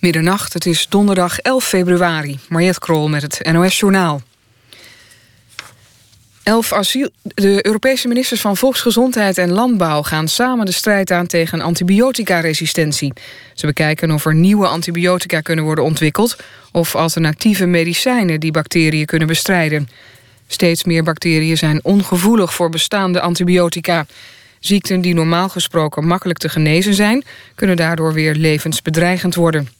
Middernacht, het is donderdag 11 februari. Mariette Krol met het NOS Journaal. Elf asiel... De Europese ministers van Volksgezondheid en Landbouw... gaan samen de strijd aan tegen antibioticaresistentie. Ze bekijken of er nieuwe antibiotica kunnen worden ontwikkeld... of alternatieve medicijnen die bacteriën kunnen bestrijden. Steeds meer bacteriën zijn ongevoelig voor bestaande antibiotica. Ziekten die normaal gesproken makkelijk te genezen zijn... kunnen daardoor weer levensbedreigend worden.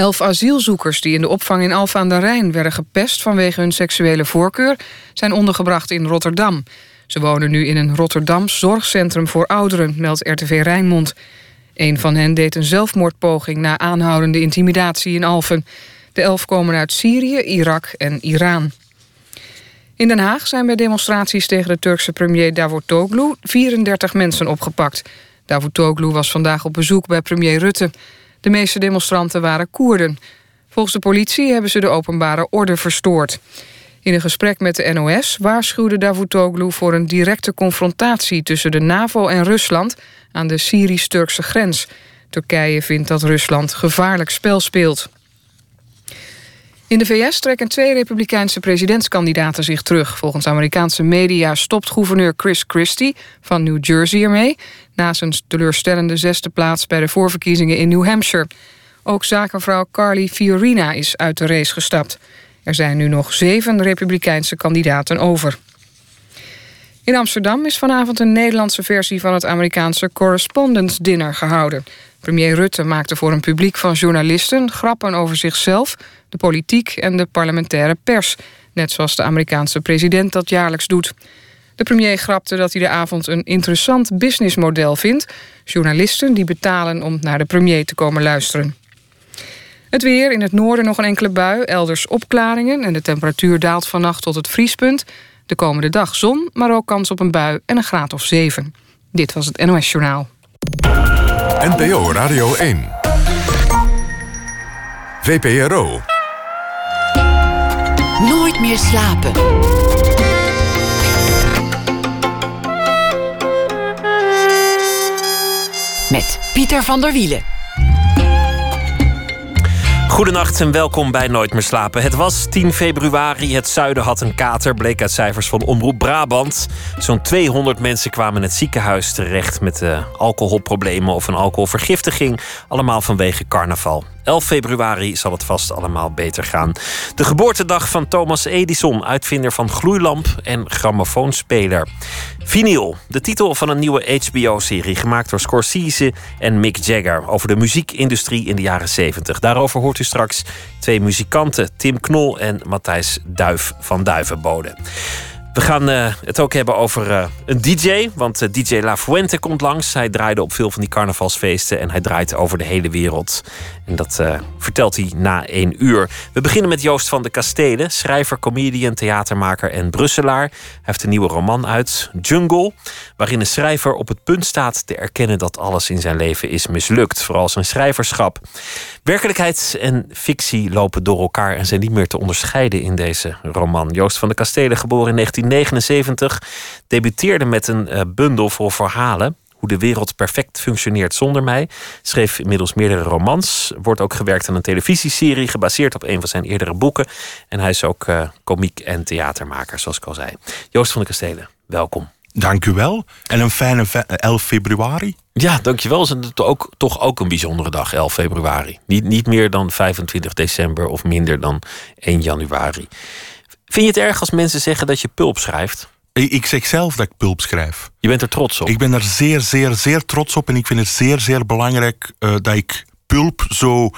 Elf asielzoekers die in de opvang in Alphen aan de Rijn werden gepest vanwege hun seksuele voorkeur zijn ondergebracht in Rotterdam. Ze wonen nu in een Rotterdams zorgcentrum voor ouderen, meldt RTV Rijnmond. Een van hen deed een zelfmoordpoging na aanhoudende intimidatie in Alphen. De elf komen uit Syrië, Irak en Iran. In Den Haag zijn bij demonstraties tegen de Turkse premier Davutoglu 34 mensen opgepakt. Davutoglu was vandaag op bezoek bij premier Rutte. De meeste demonstranten waren Koerden. Volgens de politie hebben ze de openbare orde verstoord. In een gesprek met de NOS waarschuwde Davutoglu voor een directe confrontatie tussen de NAVO en Rusland aan de Syrisch-Turkse grens. Turkije vindt dat Rusland gevaarlijk spel speelt. In de VS trekken twee republikeinse presidentskandidaten zich terug. Volgens Amerikaanse media stopt gouverneur Chris Christie van New Jersey ermee... na zijn teleurstellende zesde plaats bij de voorverkiezingen in New Hampshire. Ook zakenvrouw Carly Fiorina is uit de race gestapt. Er zijn nu nog zeven republikeinse kandidaten over. In Amsterdam is vanavond een Nederlandse versie van het Amerikaanse Correspondence Dinner gehouden. Premier Rutte maakte voor een publiek van journalisten grappen over zichzelf, de politiek en de parlementaire pers, net zoals de Amerikaanse president dat jaarlijks doet. De premier grapte dat hij de avond een interessant businessmodel vindt. Journalisten die betalen om naar de premier te komen luisteren. Het weer, in het noorden nog een enkele bui, elders opklaringen... en de temperatuur daalt vannacht tot het vriespunt. De komende dag zon, maar ook kans op een bui en een graad of 7. Dit was het NOS Journaal. NPO Radio 1. VPRO. Nooit meer slapen. Met Pieter van der Wielen. Goedenacht en welkom bij Nooit meer slapen. Het was 10 februari, het zuiden had een kater, bleek uit cijfers van Omroep Brabant. Zo'n 200 mensen kwamen in het ziekenhuis terecht met uh, alcoholproblemen of een alcoholvergiftiging. Allemaal vanwege carnaval. 11 februari zal het vast allemaal beter gaan. De geboortedag van Thomas Edison, uitvinder van gloeilamp en grammofoonspeler. Vinyl, de titel van een nieuwe HBO-serie gemaakt door Scorsese en Mick Jagger over de muziekindustrie in de jaren 70. Daarover hoort u straks twee muzikanten, Tim Knol en Matthijs Duif van Duivenbode. We gaan uh, het ook hebben over uh, een DJ. Want uh, DJ La Fuente komt langs. Hij draaide op veel van die carnavalsfeesten. En hij draait over de hele wereld. En dat vertelt hij na één uur. We beginnen met Joost van de Kastelen. Schrijver, comedian, theatermaker en Brusselaar. Hij heeft een nieuwe roman uit, Jungle. Waarin een schrijver op het punt staat te erkennen dat alles in zijn leven is mislukt. Vooral zijn schrijverschap. Werkelijkheid en fictie lopen door elkaar en zijn niet meer te onderscheiden in deze roman. Joost van de Kastelen, geboren in 1979, debuteerde met een uh, bundel voor verhalen. Hoe de wereld perfect functioneert zonder mij. Schreef inmiddels meerdere romans. Wordt ook gewerkt aan een televisieserie gebaseerd op een van zijn eerdere boeken. En hij is ook uh, komiek en theatermaker, zoals ik al zei. Joost van de Kastelen, welkom. Dank u wel. En een fijne 11 februari. Ja, dankjewel. Het is ook, toch ook een bijzondere dag, 11 februari. Niet, niet meer dan 25 december of minder dan 1 januari. Vind je het erg als mensen zeggen dat je pulp schrijft? Ik zeg zelf dat ik pulp schrijf. Je bent er trots op? Ik ben er zeer, zeer, zeer trots op. En ik vind het zeer, zeer belangrijk uh, dat ik pulp zo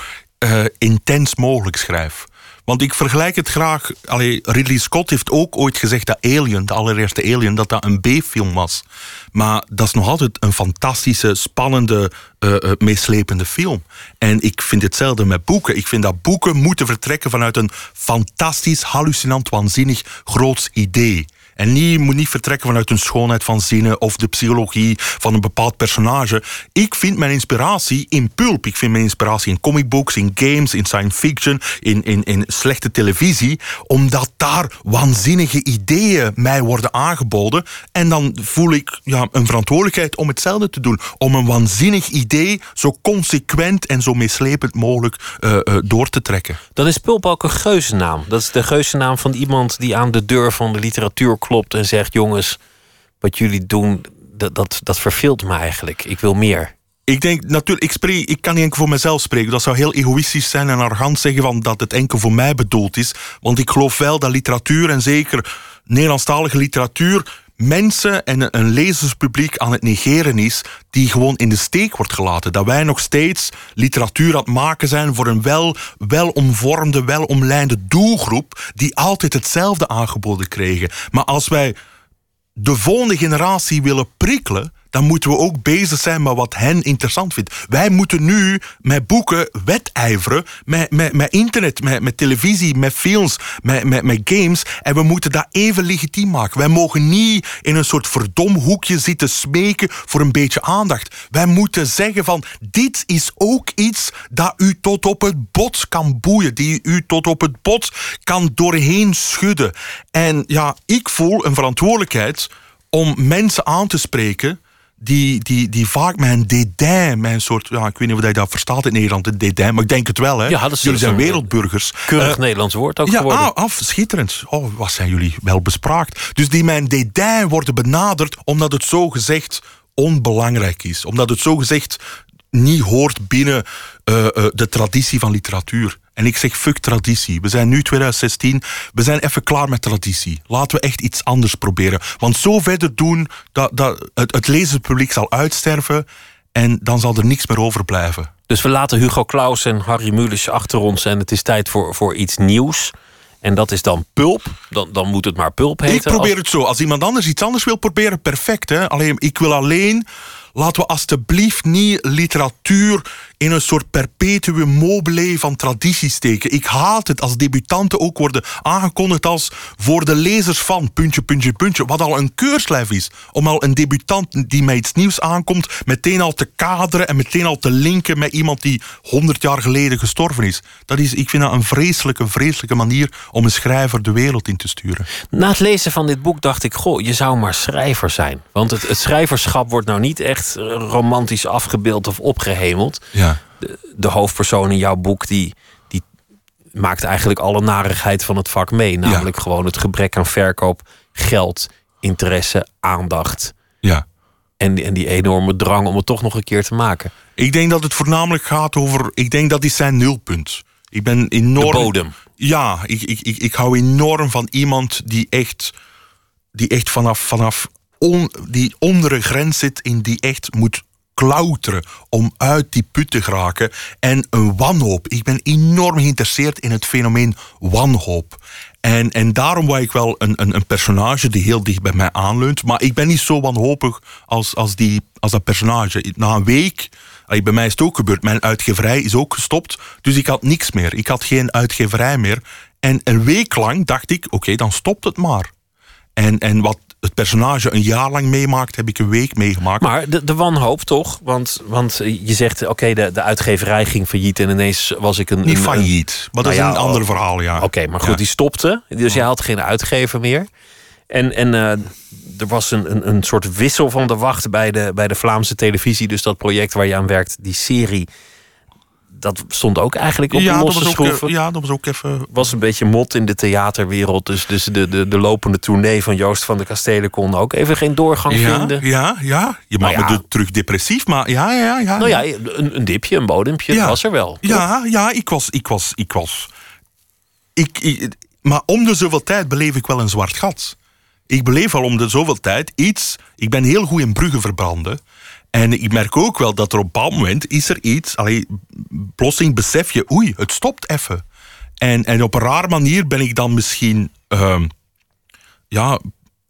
uh, intens mogelijk schrijf. Want ik vergelijk het graag. Allee, Ridley Scott heeft ook ooit gezegd dat Alien, de allereerste Alien, dat dat een B-film was. Maar dat is nog altijd een fantastische, spannende, uh, meeslepende film. En ik vind hetzelfde met boeken. Ik vind dat boeken moeten vertrekken vanuit een fantastisch, hallucinant, waanzinnig groots idee. En niet, moet niet vertrekken vanuit een schoonheid van zinnen of de psychologie van een bepaald personage. Ik vind mijn inspiratie in pulp. Ik vind mijn inspiratie in comicbooks, in games, in science fiction, in, in, in slechte televisie. Omdat daar waanzinnige ideeën mij worden aangeboden. En dan voel ik ja, een verantwoordelijkheid om hetzelfde te doen. Om een waanzinnig idee zo consequent en zo meeslepend mogelijk uh, uh, door te trekken. Dan is Pulp ook een geuzennaam. Dat is de geuzennaam van iemand die aan de deur van de literatuur klopt en zegt: Jongens, wat jullie doen, dat, dat, verveelt me eigenlijk. Ik wil meer. Ik denk natuurlijk, ik, spreek, ik kan niet enkel voor mezelf spreken. Dat zou heel egoïstisch zijn en arrogant zeggen van dat het enkel voor mij bedoeld is. Want ik geloof wel dat literatuur en zeker Nederlandstalige literatuur mensen en een lezerspubliek aan het negeren is die gewoon in de steek wordt gelaten. Dat wij nog steeds literatuur aan het maken zijn voor een wel, welomvormde, welomlijnde doelgroep die altijd hetzelfde aangeboden kregen. Maar als wij de volgende generatie willen prikkelen, dan moeten we ook bezig zijn met wat hen interessant vindt. Wij moeten nu met boeken wedijveren, met, met, met internet, met, met televisie, met films, met, met, met games. En we moeten dat even legitiem maken. Wij mogen niet in een soort verdom hoekje zitten smeken voor een beetje aandacht. Wij moeten zeggen van, dit is ook iets dat u tot op het bot kan boeien. Die u tot op het bot kan doorheen schudden. En ja, ik voel een verantwoordelijkheid om mensen aan te spreken die, die, die vaak met een dédain, met een soort, ja, ik weet niet of je dat verstaat in Nederland, een dédain, maar ik denk het wel. Hè. Ja, jullie zijn wereldburgers. Keurig uh, Nederlands woord ook ja, geworden. Ah, af, schitterend. Oh, wat zijn jullie wel bespraakt. Dus die met een dédain worden benaderd omdat het zo gezegd onbelangrijk is. Omdat het zo gezegd niet hoort binnen uh, uh, de traditie van literatuur. En ik zeg fuck traditie. We zijn nu 2016. We zijn even klaar met traditie. Laten we echt iets anders proberen. Want zo verder doen, dat, dat het, het lezerspubliek zal uitsterven. En dan zal er niks meer overblijven. Dus we laten Hugo Claus en Harry Mulisch achter ons. En het is tijd voor, voor iets nieuws. En dat is dan pulp. Dan, dan moet het maar pulp heten. Ik probeer het zo. Als iemand anders iets anders wil proberen, perfect. Hè? Alleen, ik wil alleen laten we alstublieft niet literatuur in een soort perpetuum mobile van traditie steken. Ik haat het als debutanten ook worden aangekondigd als voor de lezers van puntje, puntje, puntje. Wat al een keurslijf is. Om al een debutant die met iets nieuws aankomt, meteen al te kaderen en meteen al te linken met iemand die honderd jaar geleden gestorven is. Dat is, ik vind dat een vreselijke, vreselijke manier om een schrijver de wereld in te sturen. Na het lezen van dit boek dacht ik, goh, je zou maar schrijver zijn. Want het, het schrijverschap wordt nou niet echt romantisch afgebeeld of opgehemeld. Ja. De, de hoofdpersoon in jouw boek die, die maakt eigenlijk alle narigheid van het vak mee. Namelijk ja. gewoon het gebrek aan verkoop, geld, interesse, aandacht. Ja. En, en die enorme drang om het toch nog een keer te maken. Ik denk dat het voornamelijk gaat over. Ik denk dat is zijn nulpunt. Ik ben enorm. De bodem. Ja, ik, ik, ik, ik hou enorm van iemand die echt. Die echt vanaf, vanaf on, die onder een grens zit in die echt moet klauteren om uit die put te geraken. En een wanhoop. Ik ben enorm geïnteresseerd in het fenomeen wanhoop. En, en daarom wou ik wel een, een, een personage die heel dicht bij mij aanleunt. Maar ik ben niet zo wanhopig als, als, die, als dat personage. Na een week, bij mij is het ook gebeurd, mijn uitgeverij is ook gestopt. Dus ik had niks meer. Ik had geen uitgeverij meer. En een week lang dacht ik, oké, dan stopt het maar. En, en wat het personage een jaar lang meemaakt, heb ik een week meegemaakt. Maar de, de wanhoop toch? Want, want je zegt, oké, de, de uitgeverij ging failliet en ineens was ik een... Niet een, failliet, maar dat nou is ja, een ander verhaal, ja. Oké, maar goed, ja. die stopte. Dus jij had geen uitgever meer. En, en uh, er was een, een, een soort wissel van de wacht bij de, bij de Vlaamse televisie. Dus dat project waar je aan werkt, die serie dat stond ook eigenlijk op ja, de losse was schroeven. Ook, ja, dat was ook even... Was een beetje mot in de theaterwereld. Dus, dus de, de, de lopende tournee van Joost van de Kastelen kon ook even geen doorgang ja, vinden. Ja, ja. Je maakt me de- terug depressief, maar ja, ja, ja. Nou ja, een, een dipje, een bodempje, was er wel. Ja, ja, ik was, ik was, ik was. Ik, ik- maar om de zoveel tijd beleef ik wel een zwart gat. Ik beleef al om de zoveel tijd iets. Ik ben heel goed in bruggen verbranden. En ik merk ook wel dat er op een bepaald moment is er iets. Allee, plotseling besef je, oei, het stopt even. En, en op een rare manier ben ik dan misschien. ehm, ja,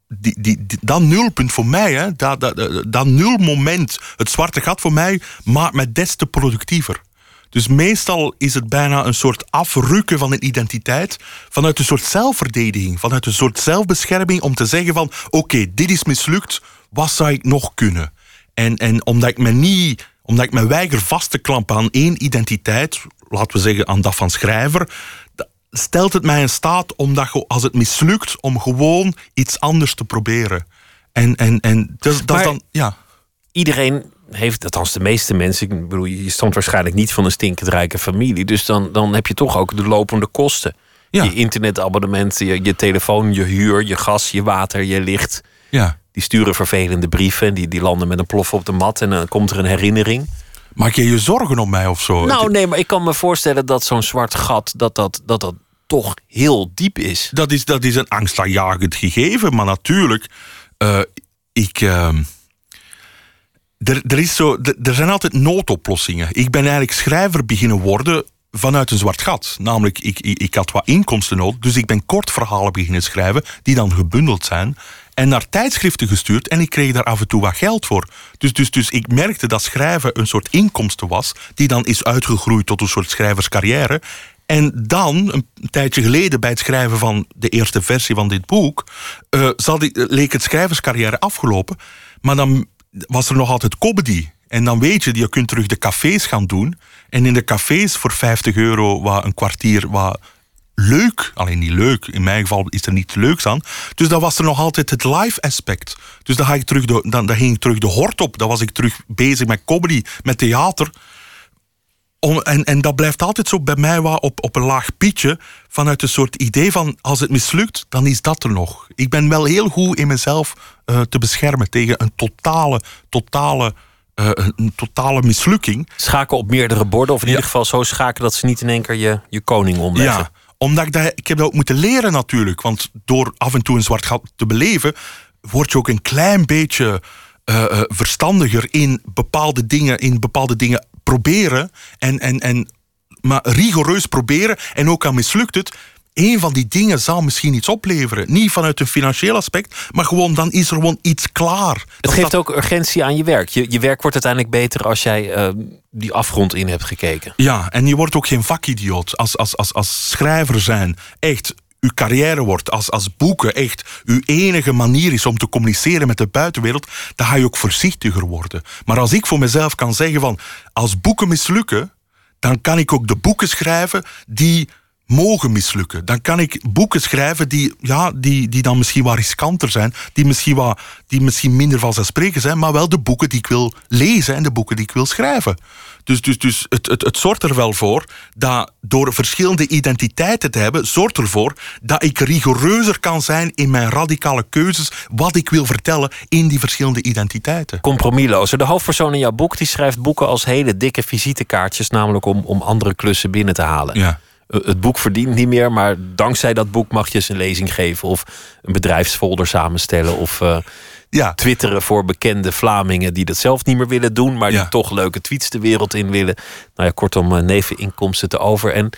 die, die, dat nulpunt voor mij, hè, dat, dat, dat, dat nulmoment, het zwarte gat voor mij, maakt mij des te productiever. Dus meestal is het bijna een soort afrukken van een identiteit vanuit een soort zelfverdediging, vanuit een soort zelfbescherming om te zeggen van oké, dit is mislukt, wat zou ik nog kunnen? En, en omdat ik me niet, omdat ik me weiger vast te klampen aan één identiteit, laten we zeggen aan dat van schrijver, stelt het mij in staat om dat, als het mislukt, om gewoon iets anders te proberen. En, en, en dat, dat is dan, ja. Iedereen heeft, althans de meeste mensen, ik bedoel, je stond waarschijnlijk niet van een stinkend rijke familie. Dus dan, dan heb je toch ook de lopende kosten. Ja. Je internetabonnement, je, je telefoon, je huur, je gas, je water, je licht. ja. Die sturen vervelende brieven en die, die landen met een plof op de mat en dan komt er een herinnering. Maak je je zorgen om mij of zo? Nou nee, maar ik kan me voorstellen dat zo'n zwart gat, dat dat, dat, dat toch heel diep is. dat, is, dat is een angstaanjagend gegeven, maar natuurlijk, eh, ik. ehm, er, er, is zo, er, er zijn altijd noodoplossingen. Ik ben eigenlijk schrijver beginnen worden vanuit een zwart gat. Namelijk, ik, ik, ik had wat inkomsten nodig, dus ik ben kort verhalen beginnen schrijven, die dan gebundeld zijn. En naar tijdschriften gestuurd en ik kreeg daar af en toe wat geld voor. Dus, dus, dus ik merkte dat schrijven een soort inkomsten was, die dan is uitgegroeid tot een soort schrijverscarrière. En dan, een tijdje geleden, bij het schrijven van de eerste versie van dit boek, eh, ik, leek het schrijverscarrière afgelopen. Maar dan was er nog altijd comedy. En dan weet je, je kunt terug de cafés gaan doen. En in de cafés voor 50 euro wat een kwartier wat leuk. Alleen niet leuk. In mijn geval is er niets leuks aan. Dus dan was er nog altijd het live aspect. Dus dan, ga ik terug de, dan, dan ging ik terug de hort op. Dan was ik terug bezig met comedy, met theater. Om, en, en dat blijft altijd zo bij mij wat op, op een laag pietje. Vanuit een soort idee van als het mislukt, dan is dat er nog. Ik ben wel heel goed in mezelf eh, te beschermen tegen een totale, totale, eh, een, een totale mislukking. Schaken op meerdere borden, of in Ja. ieder geval zo schaken dat ze niet in één keer je, je koning omleggen. Ja, omdat ik dat, ik heb dat ook moeten leren natuurlijk. Want door af en toe een zwart gat te beleven, word je ook een klein beetje eh, eh, verstandiger in bepaalde dingen, in bepaalde dingen proberen. En, en, en maar rigoureus proberen. En ook al mislukt het. Een van die dingen zal misschien iets opleveren. Niet vanuit een financieel aspect, maar gewoon dan is er gewoon iets klaar. Het Dat geeft dat- ook urgentie aan je werk. Je, je werk wordt uiteindelijk beter als jij eh, die afgrond in hebt gekeken. Ja, en je wordt ook geen vakidioot. Als, als, als, als schrijver zijn echt uw carrière wordt, als, als boeken echt uw enige manier is om te communiceren met de buitenwereld, dan ga je ook voorzichtiger worden. Maar als ik voor mezelf kan zeggen van, als boeken mislukken, dan kan ik ook de boeken schrijven die mogen mislukken. Dan kan ik boeken schrijven die, ja, die, die dan misschien wat riskanter zijn, die misschien, wat, die misschien minder vanzelfsprekend zijn, maar wel de boeken die ik wil lezen en de boeken die ik wil schrijven. Dus, dus, dus het, het, het zorgt er wel voor dat door verschillende identiteiten te hebben, zorgt ervoor dat ik rigoureuzer kan zijn in mijn radicale keuzes, wat ik wil vertellen in die verschillende identiteiten. Compromislozer. De hoofdpersoon in jouw boek die schrijft boeken als hele dikke visitekaartjes, namelijk om, om andere klussen binnen te halen. Ja. Eh, Het boek verdient niet meer, maar dankzij dat boek mag je eens een lezing geven of een bedrijfsfolder samenstellen of eh, Ja, twitteren voor bekende Vlamingen die dat zelf niet meer willen doen, maar Ja. die toch leuke tweets de wereld in willen. Nou ja, kortom, eh, neveninkomsten te over. En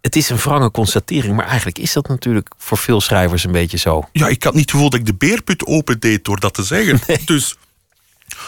het is een wrange constatering, maar eigenlijk is dat natuurlijk voor veel schrijvers een beetje zo. ja, ik had niet het gevoel dat ik de beerput opendeed door dat te zeggen. Dus,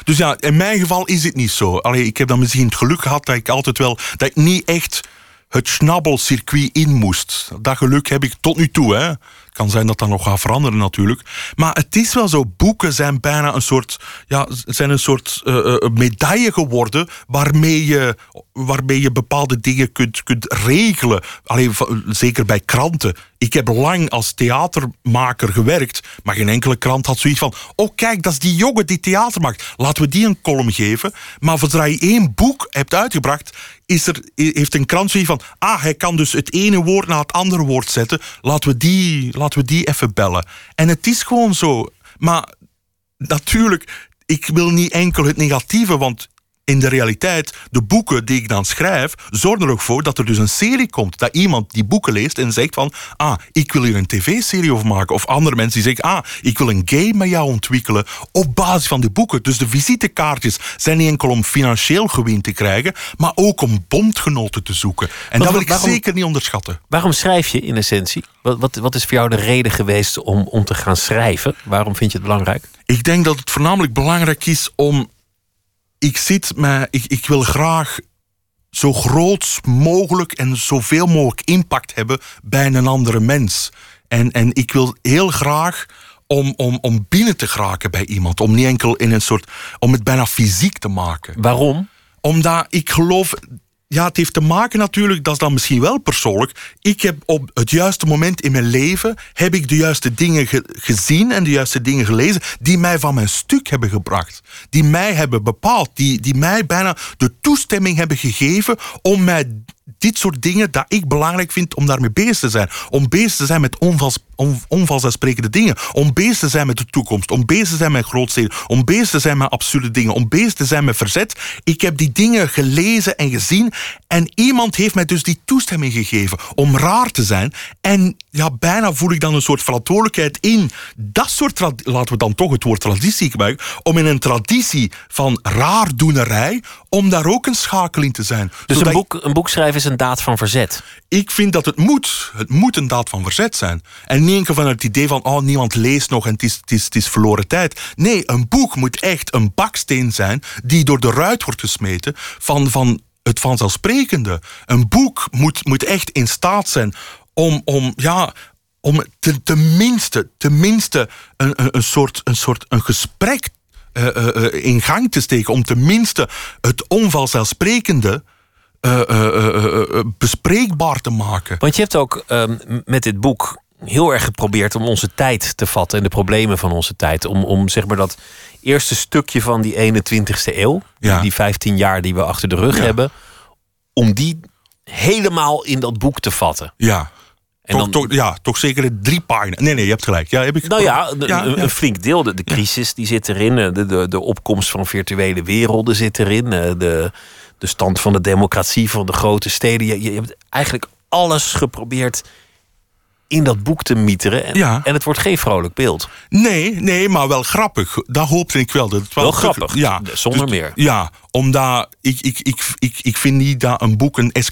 dus ja, in mijn geval is het niet zo. Allee, ik heb dan misschien het geluk gehad dat ik altijd wel... dat ik niet echt het schnabbelcircuit in moest. Dat geluk heb ik tot nu toe. Hè. Kan zijn dat dat nog gaat veranderen natuurlijk. Maar het is wel zo, boeken zijn bijna een soort, ja, zijn een soort eh, eh, medaille geworden waarmee je, waarmee je bepaalde dingen kunt, kunt regelen. Alleen, zeker bij kranten. Ik heb lang als theatermaker gewerkt, maar geen enkele krant had zoiets van: oh kijk, dat is die jongen die theater maakt. Laten we die een column geven. Maar zodra je één boek hebt uitgebracht, is er, heeft een krant zoiets van: ah, hij kan dus het ene woord naar het andere woord zetten. Laten we die, laten we die even bellen. En het is gewoon zo. Maar natuurlijk, ik wil niet enkel het negatieve, want in de realiteit, de boeken die ik dan schrijf, zorgen er ook voor dat er dus een serie komt. Dat iemand die boeken leest en zegt van, ah, ik wil hier een tv-serie over maken. Of andere mensen die zeggen, ah, ik wil een game met jou ontwikkelen op basis van de boeken. Dus de visitekaartjes zijn niet enkel om financieel gewin te krijgen, maar ook om bondgenoten te zoeken. En dat wil ik waarom- zeker niet onderschatten. Waarom schrijf je in essentie? Wat, wat, wat is voor jou de reden geweest om, om te gaan schrijven? Waarom vind je het belangrijk? Ik denk dat het voornamelijk belangrijk is om. Ik zit met. Ik, ik wil graag zo groot mogelijk en zoveel mogelijk impact hebben bij een andere mens. En, en ik wil heel graag om, om, om binnen te geraken bij iemand. Om niet enkel in een soort. om het bijna fysiek te maken. Waarom? Omdat ik geloof. Ja, het heeft te maken natuurlijk, dat is dan misschien wel persoonlijk. Ik heb op het juiste moment in mijn leven heb ik de juiste dingen gezien en de juiste dingen gelezen die mij van mijn stuk hebben gebracht. Die mij hebben bepaald, die, die mij bijna de toestemming hebben gegeven om mij dit soort dingen dat ik belangrijk vind om daarmee bezig te zijn. Om bezig te zijn met onvals, on, onvanzelfsprekende dingen. Om bezig te zijn met de toekomst. Om bezig te zijn met grootsteden. Om bezig te zijn met absurde dingen. Om bezig te zijn met verzet. Ik heb die dingen gelezen en gezien. En iemand heeft mij dus die toestemming gegeven om raar te zijn. En ja, bijna voel ik dan een soort verantwoordelijkheid in dat soort, laten we dan toch het woord traditie gebruiken, om in een traditie van raardoenerij, om daar ook een schakel in te zijn. Dus een boek, een boek schrijven is een daad van verzet? Ik vind dat het moet. Het moet een daad van verzet zijn. En niet enkel van het idee van, oh, niemand leest nog en het is, het, is, het is verloren tijd. Nee, een boek moet echt een baksteen zijn die door de ruit wordt gesmeten van, van het vanzelfsprekende. Een boek moet, moet echt in staat zijn om, om, ja, om te, tenminste, tenminste een, een, een, soort, een soort een gesprek uh, uh, in gang te steken. Om tenminste het onvanzelfsprekende uh, bespreekbaar te maken. Want je hebt ook ehm, met dit boek heel erg geprobeerd om onze tijd te vatten en de problemen van onze tijd. Om, om zeg maar dat eerste stukje van die 21ste eeuw, ja. die 15 jaar die we achter de rug hebben, om die helemaal in dat boek te vatten. Ja. En toch, dan, toch, ja, toch zeker drie pagina's. Nee, nee, je hebt gelijk. Ja, heb ik nou ja, een, flink deel. De, de crisis die zit erin. De, de, de opkomst van virtuele werelden zit erin. De, de stand van de democratie van de grote steden. Je, je hebt eigenlijk alles geprobeerd in dat boek te mieteren. En, ja. en het wordt geen vrolijk beeld. Nee, nee, maar wel grappig. Daar hoopte ik wel. Dat het wel, wel grappig, ja. zonder dus, meer. Ja, omdat ik, ik, ik, ik, ik vind niet dat een boek een eh,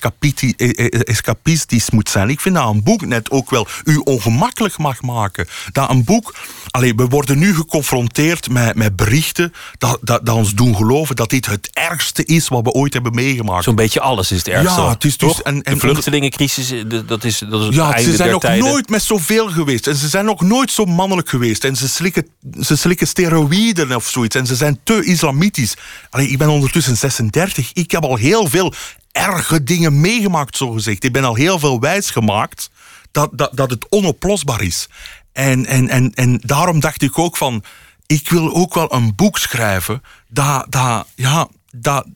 eh, escapistisch moet zijn. Ik vind dat een boek net ook wel u ongemakkelijk mag maken. Dat een boek... Allee, we worden nu geconfronteerd met, met berichten dat, dat, dat ons doen geloven dat dit het ergste is wat we ooit hebben meegemaakt. Zo'n beetje alles is het ergste. Ja, het is dus... En, en, de vluchtelingencrisis, dat is, dat is ja, ze zijn nog nooit met zoveel geweest. En ze zijn nog nooit zo mannelijk geweest. En ze slikken, ze slikken steroïden of zoiets. En ze zijn te islamitisch. Allee, ik ben ondertussen tussen 36. Ik heb al heel veel erge dingen meegemaakt, zo gezegd. Ik ben al heel veel wijs gemaakt dat, dat, dat het onoplosbaar is. En, en, en, en daarom dacht ik ook van, ik wil ook wel een boek schrijven dat, dat, ja, dat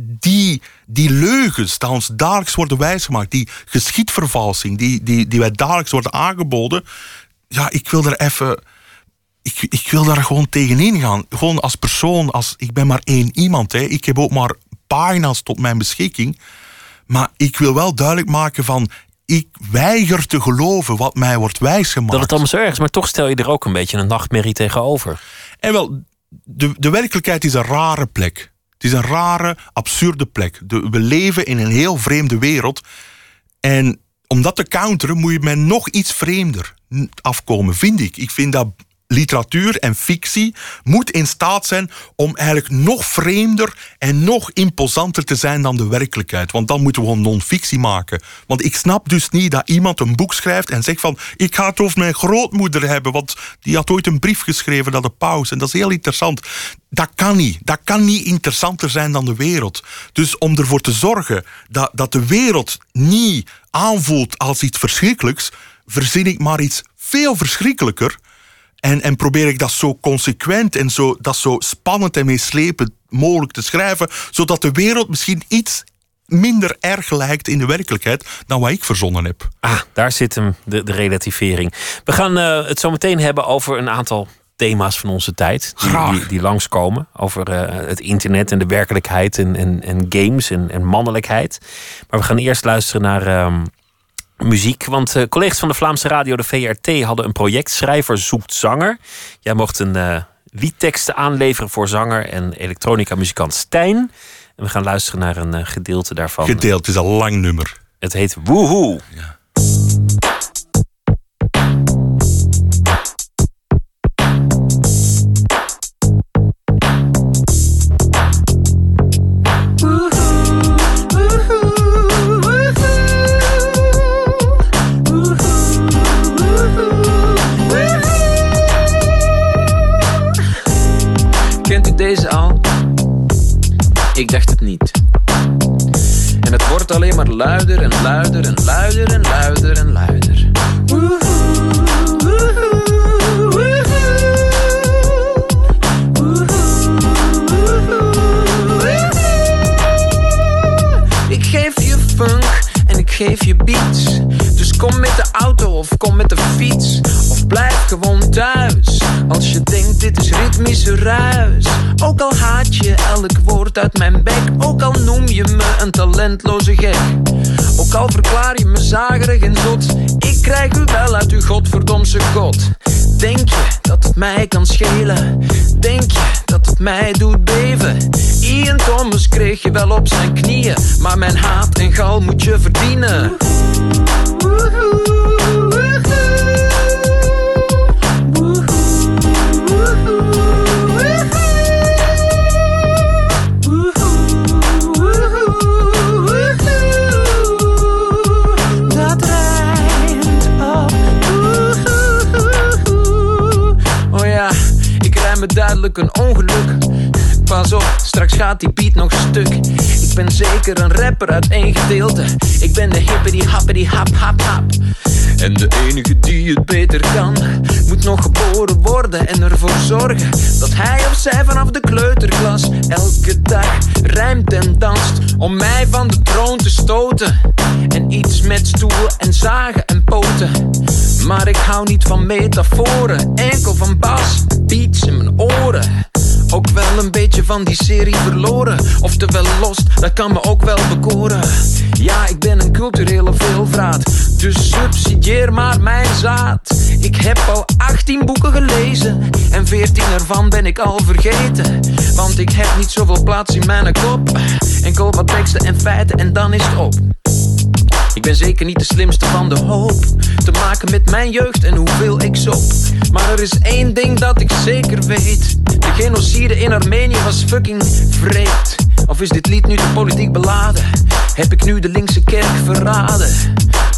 die, die leugens die ons dagelijks worden wijsgemaakt, die geschiedvervalsing die, die, die wij dagelijks worden aangeboden, ja, ik wil er even ik, ik wil daar gewoon tegenin gaan. Gewoon als persoon, als, ik ben maar één iemand. Hè. Ik heb ook maar pagina's tot mijn beschikking. Maar ik wil wel duidelijk maken van... Ik weiger te geloven wat mij wordt wijsgemaakt. Dat het allemaal zo erg is, maar toch stel je er ook een beetje een nachtmerrie tegenover. En wel, de, de werkelijkheid is een rare plek. Het is een rare, absurde plek. we leven in een heel vreemde wereld. En om dat te counteren moet je met nog iets vreemder afkomen, vind ik. Ik vind dat literatuur en fictie moet in staat zijn om eigenlijk nog vreemder en nog imposanter te zijn dan de werkelijkheid. Want dan moeten we gewoon non-fictie maken. Want ik snap dus niet dat iemand een boek schrijft en zegt van ik ga het over mijn grootmoeder hebben, want die had ooit een brief geschreven naar de paus. En dat is heel interessant. Dat kan niet. Dat kan niet interessanter zijn dan de wereld. Dus om ervoor te zorgen dat, dat de wereld niet aanvoelt als iets verschrikkelijks, verzin ik maar iets veel verschrikkelijker en, en probeer ik dat zo consequent en zo, dat zo spannend en meeslepend mogelijk te schrijven, zodat de wereld misschien iets minder erg lijkt in de werkelijkheid dan wat ik verzonnen heb. Ah, daar zit hem, de, de relativering. We gaan uh, het zo meteen hebben over een aantal thema's van onze tijd. Die, die, die langskomen. Over uh, het internet en de werkelijkheid en, en, en games en, en mannelijkheid. Maar we gaan eerst luisteren naar... Um, muziek. Want uh, collega's van de Vlaamse radio, de VRT, hadden een project. Schrijver zoekt zanger. Jij mocht een uh, liedteksten aanleveren voor zanger en elektronica-muzikant Stijn. En we gaan luisteren naar een uh, gedeelte daarvan. Gedeelte is een lang nummer. Het heet Woehoe. Ja. Ik dacht het niet. En het wordt alleen maar luider en luider en luider en luider en luider. Ik geef je funk en ik geef je beats. Dus kom met de auto of kom met de fiets. Of blijf gewoon thuis. Als je denkt dit is ritmische ruis. Ook al haat je elk woord uit mijn bek. Ook al noem je me een talentloze gek. Ook al verklaar je me zagerig en zot. Ik krijg u wel uit uw godverdomse god. Denk je dat het mij kan schelen? Denk je dat het mij doet beven? Ian Thomas kreeg je wel op zijn knieën. Maar mijn haat en gal moet je verdienen. Dat een ongeluk. Pas op, straks gaat die beat nog stuk. Ik ben zeker een rapper uit één gedeelte. Ik ben de hippity happity hap hap hap. En de enige die het beter kan, moet nog geboren worden en ervoor zorgen dat hij of zij vanaf de kleuterklas elke dag rijmt en danst om mij van de troon te stoten. En iets met stoel en zagen en poten. Maar ik hou niet van metaforen, enkel van bas, beats in mijn oren. Ook wel een beetje van die serie verloren. Oftewel lost, dat kan me ook wel bekoren. Ja, ik ben een culturele veelvraat. Dus subsidieer maar mijn zaad. Ik heb al 18 boeken gelezen. En 14 ervan ben ik al vergeten. Want ik heb niet zoveel plaats in mijn kop. Enkel wat teksten en feiten en dan is het op. Ik ben zeker niet de slimste van de hoop. Te maken met mijn jeugd en hoeveel ik zoop. Maar er is één ding dat ik zeker weet. De genocide in Armenië was fucking vreed. Of is dit lied nu te politiek beladen? Heb ik nu de linkse kerk verraden?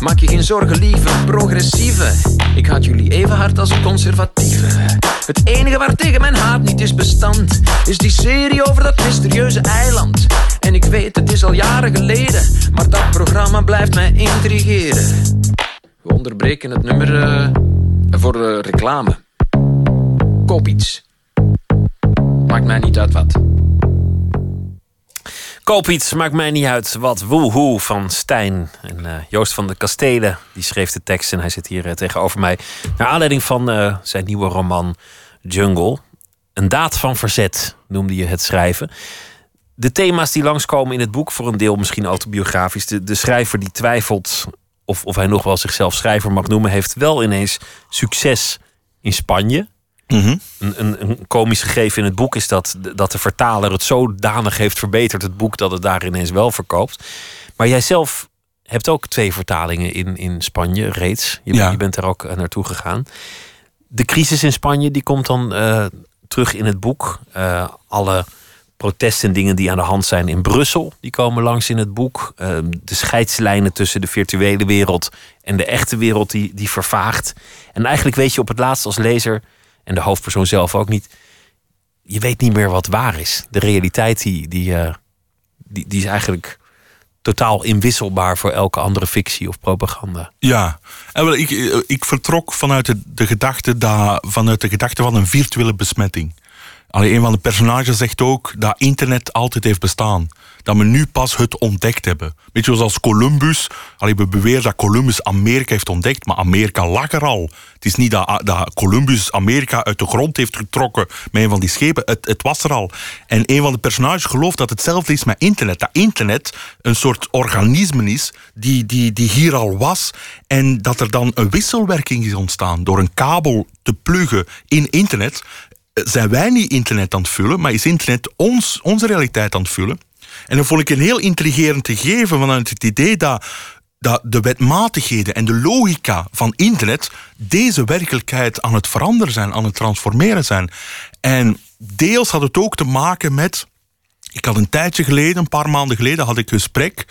Maak je geen zorgen, lieve progressieve. Ik haat jullie even hard als een conservatieve. Het enige waar tegen mijn haat niet is bestand, is die serie over dat mysterieuze eiland. En ik weet, het is al jaren geleden, maar dat programma blijft mij intrigeren. We onderbreken het nummer eh, voor de reclame. Koop iets. Maakt mij niet uit wat. Koop iets, maakt mij niet uit wat. Woehoe van Stijn. En eh, Joost van de Kastelen, die schreef de tekst en hij zit hier eh, tegenover mij. Naar aanleiding van eh, zijn nieuwe roman Jungle. Een daad van verzet noemde je het schrijven. De thema's die langskomen in het boek, voor een deel misschien autobiografisch. De, de schrijver die twijfelt of, of hij nog wel zichzelf schrijver mag noemen, heeft wel ineens succes in Spanje. Een, een, een komisch gegeven in het boek is dat, dat de vertaler het zodanig heeft verbeterd, het boek, dat het daar ineens wel verkoopt. Maar jij zelf hebt ook twee vertalingen in, in Spanje reeds. Je, Ja. je bent er ook eh, naartoe gegaan. De crisis in Spanje die komt dan eh, terug in het boek. Eh, alle protesten en dingen die aan de hand zijn in Brussel, die komen langs in het boek. Eh, de scheidslijnen tussen de virtuele wereld en de echte wereld, die, die vervaagt. En eigenlijk weet je op het laatst als lezer, en de hoofdpersoon zelf ook niet, je weet niet meer wat waar is. De realiteit die, die, eh, die, die is eigenlijk totaal inwisselbaar voor elke andere fictie of propaganda. Ja, en ik, eh, ik vertrok vanuit de, gedachte dat, vanuit de gedachte van een virtuele besmetting. Allee, een van de personages zegt ook dat internet altijd heeft bestaan. Dat we nu pas het ontdekt hebben. Beetje zoals Columbus. Allee, we beweren dat Columbus Amerika heeft ontdekt, maar Amerika lag er al. Het is niet dat, dat Columbus Amerika uit de grond heeft getrokken met een van die schepen. Het, het was er al. En een van de personages gelooft dat hetzelfde is met internet. Dat internet een soort organisme is die, die, die hier al was. En dat er dan een wisselwerking is ontstaan door een kabel te pluggen in internet zijn wij niet internet aan het vullen, maar is internet ons, onze realiteit aan het vullen. En dat vond ik een heel intrigerend gegeven vanuit het idee dat, dat de wetmatigheden en de logica van internet deze werkelijkheid aan het veranderen zijn, aan het transformeren zijn. En deels had het ook te maken met ik had een tijdje geleden, een paar maanden geleden, had ik een gesprek.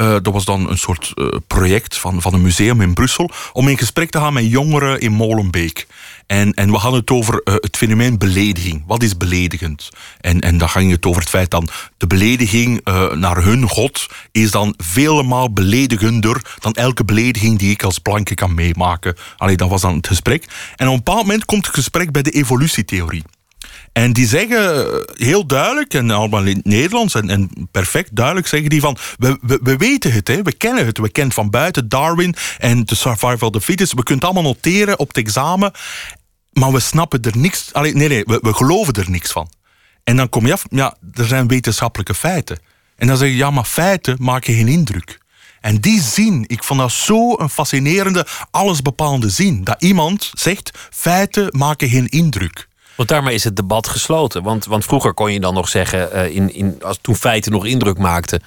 Uh, dat was dan een soort uh, project van, van een museum in Brussel. Om in gesprek te gaan met jongeren in Molenbeek. En, en we hadden het over uh, het fenomeen belediging. Wat is beledigend? En, en dan ging het over het feit dat de belediging naar hun God is dan vele maal beledigender dan elke belediging die ik als blanke kan meemaken. Allee, dat was dan het gesprek. En op een bepaald moment komt het gesprek bij de evolutietheorie. En die zeggen heel duidelijk, en allemaal in het Nederlands en, en perfect duidelijk, zeggen die van, we, we, we weten het, hè, we kennen het, we kennen van buiten Darwin en de survival of the fittest, we kunnen het allemaal noteren op het examen, maar we snappen er niks, allee, nee, nee, we, we geloven er niks van. En dan kom je af, ja, er zijn wetenschappelijke feiten. En dan zeg je, ja, maar feiten maken geen indruk. En die zin, ik vond dat zo een fascinerende, allesbepalende zin. Dat iemand zegt, feiten maken geen indruk. Want daarmee is het debat gesloten. Want, want vroeger kon je dan nog zeggen, uh, in, in, als toen feiten nog indruk maakten.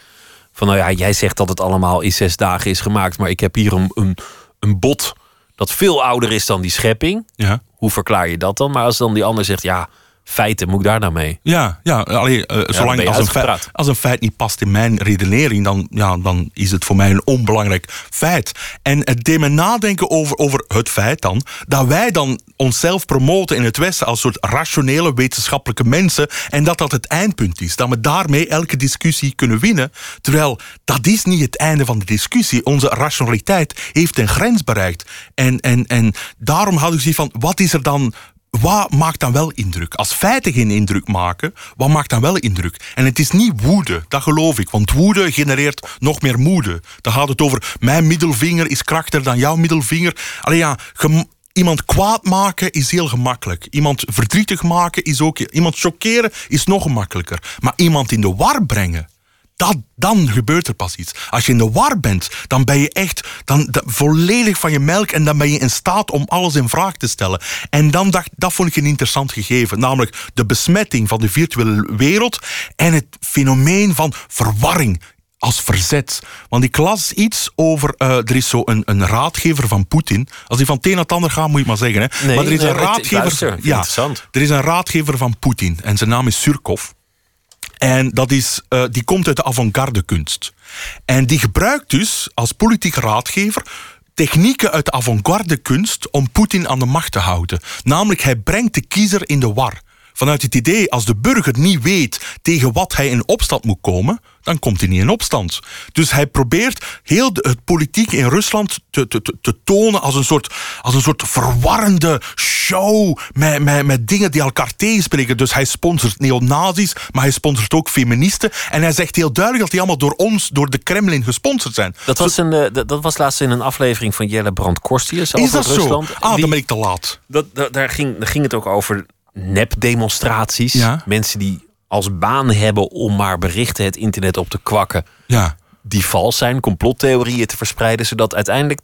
Van nou ja, jij zegt dat het allemaal in zes dagen is gemaakt. Maar ik heb hier een, een, een bot dat veel ouder is dan die schepping. Ja. Hoe verklaar je dat dan? Maar als dan die ander zegt, ja, feiten, moet ik daar nou mee? Ja, ja alleen, uh, zolang als een, feit, als een feit niet past in mijn redenering, dan, ja, dan is het voor mij een onbelangrijk feit. En het deed me nadenken over, over het feit dan, dat wij dan onszelf promoten in het Westen als soort rationele wetenschappelijke mensen en dat dat het eindpunt is. Dat we daarmee elke discussie kunnen winnen. Terwijl dat is niet het einde van de discussie. Onze rationaliteit heeft een grens bereikt. En, en, en daarom had ik zoiets van, wat is er dan wat maakt dan wel indruk? Als feiten geen indruk maken, wat maakt dan wel indruk? En het is niet woede, dat geloof ik. Want woede genereert nog meer moede. Dan gaat het over, mijn middelvinger is krachtiger dan jouw middelvinger. Allee ja, iemand kwaad maken is heel gemakkelijk. Iemand verdrietig maken is ook... Iemand chockeren is nog gemakkelijker. Maar iemand in de war brengen dat, dan gebeurt er pas iets. Als je in de war bent, dan ben je echt dan, volledig van je melk en dan ben je in staat om alles in vraag te stellen. En dan dacht, dat vond ik een interessant gegeven, namelijk de besmetting van de virtuele wereld en het fenomeen van verwarring als verzet. Want ik las iets over. Uh, er is zo een, een raadgever van Poetin. Als hij van het een naar het ander gaat, moet je maar zeggen. Hè. Nee, maar er is nee, een raadgever. Luister, ja, interessant. Er is een raadgever van Poetin en zijn naam is Surkov. En dat is, uh, die komt uit de avant-garde kunst. En die gebruikt dus als politiek raadgever technieken uit de avant-garde kunst om Poetin aan de macht te houden. Namelijk, hij brengt de kiezer in de war. Vanuit het idee, als de burger niet weet tegen wat hij in opstand moet komen, dan komt hij niet in opstand. Dus hij probeert heel het politiek in Rusland te, te, te tonen als een, soort, als een soort verwarrende show met, met, met dingen die elkaar tegenspreken. Dus hij sponsort neonazis, maar hij sponsort ook feministen. En hij zegt heel duidelijk dat die allemaal door ons, door de Kremlin gesponsord zijn. Dat was, een, uh, dat was laatst in een aflevering van Jelle Brand Korstius over Is dat Rusland. zo? Ah, Die- dan ben ik te laat. dat, dat- daar, ging, daar ging het ook over nepdemonstraties. Ja. Mensen die als baan hebben om maar berichten het internet op te kwakken. Ja. die vals zijn, complottheorieën te verspreiden, zodat uiteindelijk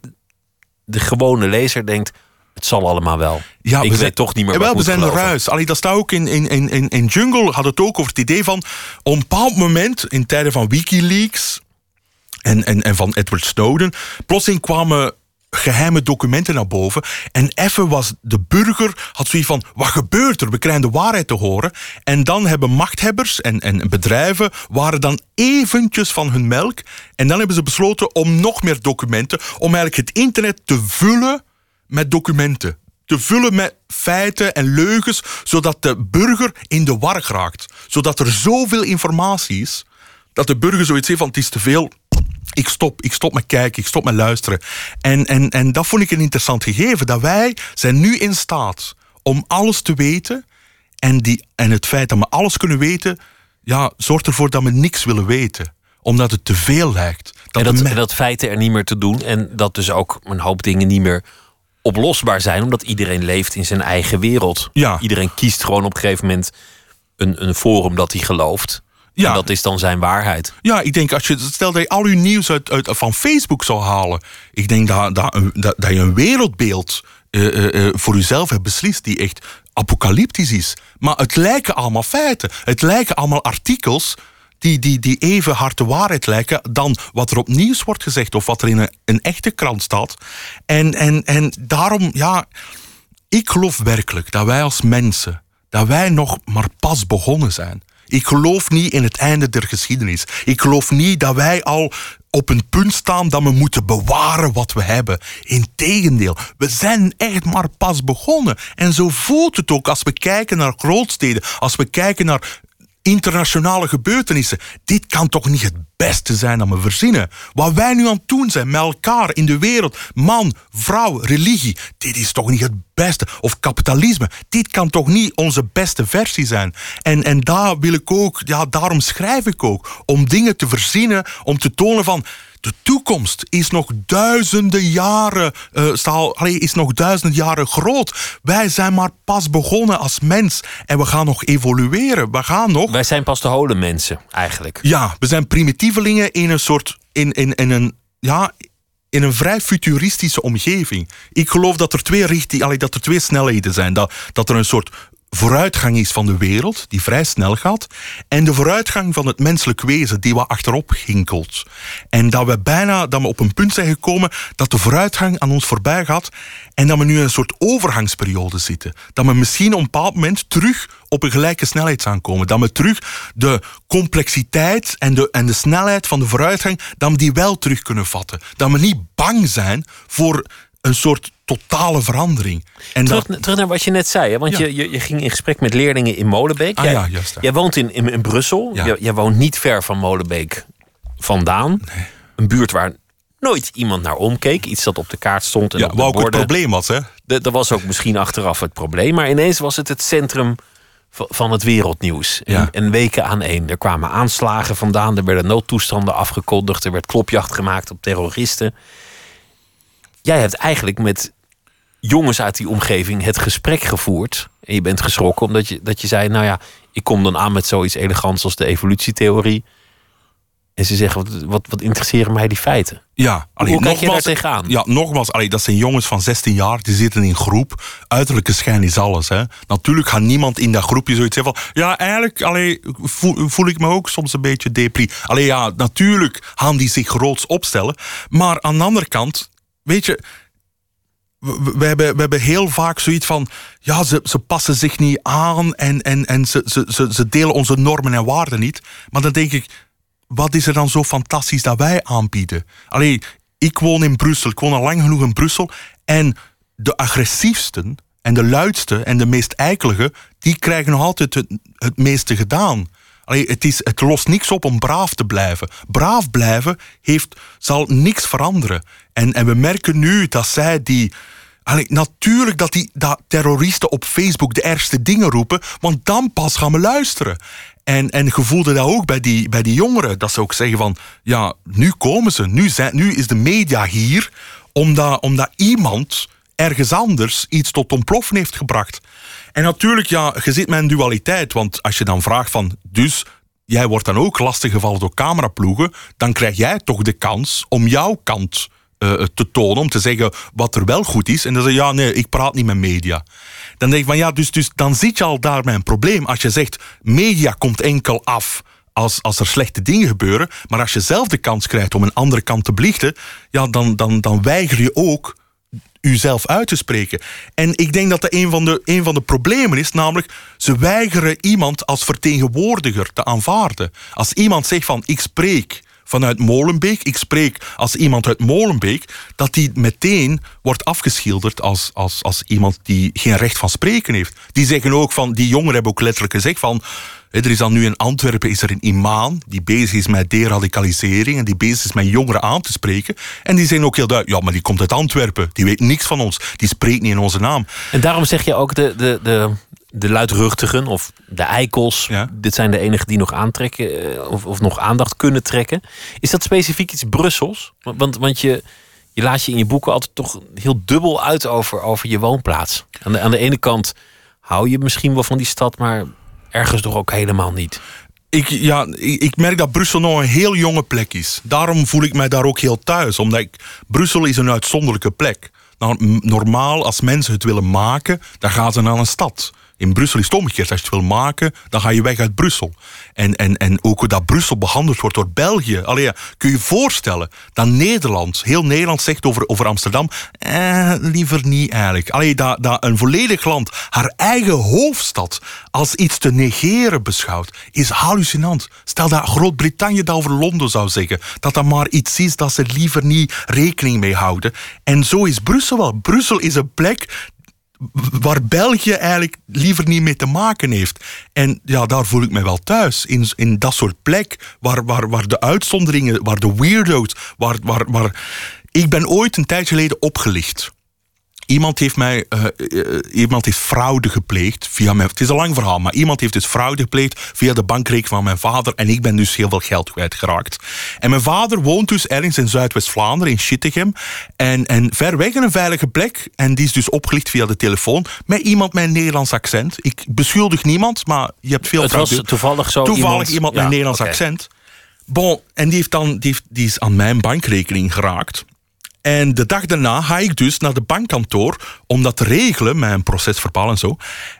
de gewone lezer denkt: het zal allemaal wel. Ja, ik we weet zijn- toch niet meer ik we zijn geloven. ruis. Allee, dat staat ook in, in, in, in, in Jungle, had het ook over het idee van... op een bepaald moment, in tijden van Wikileaks en, en, en van Edward Snowden... plotseling kwamen geheime documenten naar boven. En even was de burger, had zoiets van... wat gebeurt er? We krijgen de waarheid te horen. En dan hebben machthebbers en, en bedrijven... waren dan eventjes van hun melk. En dan hebben ze besloten om nog meer documenten... om eigenlijk het internet te vullen met documenten. Te vullen met feiten en leugens, zodat de burger in de war geraakt. Zodat er zoveel informatie is, dat de burger zoiets heeft van het is te veel. Ik stop, ik stop met kijken, ik stop met luisteren. En, en, en dat vond ik een interessant gegeven, dat wij zijn nu in staat om alles te weten. En, die, en het feit dat we alles kunnen weten, ja, zorgt ervoor dat we niks willen weten. Omdat het te veel lijkt. En de dat, me- en dat feiten er niet meer te doen. En dat dus ook een hoop dingen niet meer oplosbaar zijn. Omdat iedereen leeft in zijn eigen wereld. Ja. Iedereen kiest gewoon op een gegeven moment een, een forum dat hij gelooft. Ja. En dat is dan zijn waarheid. Ja, ik denk als je stel dat je al je nieuws uit, uit, van Facebook zou halen. Ik denk dat, dat, dat, dat je een wereldbeeld eh, eh, eh, voor jezelf hebt beslist die echt apocalyptisch is. Maar het lijken allemaal feiten. Het lijken allemaal artikels die, die, die even hard de waarheid lijken dan wat er op nieuws wordt gezegd of wat er in een, een echte krant staat. En, en, en daarom, ja, ik geloof werkelijk dat wij als mensen, dat wij nog maar pas begonnen zijn. Ik geloof niet in het einde der geschiedenis. Ik geloof niet dat wij al op een punt staan dat we moeten bewaren wat we hebben. Integendeel, we zijn echt maar pas begonnen. En zo voelt het ook als we kijken naar grootsteden, als we kijken naar internationale gebeurtenissen. Dit kan toch niet het beste zijn dat we verzinnen? Wat wij nu aan het doen zijn met elkaar in de wereld, man, vrouw, religie, dit is toch niet het beste? Of kapitalisme, dit kan toch niet onze beste versie zijn? En, en daar wil ik ook, ja, daarom schrijf ik ook, om dingen te verzinnen, om te tonen van de toekomst is nog duizenden jaren, uh, staal, allee, is nog duizenden jaren groot. Wij zijn maar pas begonnen als mens en we gaan nog evolueren. We gaan nog. Wij zijn pas de hole mensen, eigenlijk. Ja, we zijn primitievelingen in een soort. In, in, in een, ja, in een vrij futuristische omgeving. Ik geloof dat er twee, richting, dat er twee snelheden zijn. Dat, dat er een soort vooruitgang is van de wereld, die vrij snel gaat, en de vooruitgang van het menselijk wezen, die wat achterop ginkelt. En dat we bijna dat we op een punt zijn gekomen dat de vooruitgang aan ons voorbij gaat en dat we nu in een soort overgangsperiode zitten. Dat we misschien op een bepaald moment terug op een gelijke snelheid aankomen. Dat we terug de complexiteit en de, en de snelheid van de vooruitgang, dat we die wel terug kunnen vatten. Dat we niet bang zijn voor een soort totale verandering. En terug, dat... terug naar wat je net zei, hè? want je, je, je, ging in gesprek met leerlingen in Molenbeek. Ah, jij, ja, juist, jij woont in, in, in Brussel, jij, woont niet ver van Molenbeek vandaan. Nee. Een buurt waar nooit iemand naar omkeek. Iets dat op de kaart stond. En ja, wat ook borden. het probleem was, hè? De, dat was ook misschien achteraf het probleem. Maar ineens was het het centrum van het wereldnieuws. Ja. En, en weken aan één. Er kwamen aanslagen vandaan. Er werden noodtoestanden afgekondigd. Er werd klopjacht gemaakt op terroristen. Jij hebt eigenlijk met jongens uit die omgeving het gesprek gevoerd. En je bent geschrokken omdat je, dat je zei: Nou ja, ik kom dan aan met zoiets elegants als de evolutietheorie. En ze zeggen: Wat, wat, wat interesseren mij die feiten? Ja, allee, Hoe kijk je daar nogmaals- tegenaan? Ja, nogmaals, allee, dat zijn jongens van 16 jaar, die zitten in groep. Uiterlijke schijn is alles. Hè. Natuurlijk gaat niemand in dat groepje zoiets zeggen van... Ja, eigenlijk allee, voel, voel ik me ook soms een beetje depri. Allee, ja, natuurlijk gaan die zich groots opstellen. Maar aan de andere kant, weet je... We, hebben, we hebben heel vaak zoiets van... Ja, ze, ze passen zich niet aan en, en, en ze, ze, ze, ze delen onze normen en waarden niet. Maar dan denk ik wat is er dan zo fantastisch dat wij aanbieden? Allee, ik woon in Brussel, ik woon al lang genoeg in Brussel. En de agressiefsten en de luidste en de meest eikelige, die krijgen nog altijd het, het meeste gedaan. Allee, het, is, het lost niks op om braaf te blijven. Braaf blijven heeft, zal niks veranderen. En, en we merken nu dat zij die. Allee, natuurlijk dat die dat terroristen op Facebook de ergste dingen roepen, want dan pas gaan we luisteren. En, en je voelde dat ook bij die, bij die jongeren, dat ze ook zeggen van, ja, nu komen ze, nu, zijn, nu is de media hier, omdat, omdat iemand ergens anders iets tot ontploffen heeft gebracht. En natuurlijk, ja, je met een dualiteit, want als je dan vraagt van, dus jij wordt dan ook lastiggevallen door cameraploegen, dan krijg jij toch de kans om jouw kant eh, te tonen, om te zeggen wat er wel goed is. En dan zeg je, ja, nee, ik praat niet met media. Dan denk ik van, ja, dus, dus dan zit je al daar met een probleem. Als je zegt, media komt enkel af als, als er slechte dingen gebeuren, maar als je zelf de kans krijgt om een andere kant te belichten, ja, dan, dan, dan weiger je ook uzelf uit te spreken. En ik denk dat dat een van, de, een van de problemen is, namelijk ze weigeren iemand als vertegenwoordiger te aanvaarden. Als iemand zegt van ik spreek vanuit Molenbeek, ik spreek als iemand uit Molenbeek, dat die meteen wordt afgeschilderd als, als, als iemand die geen recht van spreken heeft. Die zeggen ook van, die jongeren hebben ook letterlijk gezegd van, er is dan nu in Antwerpen is er een imam die bezig is met deradicalisering en die bezig is met jongeren aan te spreken. En die zeggen ook heel duidelijk, ja, maar die komt uit Antwerpen, die weet niks van ons, die spreekt niet in onze naam. En daarom zeg je ook de, de, de, de luidruchtigen of de eikels. Ja. Dit zijn de enigen die nog aantrekken eh, of, of nog aandacht kunnen trekken. Is dat specifiek iets Brussels? Want, want, want je, je laat je in je boeken altijd toch heel dubbel uit over, over je woonplaats. Aan de, aan de ene kant hou je misschien wel van die stad, maar ergens toch ook helemaal niet. Ik, ja, ik, merk dat Brussel nog een heel jonge plek is. Daarom voel ik mij daar ook heel thuis. Omdat Brussel is een uitzonderlijke plek. Nou, normaal, als mensen het willen maken, dan gaan ze naar een stad. In Brussel is het omgekeerd. Als je het wil maken, dan ga je weg uit Brussel. En, en, en ook dat Brussel behandeld wordt door België. Allee, kun je je voorstellen dat Nederland, heel Nederland zegt over, over Amsterdam, eh, liever niet eigenlijk. Allee, dat, dat een volledig land haar eigen hoofdstad als iets te negeren beschouwt, is hallucinant. Stel dat Groot-Brittannië dat over Londen zou zeggen, dat dat maar iets is dat ze liever niet rekening mee houden. En zo is Brussel wel. Brussel is een plek waar België eigenlijk liever niet mee te maken heeft. En ja, daar voel ik mij wel thuis. In, in dat soort plek waar, waar, waar de uitzonderingen, waar de weirdo's, waar, waar, waar... Ik ben ooit een tijd geleden opgelicht. Iemand heeft mij, uh, uh, iemand heeft fraude gepleegd via mijn. Het is een lang verhaal, maar iemand heeft dus fraude gepleegd via de bankrekening van mijn vader. En ik ben dus heel veel geld kwijtgeraakt. En mijn vader woont dus ergens in Zuidwest-Vlaanderen, in Schittegem. En, en ver weg in een veilige plek. En die is dus opgelicht via de telefoon met iemand met een Nederlands accent. Ik beschuldig niemand, maar je hebt veel Het was toevallig zo. Toevallig iemand, iemand met Ja, een Nederlands accent. Bon, en die, heeft dan, die, heeft, die is aan mijn bankrekening geraakt. En de dag daarna ga ik dus naar de bankkantoor om dat te regelen, mijn procesverbaal en zo.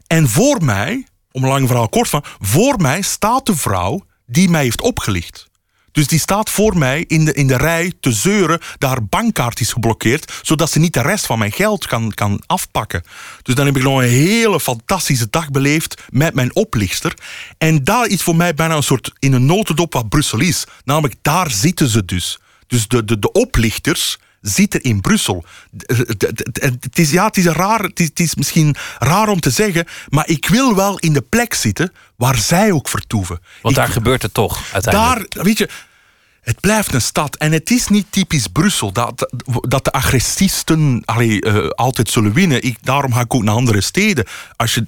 En voor mij, om een lang verhaal kort van, voor mij staat de vrouw die mij heeft opgelicht. Dus die staat voor mij in de, in de rij te zeuren dat haar bankkaart is geblokkeerd, zodat ze niet de rest van mijn geld kan, kan afpakken. Dus dan heb ik nog een hele fantastische dag beleefd met mijn oplichter. En dat is voor mij bijna een soort in een notendop wat Brussel is. Namelijk, daar zitten ze dus. Dus de, de, de oplichters zitten in Brussel. D- d- Het is, ja, het is, een raar, het, is, het is misschien raar om te zeggen, maar ik wil wel in de plek zitten waar zij ook vertoeven. Want Ik- daar gebeurt het toch uiteindelijk. daar, weet je, het blijft een stad. En het is niet typisch Brussel dat, dat de agressisten eh, altijd zullen winnen. Ik, daarom ga ik ook naar andere steden. Als je,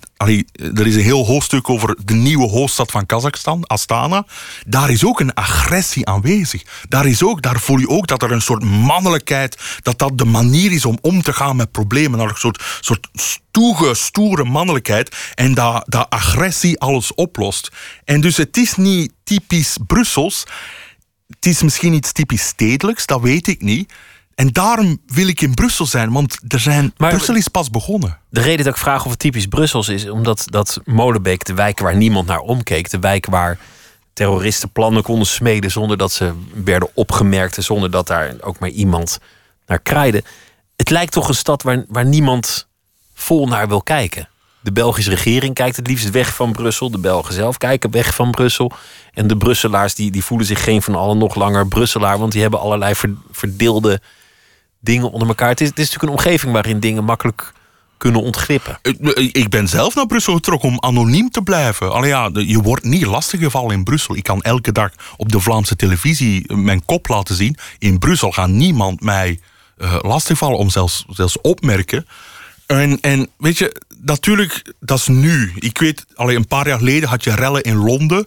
er is een heel hoofdstuk over de nieuwe hoofdstad van Kazachstan, Astana. Daar is ook een agressie aanwezig. Daar, is ook, daar voel je ook dat er een soort mannelijkheid, dat dat de manier is om om te gaan met problemen. Een soort, soort stoere, stoere mannelijkheid. En dat, dat agressie alles oplost. En dus het is niet typisch Brussels. Het is misschien iets typisch stedelijks, dat weet ik niet. En daarom wil ik in Brussel zijn, want er zijn, Maar- Brussel is pas begonnen. De reden dat ik vraag of het typisch Brussels is, omdat dat Molenbeek, de wijk waar niemand naar omkeek, de wijk waar terroristen plannen konden smeden zonder dat ze werden opgemerkt en zonder dat daar ook maar iemand naar kraaide. Het lijkt toch een stad waar, waar niemand vol naar wil kijken. De Belgische regering kijkt het liefst weg van Brussel. De Belgen zelf kijken weg van Brussel. En de Brusselaars die, die voelen zich geen van allen nog langer Brusselaar. Want die hebben allerlei ver- verdeelde dingen onder elkaar. Het is, het is natuurlijk een omgeving waarin dingen makkelijk kunnen ontglippen. Ik- ben zelf naar Brussel getrokken om anoniem te blijven. Allee ja, je wordt niet lastiggevallen in Brussel. Ik kan elke dag op de Vlaamse televisie mijn kop laten zien. In Brussel gaat niemand mij eh, lastigvallen, om zelfs, zelfs opmerken. En, en weet je, natuurlijk, dat is nu. Ik weet, allee, een paar jaar geleden had je rellen in Londen.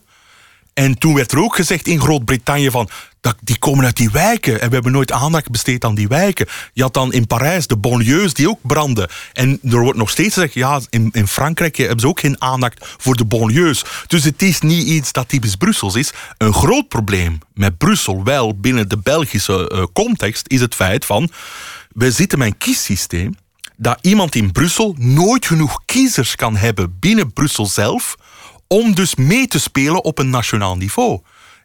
En toen werd er ook gezegd in Groot-Brittannië van... Dat, die komen uit die wijken en we hebben nooit aandacht besteed aan die wijken. Je had dan in Parijs de banlieues die ook branden. En er wordt nog steeds gezegd... ja, in, in Frankrijk hebben ze ook geen aandacht voor de banlieues. Dus het is niet iets dat typisch Brussels is. Een groot probleem met Brussel wel binnen de Belgische eh, context... is het feit van... we zitten met een kiessysteem dat iemand in Brussel nooit genoeg kiezers kan hebben binnen Brussel zelf om dus mee te spelen op een nationaal niveau.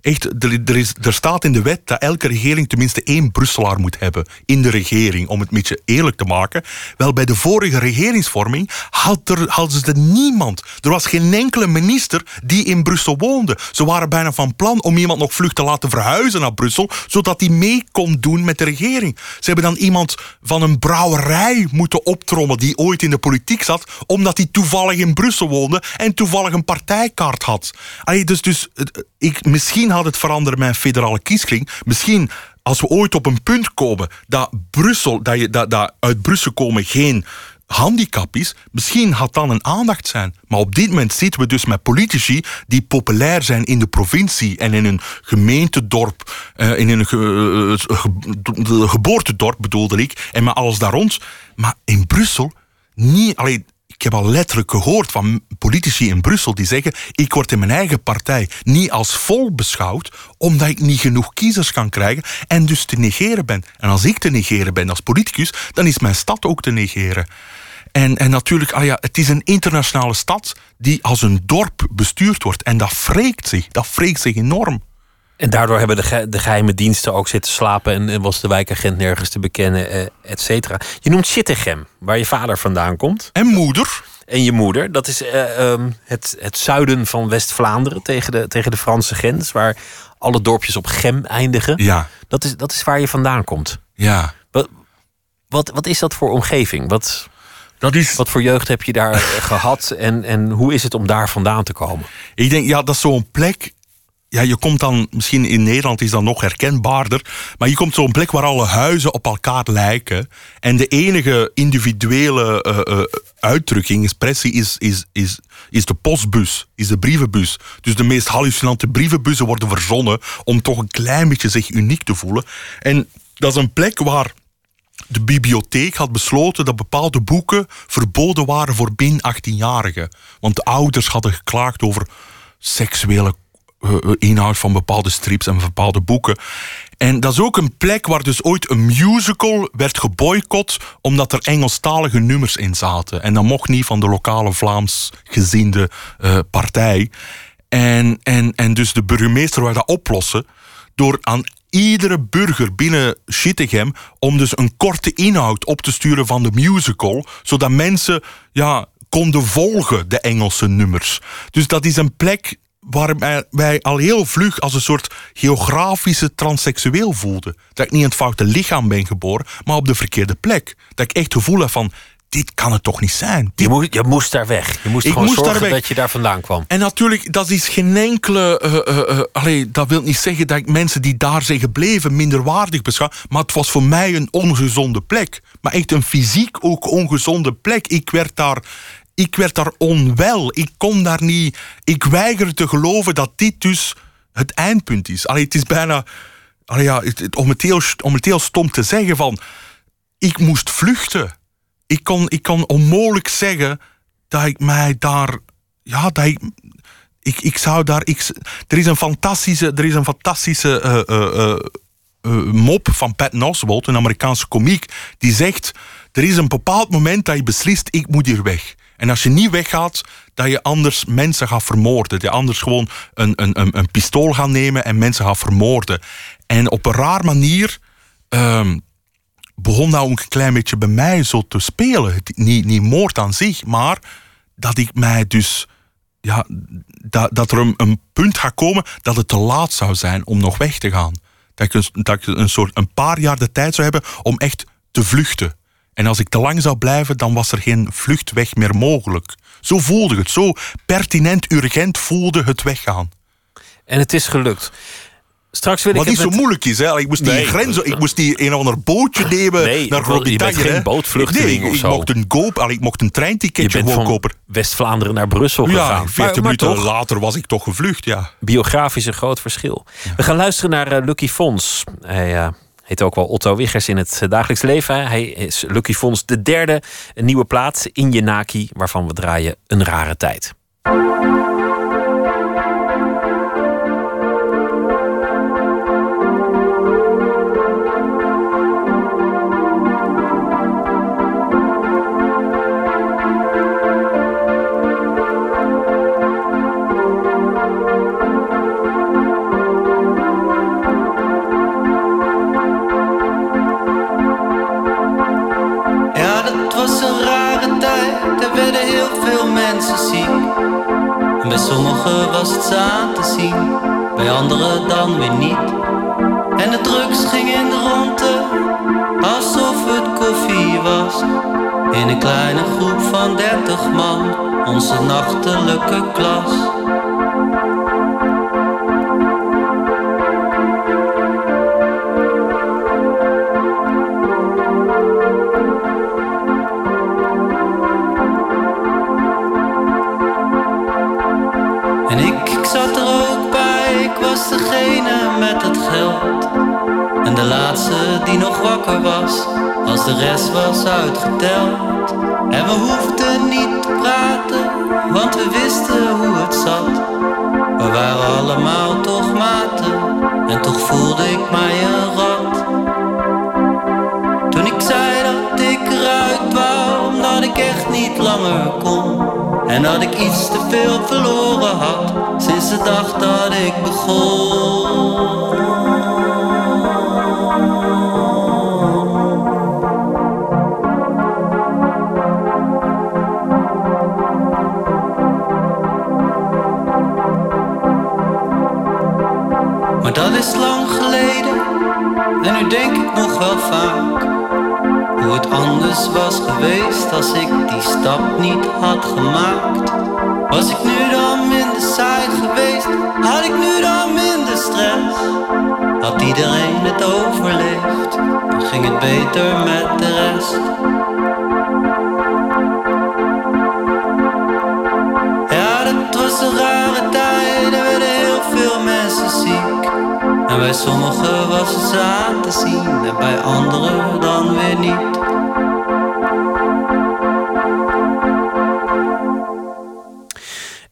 Echt, er, is, er staat in de wet dat elke regering tenminste één Brusselaar moet hebben in de regering, om het een beetje eerlijk te maken. Wel, bij de vorige regeringsvorming had er, hadden ze er niemand. Er was geen enkele minister die in Brussel woonde. Ze waren bijna van plan om iemand nog vlug te laten verhuizen naar Brussel, zodat hij mee kon doen met de regering. Ze hebben dan iemand van een brouwerij moeten optrommen die ooit in de politiek zat, omdat hij toevallig in Brussel woonde en toevallig een partijkaart had. Allee, dus, dus eh, ik, misschien het veranderen met een federale kieskring. Misschien als we ooit op een punt komen dat Brussel, dat, je, dat, dat uit Brussel komen geen handicap is, misschien had dan een aandacht zijn. Maar op dit moment zitten we dus met politici die populair zijn in de provincie en in een gemeentedorp, eh, in een ge- eh, ge- geboortedorp bedoelde ik, en met alles daar rond. Maar in Brussel niet, alleen ik heb al letterlijk gehoord van politici in Brussel die zeggen: ik word in mijn eigen partij niet als vol beschouwd, omdat ik niet genoeg kiezers kan krijgen en dus te negeren ben. En als ik te negeren ben als politicus, dan is mijn stad ook te negeren. En, en natuurlijk, ah ja, het is een internationale stad die als een dorp bestuurd wordt. En dat wreekt zich. Dat wreekt zich enorm. En daardoor hebben de, ge de geheime diensten ook zitten slapen en, en was de wijkagent nergens te bekennen, eh, et cetera. Je noemt Zittegem, waar je vader vandaan komt. En moeder. En je moeder. Dat is eh, ehm, het, het zuiden van West-Vlaanderen tegen de, tegen de Franse grens, waar alle dorpjes op Gem eindigen. Ja, Dat is, dat is waar je vandaan komt. ja. Wat, wat, wat is dat voor omgeving? Wat, Dat is, wat voor jeugd heb je daar eh, gehad en, en hoe is het om daar vandaan te komen? ik denk, ja, dat is zo'n plek. Ja, je komt dan, misschien in Nederland is dat nog herkenbaarder. Maar je komt zo'n plek waar alle huizen op elkaar lijken. En de enige individuele eh, eh, uitdrukking, expressie, is, is, is, is de postbus, is de brievenbus. Dus de meest hallucinante brievenbussen worden verzonnen om toch een klein beetje zich uniek te voelen. En dat is een plek waar de bibliotheek had besloten dat bepaalde boeken verboden waren voor min 18-jarigen. Want de ouders hadden geklaagd over seksuele inhoud van bepaalde strips en bepaalde boeken. En dat is ook een plek waar dus ooit een musical werd geboycott omdat er Engelstalige nummers in zaten. En dat mocht niet van de lokale Vlaams geziende eh, partij. En, en, en dus de burgemeester wou dat oplossen door aan iedere burger binnen Schittegem om dus een korte inhoud op te sturen van de musical, zodat mensen ja, konden volgen de Engelse nummers. Dus dat is een plek waar wij- al heel vlug als een soort geografische transseksueel voelden. Dat ik niet in het foute lichaam ben geboren, maar op de verkeerde plek. Dat ik echt het gevoel heb van, dit kan het toch niet zijn? Je moest, je moest daar weg. Je moest Ik gewoon moest zorgen dat je daar vandaan kwam. en natuurlijk, dat is geen enkele. allee, dat wil niet zeggen dat ik mensen die daar zijn gebleven minderwaardig beschouw. Maar het was voor mij een ongezonde plek. Maar echt een fysiek ook ongezonde plek. Ik werd daar. Ik werd daar onwel. Ik kon daar niet. Ik weigerde te geloven dat dit dus het eindpunt is. Allee, het is bijna. Allee, ja, het- om, het heel, om het stom te zeggen van. Ik moest vluchten. Ik kon, ik kon onmogelijk zeggen dat ik mij daar. Ja, dat ik. Ik, zou daar. Ik, er is een fantastische. Er is een fantastische eh, eh, eh, mop van Pat Oswalt, een Amerikaanse komiek. Die zegt: Er is een bepaald moment dat je beslist: ik moet hier weg. En als je niet weggaat, dat je anders mensen gaat vermoorden. Dat je anders gewoon een, een, een, een pistool gaat nemen en mensen gaat vermoorden. En op een raar manier. ehm, begon dat ook een klein beetje bij mij zo te spelen. Niet, niet moord aan zich, maar dat ik mij dus. Ja, dat, dat er een, punt gaat komen dat het te laat zou zijn om nog weg te gaan. Dat ik, dat een, soort, een paar jaar de tijd zou hebben om echt te vluchten. En als ik te lang zou blijven, dan was er geen vluchtweg meer mogelijk. Zo voelde het. Zo pertinent, urgent voelde het weggaan. En het is gelukt. Straks wil ik Wat het niet zo moeilijk is, hè? Ik moest die Nee. grens, ik moest die een of ander bootje nemen Nee, naar je bent Groot-Brittannië. geen bootvluchteling nee, ik mocht een goop, allee, ik mocht een Je treinticketje bent gewoon van kopen. West-Vlaanderen naar Brussel gegaan. Ja, Maar- 14 maar minuten toch, later was ik toch gevlucht, ja. biografisch een groot verschil. We gaan luisteren naar eh, Lucky Fons. Hij eh, heet ook wel Otto Wiggers in het eh, dagelijks leven. Hij is Lucky Fons de derde, een nieuwe plaat in Jenaki, waarvan we draaien een rare tijd. Klas. En ik, ik zat er ook bij, ik was degene met het geld. En de laatste die nog wakker was, als de rest was uitgeteld. En we hoefden niet te praten, want we wisten hoe het zat. We waren allemaal toch maten, en toch voelde ik mij een rat. Toen ik zei dat ik eruit wou, omdat ik echt niet langer kon. En dat ik iets te veel verloren had sinds de dag dat ik begon. Denk ik nog wel vaak hoe het anders was geweest als ik die stap niet had gemaakt. Was ik nu dan minder saai geweest? Had ik nu dan minder stress? Had iedereen het overleefd? Ging het beter met de rest. En bij sommigen was het aan te zien, en bij anderen dan weer niet.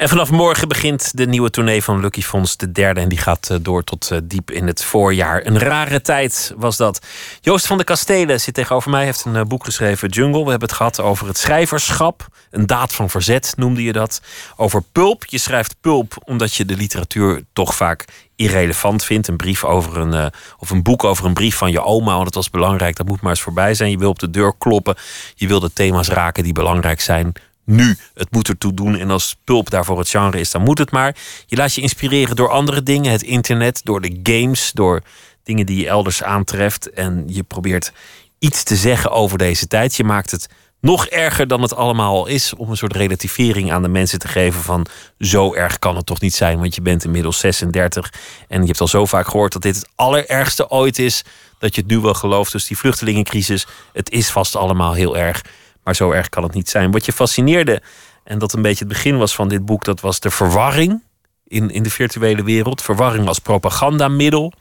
En vanaf morgen begint de nieuwe tournee van Lucky Fonds, de derde. En die gaat eh, door tot eh, diep in het voorjaar. Een rare tijd was dat. Joost van de Kastelen zit tegenover mij, heeft een eh, boek geschreven, Jungle. We hebben het gehad over het schrijverschap. Een daad van verzet noemde je dat. Over pulp. Je schrijft pulp omdat je de literatuur toch vaak irrelevant vindt. Een brief over een, of een boek over een brief van je oma, want het was belangrijk. Dat moet maar eens voorbij zijn. Je wil op de deur kloppen. Je wil de thema's raken die belangrijk zijn nu. Het moet ertoe doen. En als pulp daarvoor het genre is, dan moet het maar. Je laat je inspireren door andere dingen. Het internet, door de games, door dingen die je elders aantreft. En je probeert iets te zeggen over deze tijd. Je maakt het nog erger dan het allemaal al is. Om een soort relativering aan de mensen te geven van zo erg kan het toch niet zijn. Want je bent inmiddels 36 en je hebt al zo vaak gehoord dat dit het allerergste ooit is. Dat je het nu wel gelooft. Dus die vluchtelingencrisis, het is vast allemaal heel erg. Maar zo erg kan het niet zijn. Wat je fascineerde, en dat een beetje het begin was van dit boek, dat was de verwarring in, in de virtuele wereld. Verwarring als propagandamiddel.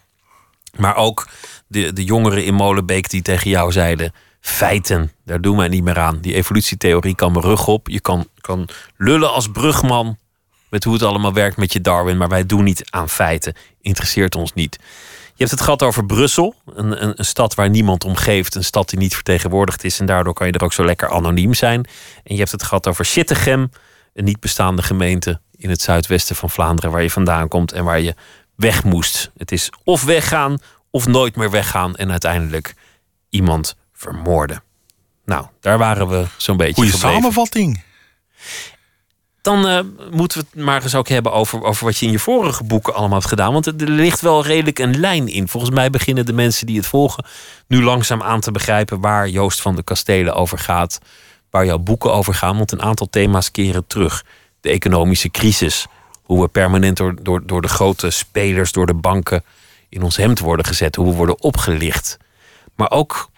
Maar ook de, de jongeren in Molenbeek die tegen jou zeiden: feiten, daar doen wij niet meer aan. Die evolutietheorie kan mijn rug op. Je kan, kan lullen als brugman met hoe het allemaal werkt met je Darwin, maar wij doen niet aan feiten. Interesseert ons niet. Je hebt het gehad over Brussel, een, een, een, stad waar niemand om geeft, een stad die niet vertegenwoordigd is en daardoor kan je er ook zo lekker anoniem zijn. En je hebt het gehad over Sittegem, een niet bestaande gemeente in het zuidwesten van Vlaanderen waar je vandaan komt en waar je weg moest. Het is of weggaan of nooit meer weggaan en uiteindelijk iemand vermoorden. Nou, daar waren we zo'n beetje. Goeie samenvatting dan uh, moeten we het maar eens ook hebben over, over wat je in je vorige boeken allemaal hebt gedaan. Want er ligt wel redelijk een lijn in. Volgens mij beginnen de mensen die het volgen nu langzaam aan te begrijpen waar Joost van de Kastelen over gaat. Waar jouw boeken over gaan. Want een aantal thema's keren terug. De economische crisis. Hoe we permanent door, door, door de grote spelers, door de banken in ons hemd worden gezet. Hoe we worden opgelicht. Maar ook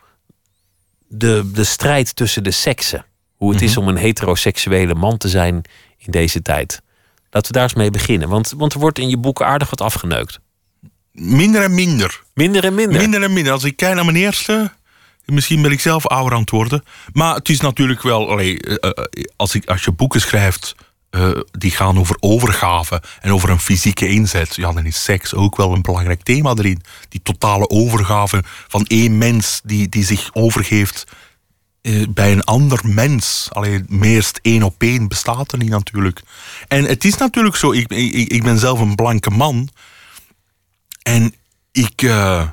de, de strijd tussen de seksen. Hoe het is mhm. om een heteroseksuele man te zijn in deze tijd. Laten we daar eens mee beginnen. Want, want er wordt in je boeken aardig wat afgeneukt. Minder en minder. Minder en minder. Minder en minder. Als ik kijk naar mijn eerste. Misschien ben ik zelf ouder aan het worden. Maar het is natuurlijk wel. Allee, eh, eh, als, ik, als je boeken schrijft. Uh, die gaan over overgave en over een fysieke inzet. Ja, dan is seks ook wel een belangrijk thema erin. Die totale overgave van één mens die, die zich overgeeft eh, bij een ander mens. Alleen meest één op één bestaat er niet natuurlijk. En het is natuurlijk zo, ik, ik, ik ben zelf een blanke man. En ik, uh,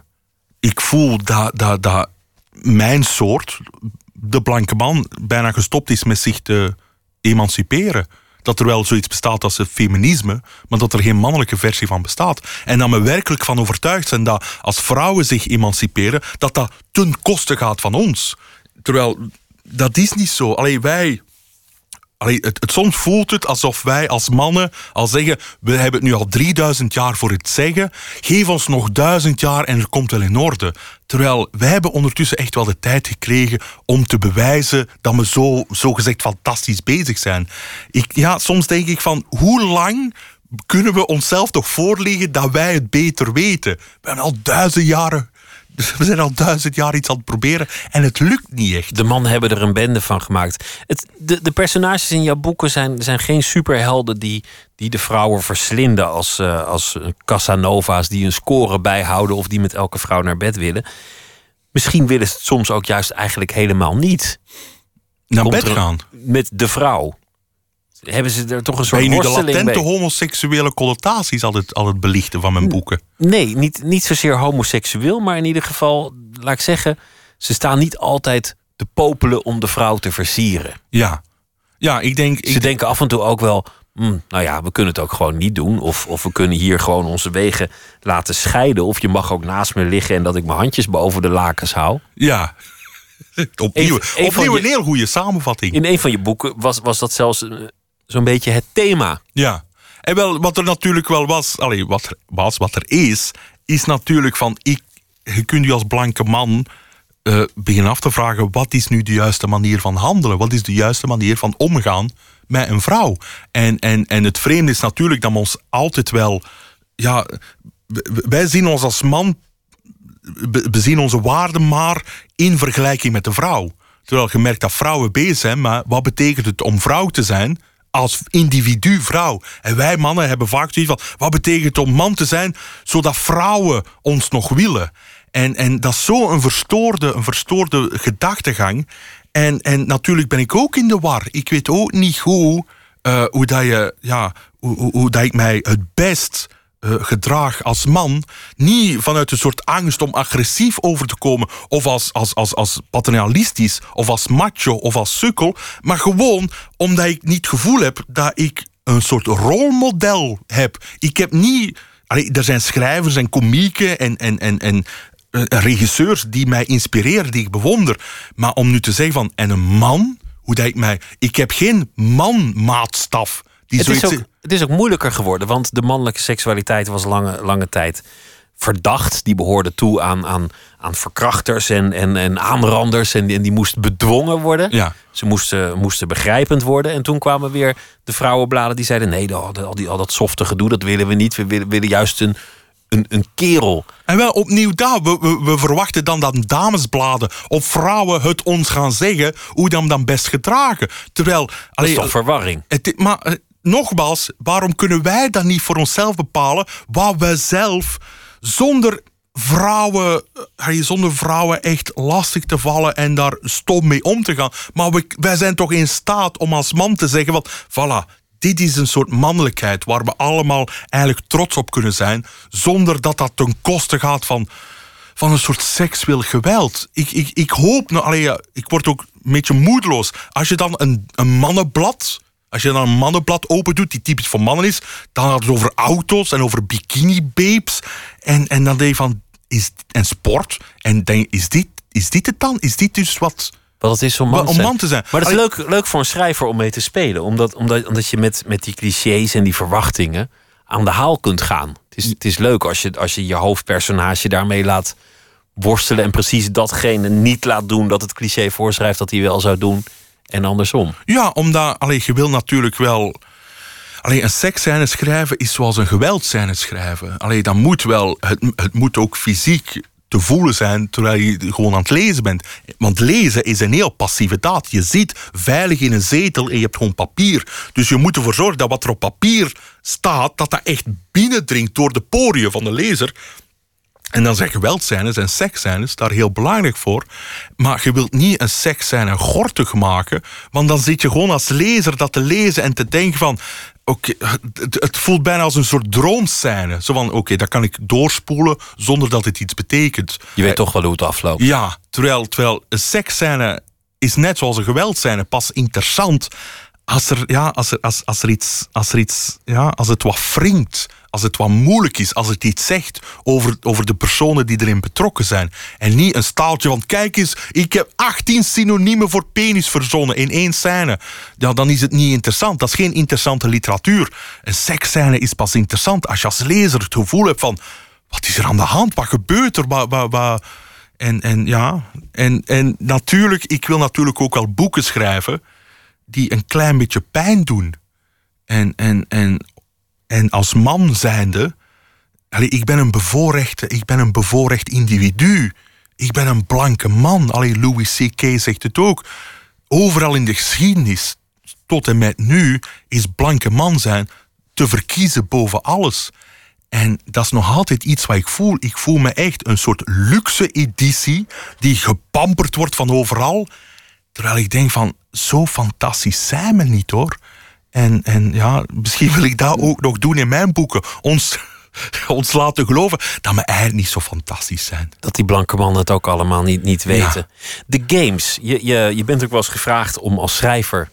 ik voel dat, dat, dat mijn soort, de blanke man, bijna gestopt is met zich te emanciperen. Dat er wel zoiets bestaat als het feminisme, maar dat er geen mannelijke versie van bestaat. En dat we werkelijk van overtuigd zijn dat als vrouwen zich emanciperen, dat dat ten koste gaat van ons. Terwijl dat is niet zo. Alleen wij. Allee, het, het, soms voelt het alsof wij als mannen al zeggen: we hebben het nu al 3000 jaar voor het zeggen. Geef ons nog duizend jaar en er komt wel in orde. Terwijl wij hebben ondertussen echt wel de tijd gekregen om te bewijzen dat we zo, zo gezegd fantastisch bezig zijn. Ik, ja, soms denk ik van hoe lang kunnen we onszelf toch voorleggen dat wij het beter weten? We hebben al duizend jaren dus we zijn al duizend jaar iets aan het proberen en het lukt niet echt. De mannen hebben er een bende van gemaakt. Het, de, de personages in jouw boeken zijn, zijn geen superhelden die, die de vrouwen verslinden als, uh, als Casanova's die een score bijhouden of die met elke vrouw naar bed willen. Misschien willen ze het soms ook juist eigenlijk helemaal niet. Naar komt bed gaan. met de vrouw. Hebben ze er toch een Ben soort je nu de latente homoseksuele connotaties al het, al het belichten van mijn boeken? Nee, niet, niet zozeer homoseksueel, maar in ieder geval, laat ik zeggen, ze staan niet altijd te popelen om de vrouw te versieren. Ja. Ja, ik denk... Ze denken af en toe ook wel, hm, nou ja, we kunnen het ook gewoon niet doen. Of, of we kunnen hier gewoon onze wegen laten scheiden. Of je mag ook naast me liggen en dat ik mijn handjes boven de lakens hou. ja. opnieuw opnieuw een je- heel goede samenvatting. In een van je boeken was, was dat zelfs eh, zo'n beetje het thema. Ja. En wel, wat er natuurlijk wel was, allee, wat er was, wat er is, is natuurlijk van, ik, je kunt je als blanke man eh, beginnen af te vragen, wat is nu de juiste manier van handelen? Wat is de juiste manier van omgaan met een vrouw? En, en, en het vreemde is natuurlijk dat we ons altijd wel, ja, wij zien ons als man we zien onze waarden maar in vergelijking met de vrouw. Terwijl je merkt dat vrouwen bezig zijn, maar wat betekent het om vrouw te zijn als individu vrouw? En wij mannen hebben vaak zoiets van, wat betekent het om man te zijn, zodat vrouwen ons nog willen? En, en dat is zo een verstoorde, een verstoorde gedachtegang. En, en natuurlijk ben ik ook in de war. Ik weet ook niet hoe, eh, hoe, dat, je, ja, hoe, hoe, hoe dat ik mij het best eh, gedrag als man niet vanuit een soort angst om agressief over te komen of als, als, als, als paternalistisch of als macho of als sukkel, maar gewoon omdat ik niet het gevoel heb dat ik een soort rolmodel heb. Ik heb niet... Allee, er zijn schrijvers en komieken en, en, en, en eh, regisseurs die mij inspireren, die ik bewonder. Maar om nu te zeggen van, en een man, hoe dat ik mij... Ik heb geen man-maatstaf. Die Het is, ook, het is ook moeilijker geworden, want de mannelijke seksualiteit was lange, lange tijd verdacht. Die behoorde toe aan, aan, aan verkrachters en, en, en aanranders. En die, en die moest bedwongen worden. Ja. Ze moesten, moesten begrijpend worden. En toen kwamen weer de vrouwenbladen die zeiden: nee, al, al, die, al dat softe gedoe, dat willen we niet. We willen, willen juist een, een, een kerel. En wel opnieuw daar, we, we, we verwachten dan dat damesbladen of vrouwen het ons gaan zeggen hoe dan dan best gedragen. Terwijl, Dat is toch verwarring? het, maar eh, nogmaals, waarom kunnen wij dan niet voor onszelf bepalen wat wij zelf zonder vrouwen, eh, zonder vrouwen echt lastig te vallen en daar stom mee om te gaan. Maar we, wij zijn toch in staat om als man te zeggen, wat, voilà, dit is een soort mannelijkheid waar we allemaal eigenlijk trots op kunnen zijn, zonder dat dat ten koste gaat van, van een soort seksueel geweld. Ik, ik, ik hoop, nou, allee, ik word ook een beetje moedeloos. Als je dan een, een mannenblad, als je dan een mannenblad open doet, die typisch voor mannen is, dan gaat het over auto's en over bikini babes. En, en dan denk je van, is, en sport. En denk, is dit, is dit het dan? Is dit dus wat... Wat het is om man, Om te zijn. man te zijn. Maar het is leuk, leuk voor een schrijver om mee te spelen. Omdat, omdat, omdat je met, met die clichés en die verwachtingen aan de haal kunt gaan. Het is, het is leuk als je, als je je hoofdpersonage daarmee laat worstelen. En precies datgene niet laat doen dat het cliché voorschrijft dat hij wel zou doen. En andersom. Ja, omdat allee, je wil natuurlijk wel. Allee, een seksscène schrijven is zoals een geweldscène schrijven. Allee, dat moet wel. Het, het moet ook fysiek te voelen zijn terwijl je gewoon aan het lezen bent. Want lezen is een heel passieve daad. Je zit veilig in een zetel en je hebt gewoon papier. Dus je moet ervoor zorgen dat wat er op papier staat, dat dat echt binnendringt door de poriën van de lezer. En dan zijn geweldscènes en seksscènes daar heel belangrijk voor. Maar je wilt niet een seksscène gortig maken. Want dan zit je gewoon als lezer dat te lezen en te denken van... Oké, het, het voelt bijna als een soort droomscène. Zo van, oké, dat kan ik doorspoelen zonder dat het iets betekent. Je weet toch wel hoe het afloopt. Ja, terwijl, terwijl een seksscène is net zoals een geweldscène pas interessant als er, ja, als er, als, als er iets, als er iets, ja, als het wat wringt, als het wat moeilijk is, als het iets zegt over, over de personen die erin betrokken zijn. En niet een staaltje van, kijk eens, ik heb 18 synoniemen voor penis verzonnen in één scène. Ja, dan is het niet interessant. Dat is geen interessante literatuur. Een seksscène is pas interessant als je als lezer het gevoel hebt van, wat is er aan de hand? Wat gebeurt er? Wat, wat? En, en ja, en, en natuurlijk, ik wil natuurlijk ook wel boeken schrijven die een klein beetje pijn doen. En, en, en, en als man zijnde, allee, ik ben een bevoorrechte, ik ben een bevoorrecht individu. Ik ben een blanke man. Allee, Louis C.K. zegt het ook. Overal in de geschiedenis, tot en met nu, is blanke man zijn te verkiezen boven alles. En dat is nog altijd iets wat ik voel. Ik voel me echt een soort luxe editie die gepamperd wordt van overal. Terwijl ik denk van, zo fantastisch zijn we niet hoor. En, en ja, misschien wil ik dat ook nog doen in mijn boeken. Ons, ons laten geloven dat we eigenlijk niet zo fantastisch zijn. Dat die blanke mannen het ook allemaal niet, niet weten. De games. Je, je, je bent ook wel eens gevraagd om als schrijver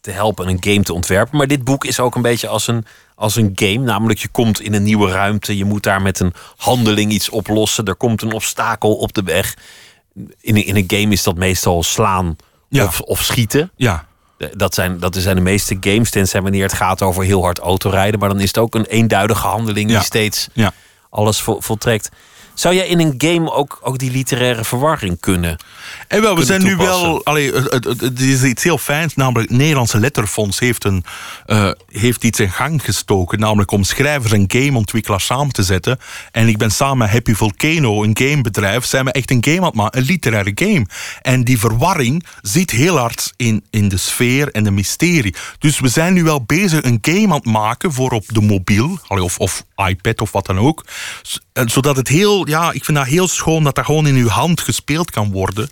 te helpen een game te ontwerpen. Maar dit boek is ook een beetje als een, als een game. Namelijk, je komt in een nieuwe ruimte. Je moet daar met een handeling iets oplossen. Er komt een obstakel op de weg. In een, in een game is dat meestal slaan Ja. of, of schieten. Ja, Dat zijn, dat zijn de meeste games, tenzij wanneer het gaat over heel hard autorijden. Maar dan is het ook een eenduidige handeling Ja. die steeds ja. alles vol, voltrekt. Zou jij in een game ook, ook die literaire verwarring kunnen? En wel, we zijn nu wel. Allee, het, het, is iets heel fijns, namelijk het Nederlandse Letterfonds heeft, een, eh, heeft iets in gang gestoken. Namelijk om schrijvers en gameontwikkelaars samen te zetten. En ik ben samen met Happy Volcano, een gamebedrijf, zijn we echt een game aan het maken, een literaire game. En die verwarring zit heel hard in, in de sfeer en de mysterie. Dus we zijn nu wel bezig een game aan het maken voor op de mobiel, allee, of, of iPad of wat dan ook. Eh, Zodat het heel, ja, ik vind dat heel schoon dat dat gewoon in uw hand gespeeld kan worden.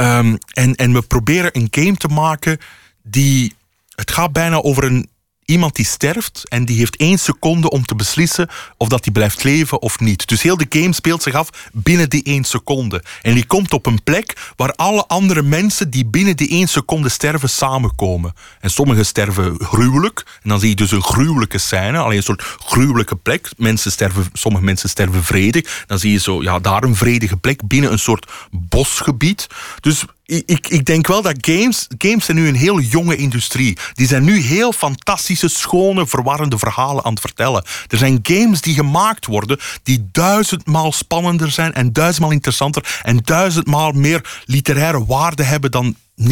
Ehm, en, en we proberen een game te maken die. Het gaat bijna over een, iemand die sterft en die heeft één seconde om te beslissen of dat hij blijft leven of niet. Dus heel de game speelt zich af binnen die één seconde. En die komt op een plek waar alle andere mensen die binnen die één seconde sterven samenkomen. En sommigen sterven gruwelijk. En dan zie je dus een gruwelijke scène, alleen een soort gruwelijke plek. Mensen sterven, sommige mensen sterven vredig. Dan zie je zo, ja, daar een vredige plek binnen een soort bosgebied. Dus ik, ik denk wel dat games, games zijn nu een heel jonge industrie. Die zijn nu heel fantastische, schone, verwarrende verhalen aan het vertellen. Er zijn games die gemaakt worden die duizendmaal spannender zijn en duizendmaal interessanter en duizendmaal meer literaire waarde hebben dan 90%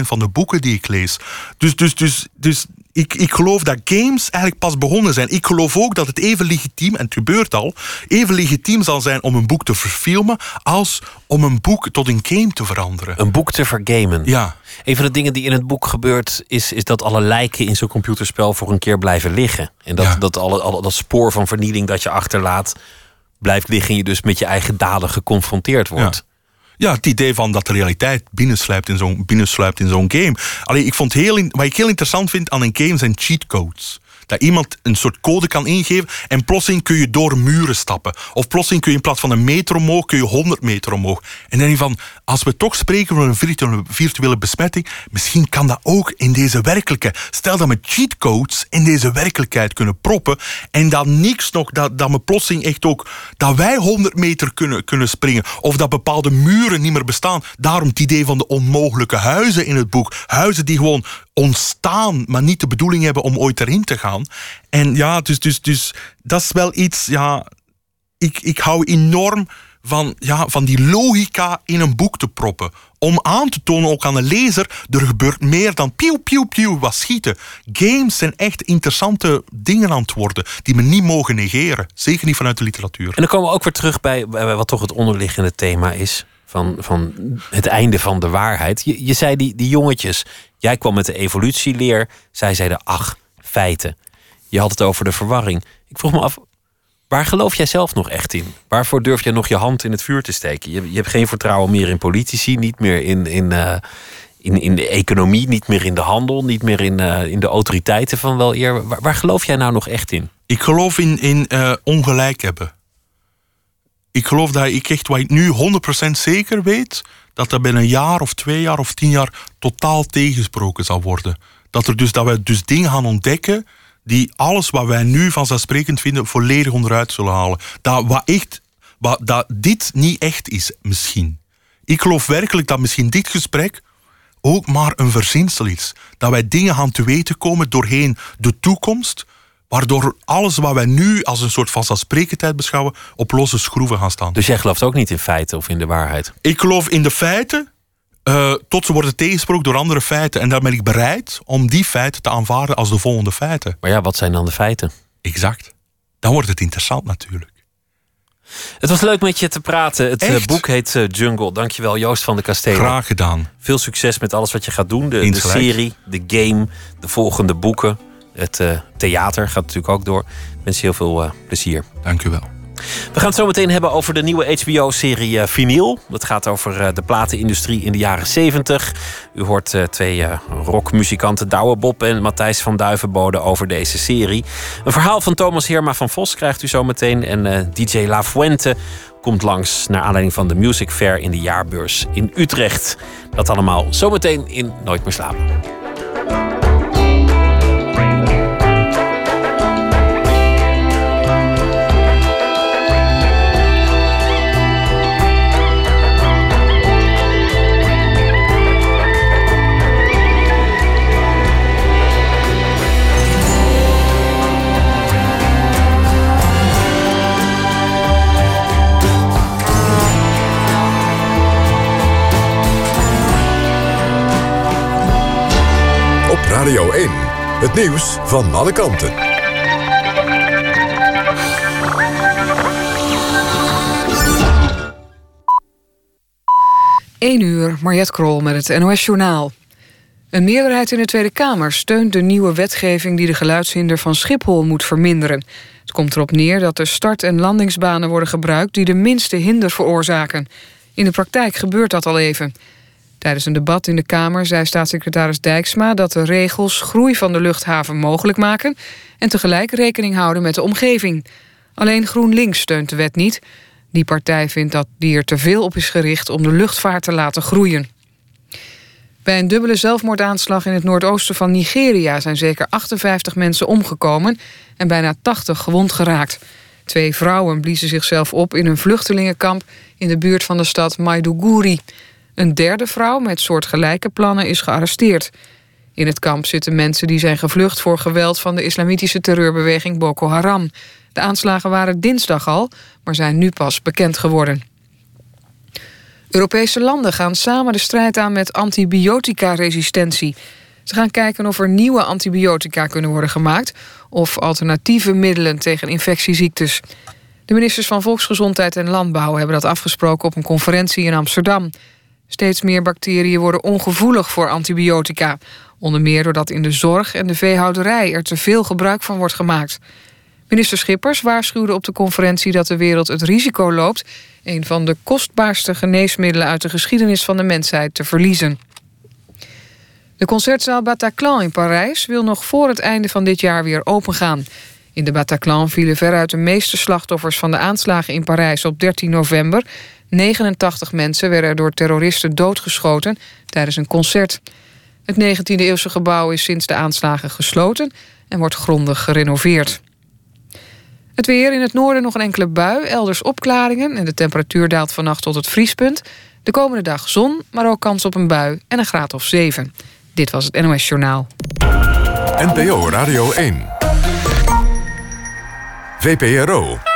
van de boeken die ik lees. Dus, dus, dus, dus ik, ik geloof dat games eigenlijk pas begonnen zijn. Ik geloof ook dat het even legitiem, en het gebeurt al, even legitiem zal zijn om een boek te verfilmen als om een boek tot een game te veranderen. Een boek te vergamen. Ja. Een van de dingen die in het boek gebeurt, is, is dat alle lijken in zo'n computerspel voor een keer blijven liggen. En dat, Ja. dat, alle, alle, dat spoor van vernieling dat je achterlaat, blijft liggen en je dus met je eigen daden geconfronteerd wordt. Ja, het idee van dat de realiteit binnensluipt in zo'n binnensluipt in zo'n game. Allee, ik vond heel, wat ik heel interessant vind aan een game zijn cheatcodes. Dat iemand een soort code kan ingeven en plotseling kun je door muren stappen. Of plotseling kun je in plaats van een meter omhoog, kun je 100 meter omhoog. En dan van, als we toch spreken van een virtuele, besmetting, misschien kan dat ook in deze werkelijkheid. Stel dat we cheatcodes in deze werkelijkheid kunnen proppen en dat niks nog, dat, dat we plotseling echt ook, dat wij 100 meter kunnen, kunnen springen. Of dat bepaalde muren niet meer bestaan. Daarom het idee van de onmogelijke huizen in het boek. Huizen die gewoon ontstaan, maar niet de bedoeling hebben om ooit erin te gaan. En ja, dus, dus, dus dat is wel iets, ja, ik, ik hou enorm van, ja, van die logica in een boek te proppen. Om aan te tonen, ook aan de lezer, er gebeurt meer dan pieuw, pieuw, pieuw, wat schieten. Games zijn echt interessante dingen aan het worden, die we niet mogen negeren. Zeker niet vanuit de literatuur. En dan komen we ook weer terug bij, bij wat toch het onderliggende thema is. Van, van het einde van de waarheid. Je, je zei die, die jongetjes. Jij kwam met de evolutieleer. Zij zeiden, ach, feiten. Je had het over de verwarring. Ik vroeg me af, waar geloof jij zelf nog echt in? Waarvoor durf jij nog je hand in het vuur te steken? Je, je hebt geen vertrouwen meer in politici. Niet meer in, in, eh, in, in de economie. Niet meer in de handel. Niet meer in, eh, in de autoriteiten van wel eer. Waar, geloof jij nou nog echt in? Ik geloof in, in eh, ongelijk hebben. Ik geloof dat ik echt, wat ik nu 100% zeker weet, dat dat binnen een jaar of twee jaar of tien jaar totaal tegensproken zal worden. Dat, er dus, dat we dus dingen gaan ontdekken die alles wat wij nu vanzelfsprekend vinden volledig onderuit zullen halen. Dat, wat echt, wat, dat dit niet echt is, misschien. Ik geloof werkelijk dat misschien dit gesprek ook maar een verzinsel is. Dat wij dingen gaan te weten komen doorheen de toekomst, waardoor alles wat wij nu als een soort vanzelfsprekendheid beschouwen, op losse schroeven gaan staan. Dus jij gelooft ook niet in feiten of in de waarheid? Ik geloof in de feiten, eh, tot ze worden tegensproken door andere feiten. En dan ben ik bereid om die feiten te aanvaarden als de volgende feiten. Maar ja, wat zijn dan de feiten? Exact. Dan wordt het interessant natuurlijk. Het was leuk met je te praten. Het eh, Echt? boek heet eh, Jungle. Dankjewel Joost van de Kastelen. Graag gedaan. Veel succes met alles wat je gaat doen. De, de serie, de game, de volgende boeken. Het eh, theater gaat natuurlijk ook door. Ik wens je heel veel eh, plezier. Dank u wel. We gaan het zo meteen hebben over de nieuwe HBO-serie uh, Vinyl. Dat gaat over de platenindustrie in de jaren 70. U hoort twee rockmuzikanten Douwe Bob en Matthijs van Duivenbode over deze serie. Een verhaal van Thomas Herma van Vos krijgt u zo meteen. En DJ La Fuente komt langs naar aanleiding van de Music Fair in de jaarbeurs in Utrecht. Dat allemaal zometeen in Nooit meer slapen. Radio 1. Het nieuws van alle kanten. 1 uur, Mariette Krol met het NOS Journaal. Een meerderheid in de Tweede Kamer steunt de nieuwe wetgeving... die de geluidshinder van Schiphol moet verminderen. Het komt erop neer dat er start- en landingsbanen worden gebruikt... die de minste hinder veroorzaken. In de praktijk gebeurt dat al even... Tijdens een debat in de Kamer zei staatssecretaris Dijksma dat de regels groei van de luchthaven mogelijk maken en tegelijk rekening houden met de omgeving. Alleen GroenLinks steunt de wet niet. Die partij vindt dat die er te veel op is gericht om de luchtvaart te laten groeien. Bij een dubbele zelfmoordaanslag in het noordoosten van Nigeria zijn zeker 58 mensen omgekomen en bijna 80 gewond geraakt. Twee vrouwen bliezen zichzelf op in een vluchtelingenkamp in de buurt van de stad Maiduguri. Een derde vrouw met soortgelijke plannen is gearresteerd. In het kamp zitten mensen die zijn gevlucht voor geweld van de islamitische terreurbeweging Boko Haram. De aanslagen waren dinsdag al, maar zijn nu pas bekend geworden. Europese landen gaan samen de strijd aan met antibiotica-resistentie. Ze gaan kijken of er nieuwe antibiotica kunnen worden gemaakt of alternatieve middelen tegen infectieziektes. De ministers van Volksgezondheid en Landbouw hebben dat afgesproken op een conferentie in Amsterdam. Steeds meer bacteriën worden ongevoelig voor antibiotica. Onder meer doordat in de zorg en de veehouderij er te veel gebruik van wordt gemaakt. Minister Schippers waarschuwde op de conferentie dat de wereld het risico loopt... een van de kostbaarste geneesmiddelen uit de geschiedenis van de mensheid te verliezen. De concertzaal Bataclan in Parijs wil nog voor het einde van dit jaar weer opengaan. In de Bataclan vielen veruit de meeste slachtoffers van de aanslagen in Parijs op 13 november... 89 mensen werden door terroristen doodgeschoten tijdens een concert. Het 19e-eeuwse gebouw is sinds de aanslagen gesloten en wordt grondig gerenoveerd. Het weer in het noorden nog een enkele bui, elders opklaringen... en de temperatuur daalt vannacht tot het vriespunt. De komende dag zon, maar ook kans op een bui en een graad of 7. Dit was het NOS Journaal. NPO Radio 1. VPRO.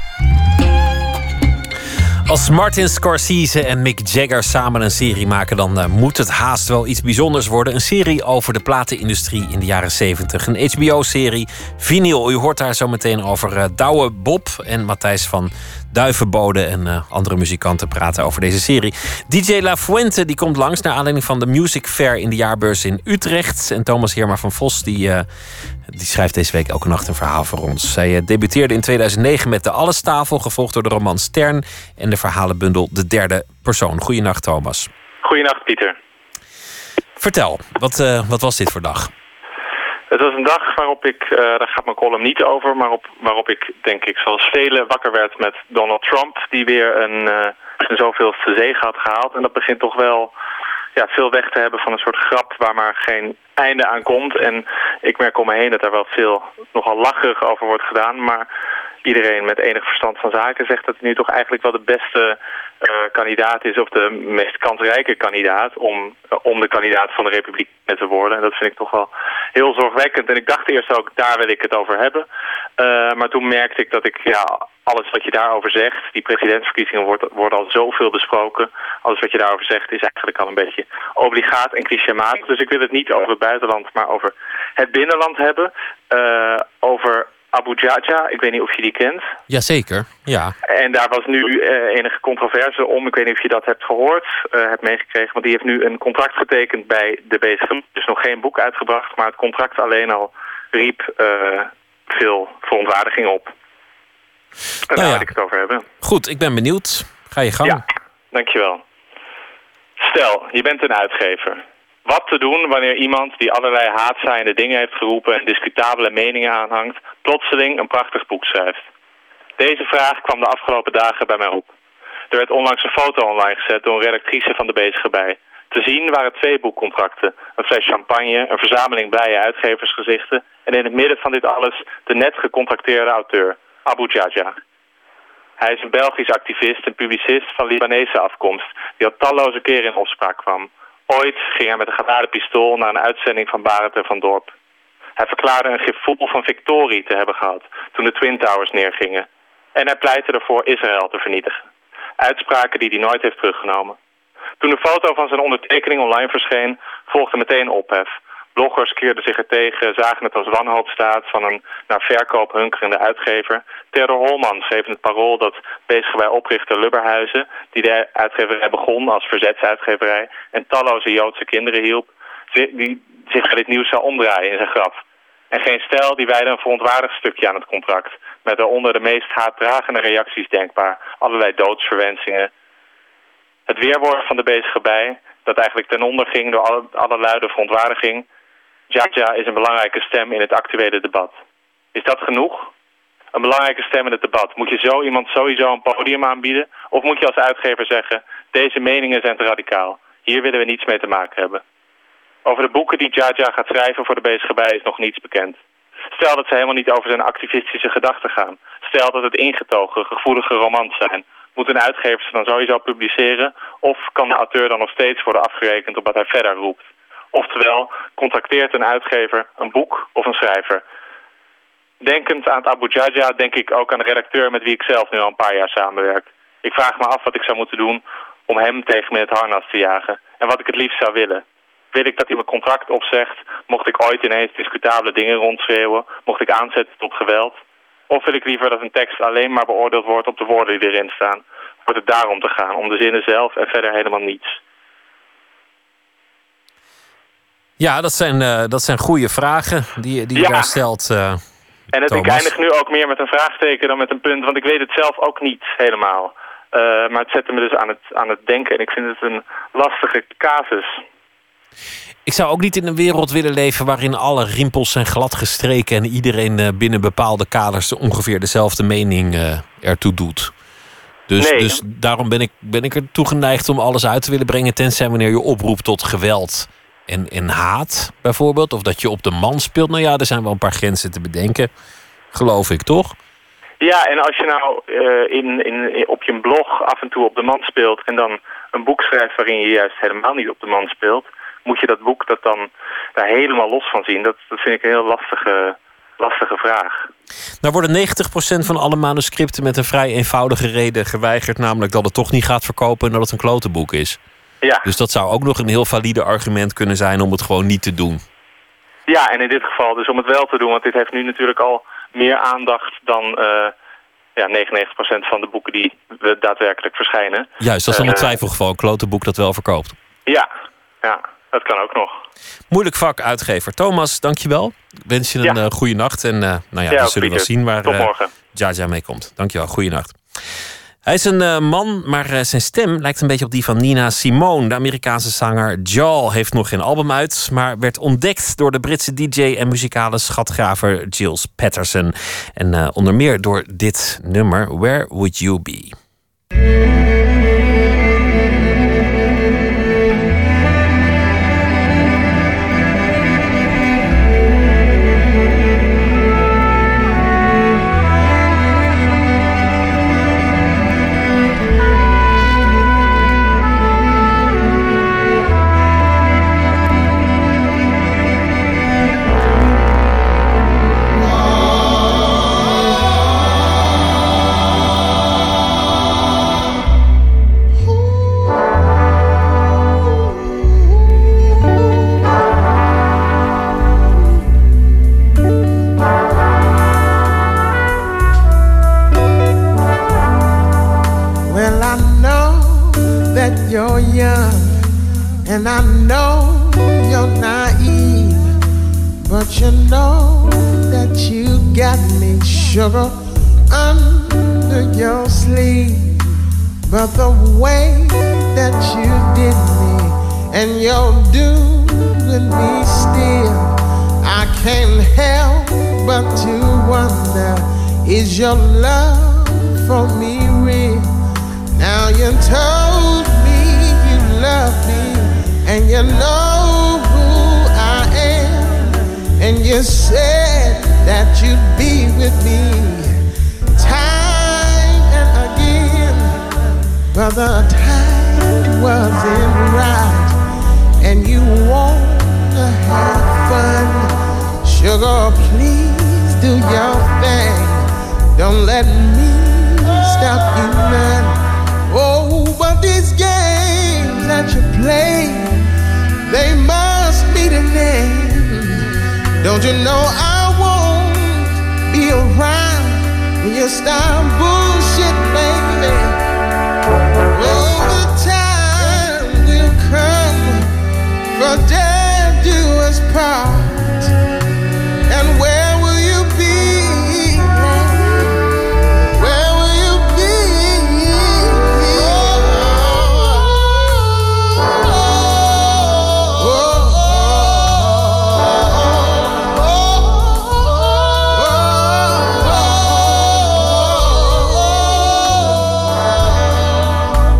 Als Martin Scorsese en Mick Jagger samen een serie maken, dan uh, moet het haast wel iets bijzonders worden. Een serie over de platenindustrie in de jaren 70. Een HBO-serie. Vinyl, u hoort daar zo meteen over uh, Douwe Bob en Matthijs van Duivenbode en uh, andere muzikanten praten over deze serie. DJ La Fuente die komt langs naar aanleiding van de Music Fair in de jaarbeurs in Utrecht. En Thomas Heerma van Vos die, die schrijft deze week elke nacht een verhaal voor ons. Zij uh, debuteerde in 2009 met De Allestafel, gevolgd door de roman Stern en de verhalenbundel De Derde Persoon. Goedenacht Thomas. Goedenacht Pieter. Vertel, wat, wat was dit voor dag? Het was een dag waarop ik, uh, daar gaat mijn column niet over, maar op, waarop ik denk ik zoals velen wakker werd met Donald Trump, die weer een, uh, een zoveelste zege had gehaald. En dat begint toch wel ja, veel weg te hebben van een soort grap waar maar geen einde aan komt. En ik merk om me heen dat er wel veel nogal lacherig over wordt gedaan, maar iedereen met enig verstand van zaken zegt dat hij nu toch eigenlijk wel de beste kandidaat is... of de meest kansrijke kandidaat om, uh, om de kandidaat van de Republiek te worden. En dat vind ik toch wel heel zorgwekkend. En ik dacht eerst ook, daar wil ik het over hebben. Uh, maar toen merkte ik dat ik, ja, alles wat je daarover zegt... die presidentsverkiezingen wordt, worden al zoveel besproken. Alles wat je daarover zegt is eigenlijk al een beetje obligaat en clichématig. Dus ik wil het niet over het buitenland, maar over het binnenland hebben. over Abu Jaja. Ik weet niet of je die kent. Jazeker, ja. En daar was nu uh, enige controverse om. Ik weet niet of je dat hebt gehoord, uh, hebt meegekregen. Want die heeft nu een contract getekend bij de bezige. Dus nog geen boek uitgebracht, maar het contract alleen al riep uh, veel verontwaardiging op. En Nou daar ja. wil ik het over hebben. Goed, ik ben benieuwd. Ga je gang. Ja, dankjewel. Stel, je bent een uitgever. Wat te doen wanneer iemand die allerlei haatzaaiende dingen heeft geroepen... en discutabele meningen aanhangt, plotseling een prachtig boek schrijft? Deze vraag kwam de afgelopen dagen bij mij op. Er werd onlangs een foto online gezet door een redactrice van de Bezige bij. Te zien waren twee boekcontracten. Een fles champagne, een verzameling blije uitgeversgezichten... en in het midden van dit alles de net gecontracteerde auteur, Abu Jaja. Hij is een Belgisch activist en publicist van Libanese afkomst... die al talloze keren in opspraak kwam. Ooit ging hij met een geladen pistool naar een uitzending van Barend en van Dorp. Hij verklaarde een gevoel van victorie te hebben gehad toen de Twin Towers neergingen. En hij pleitte ervoor Israël te vernietigen. Uitspraken die hij nooit heeft teruggenomen. Toen de foto van zijn ondertekening online verscheen, volgde meteen ophef. Bloggers keerden zich er tegen, zagen het als wanhoopstaat van een naar verkoop hunkerende uitgever. Theodor Holman in het parool dat bezig bij oprichter Lubberhuizen, die de uitgeverij begon als verzetsuitgeverij en talloze Joodse kinderen hielp, die zich bij dit nieuws zou omdraaien in zijn graf. En geen stijl die wijde een verontwaardigd stukje aan het contract, met daaronder de meest haatdragende reacties denkbaar, allerlei doodsverwensingen. Het weerwoord van de bezige bij, dat eigenlijk ten onder ging door alle, alle luide verontwaardiging, Jaja is een belangrijke stem in het actuele debat. Is dat genoeg? Een belangrijke stem in het debat. Moet je zo iemand sowieso een podium aanbieden? Of moet je als uitgever zeggen, deze meningen zijn te radicaal. Hier willen we niets mee te maken hebben. Over de boeken die Jaja gaat schrijven voor de bezige is nog niets bekend. Stel dat ze helemaal niet over zijn activistische gedachten gaan. Stel dat het ingetogen, gevoelige romans zijn. Moet een uitgever ze dan sowieso publiceren? Of kan de auteur dan nog steeds worden afgerekend op wat hij verder roept? Oftewel, contracteert een uitgever een boek of een schrijver? Denkend aan het Abu Jaja denk ik ook aan de redacteur met wie ik zelf nu al een paar jaar samenwerk. Ik vraag me af wat ik zou moeten doen om hem tegen me het harnas te jagen. En wat ik het liefst zou willen. Wil ik dat hij mijn contract opzegt? Mocht ik ooit ineens discutabele dingen rondschreeuwen? Mocht ik aanzetten tot geweld? Of wil ik liever dat een tekst alleen maar beoordeeld wordt op de woorden die erin staan? Wordt het daarom te gaan, om de zinnen zelf en verder helemaal niets? Ja, dat zijn, uh, dat zijn goede vragen die, die Ja. je daar stelt. uh, En het, ik eindig nu ook meer met een vraagteken dan met een punt, want ik weet het zelf ook niet helemaal. Eh, maar het zette me dus aan het, aan het denken en ik vind het een lastige casus. Ik zou ook niet in een wereld willen leven waarin alle rimpels zijn gladgestreken en iedereen eh, binnen bepaalde kaders ongeveer dezelfde mening eh, ertoe doet. Dus, Nee. dus daarom ben ik, ben ik ertoe geneigd om alles uit te willen brengen, tenzij wanneer je oproept tot geweld en, en haat, bijvoorbeeld. Of dat je op de man speelt. Nou ja, er zijn wel een paar grenzen te bedenken, geloof ik toch? Ja, en als je nou eh, in, in, op je blog af en toe op de man speelt en dan een boek schrijft waarin je juist helemaal niet op de man speelt, moet je dat boek dat dan daar helemaal los van zien? Dat, dat vind ik een heel lastige, lastige vraag. Nou worden 90% van alle manuscripten met een vrij eenvoudige reden geweigerd, namelijk dat het toch niet gaat verkopen en dat het een klotenboek is. Ja, Dus dat zou ook nog een heel valide argument kunnen zijn om het gewoon niet te doen. ja, en in dit geval dus om het wel te doen, want dit heeft nu natuurlijk al meer aandacht dan eh, ja, 99% van de boeken die we daadwerkelijk verschijnen. Juist, dat is dan een Eh, twijfelgeval, een klotenboek dat wel verkoopt. Ja, ja, dat kan ook nog. Moeilijk vak, uitgever. Thomas, dankjewel. Ik wens je een Ja. eh, goede nacht. En nou ja, Ja, we zullen wel zien waar. Jaja mee komt. Dankjewel, goeienacht. Hij is een eh, man, maar eh, zijn stem lijkt een beetje op die van Nina Simone. De Amerikaanse zanger Jal heeft nog geen album uit... maar werd ontdekt door de Britse DJ en muzikale schatgraver Giles Patterson. En eh, onder meer door dit nummer, Where Would You Be? And you're doing me still, I can't help but to wonder is your love for me real? Now you told me you love me and you know who I am, and you said that you'd be with me time and again, but the time wasn't right, have fun. Sugar, please do your thing. Don't let me stop you none. Oh, but these games that you play, they must meet an end. Don't you know I won't be around when you start bullshit, baby? Oh, the time will come for death And where will you be? Where will you be?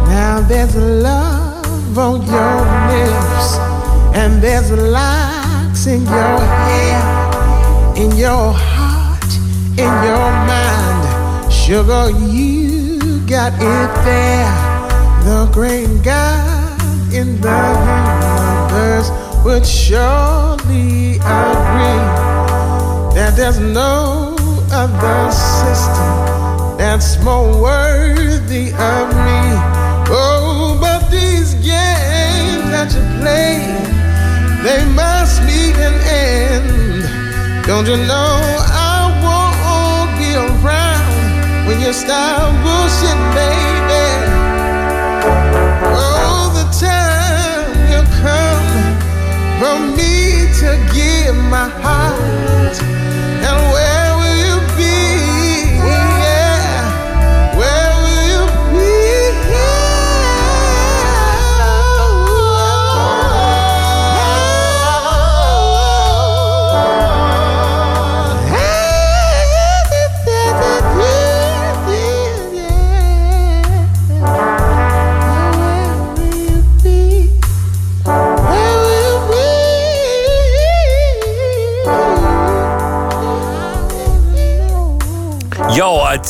Now there's love on your lips, and there's locks in your hair in your heart, in your mind. Sugar, you got it there. The great God in the universe would surely agree that there's no other system that's more worthy of me. Oh, but these games that you play, they must end. Don't you know I won't be around when you start bullshit, baby? Oh, the time will come for me to give my heart.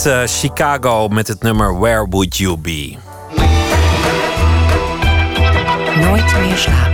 Eh, Chicago met het nummer Where Would You Be? Nooit meer slapen.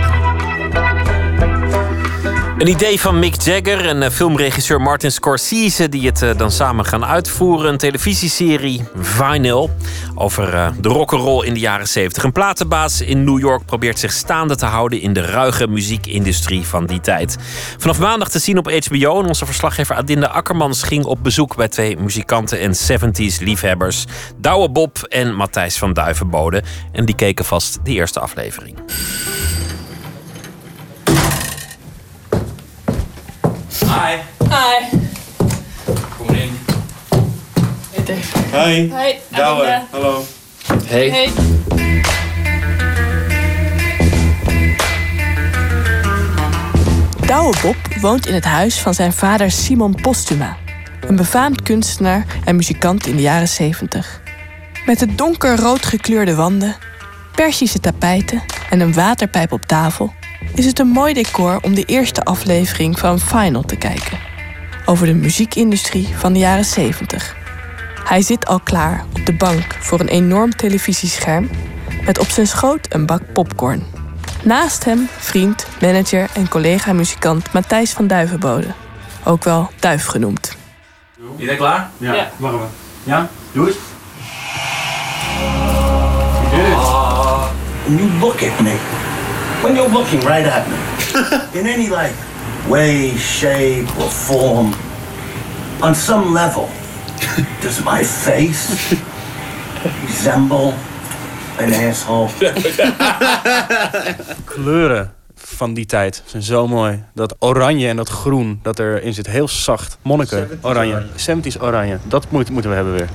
Een idee van Mick Jagger en eh, filmregisseur Martin Scorsese... die het eh, dan samen gaan uitvoeren. Een televisieserie Vinyl over eh, de rock'n'roll in de jaren 70. Een platenbaas in New York probeert zich staande te houden... in de ruige muziekindustrie van die tijd. Vanaf maandag te zien op HBO. En onze verslaggever Adinda Akkermans ging op bezoek... bij twee muzikanten en 70s liefhebbers. Douwe Bob en Matthijs van Duivenbode. En die keken vast de eerste aflevering. Hi. Hi. Kom in. Peter. Hi. Hi. Douwe. Hallo. Hey. Hey. Douwe Bob woont in het huis van zijn vader Simon Postuma. Een befaamd kunstenaar en muzikant in de jaren 70. Met de donkerrood gekleurde wanden, persische tapijten en een waterpijp op tafel... is het een mooi decor om de eerste aflevering van Final te kijken. Over de muziekindustrie van de jaren 70. Hij zit al klaar op de bank voor een enorm televisiescherm... met op zijn schoot een bak popcorn. Naast hem vriend, manager en collega-muzikant Matthijs van Duivenbode. Ook wel Duif genoemd. Je bent klaar? Ja. Ja. Ja? Doe. When you look at me, when you're looking right at me, in any like way, shape, or form, on some level, does my face resemble an asshole? Kleuren. van die tijd zijn zo mooi. Dat oranje en dat groen dat erin zit. Heel zacht. Monniken, oranje. 70s oranje. Dat moet, moeten we hebben weer.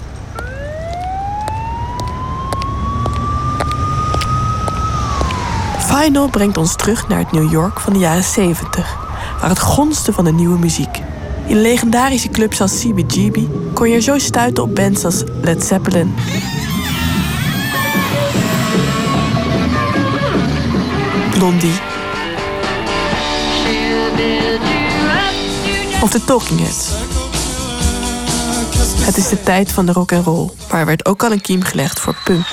Final brengt ons terug naar het New York van de jaren 70, waar het gonste van de nieuwe muziek. In legendarische clubs als CBGB kon je zo stuiten op bands als Led Zeppelin, Blondie of de Talking Heads. Het is de tijd van de rock and roll, maar er werd ook al een kiem gelegd voor punk.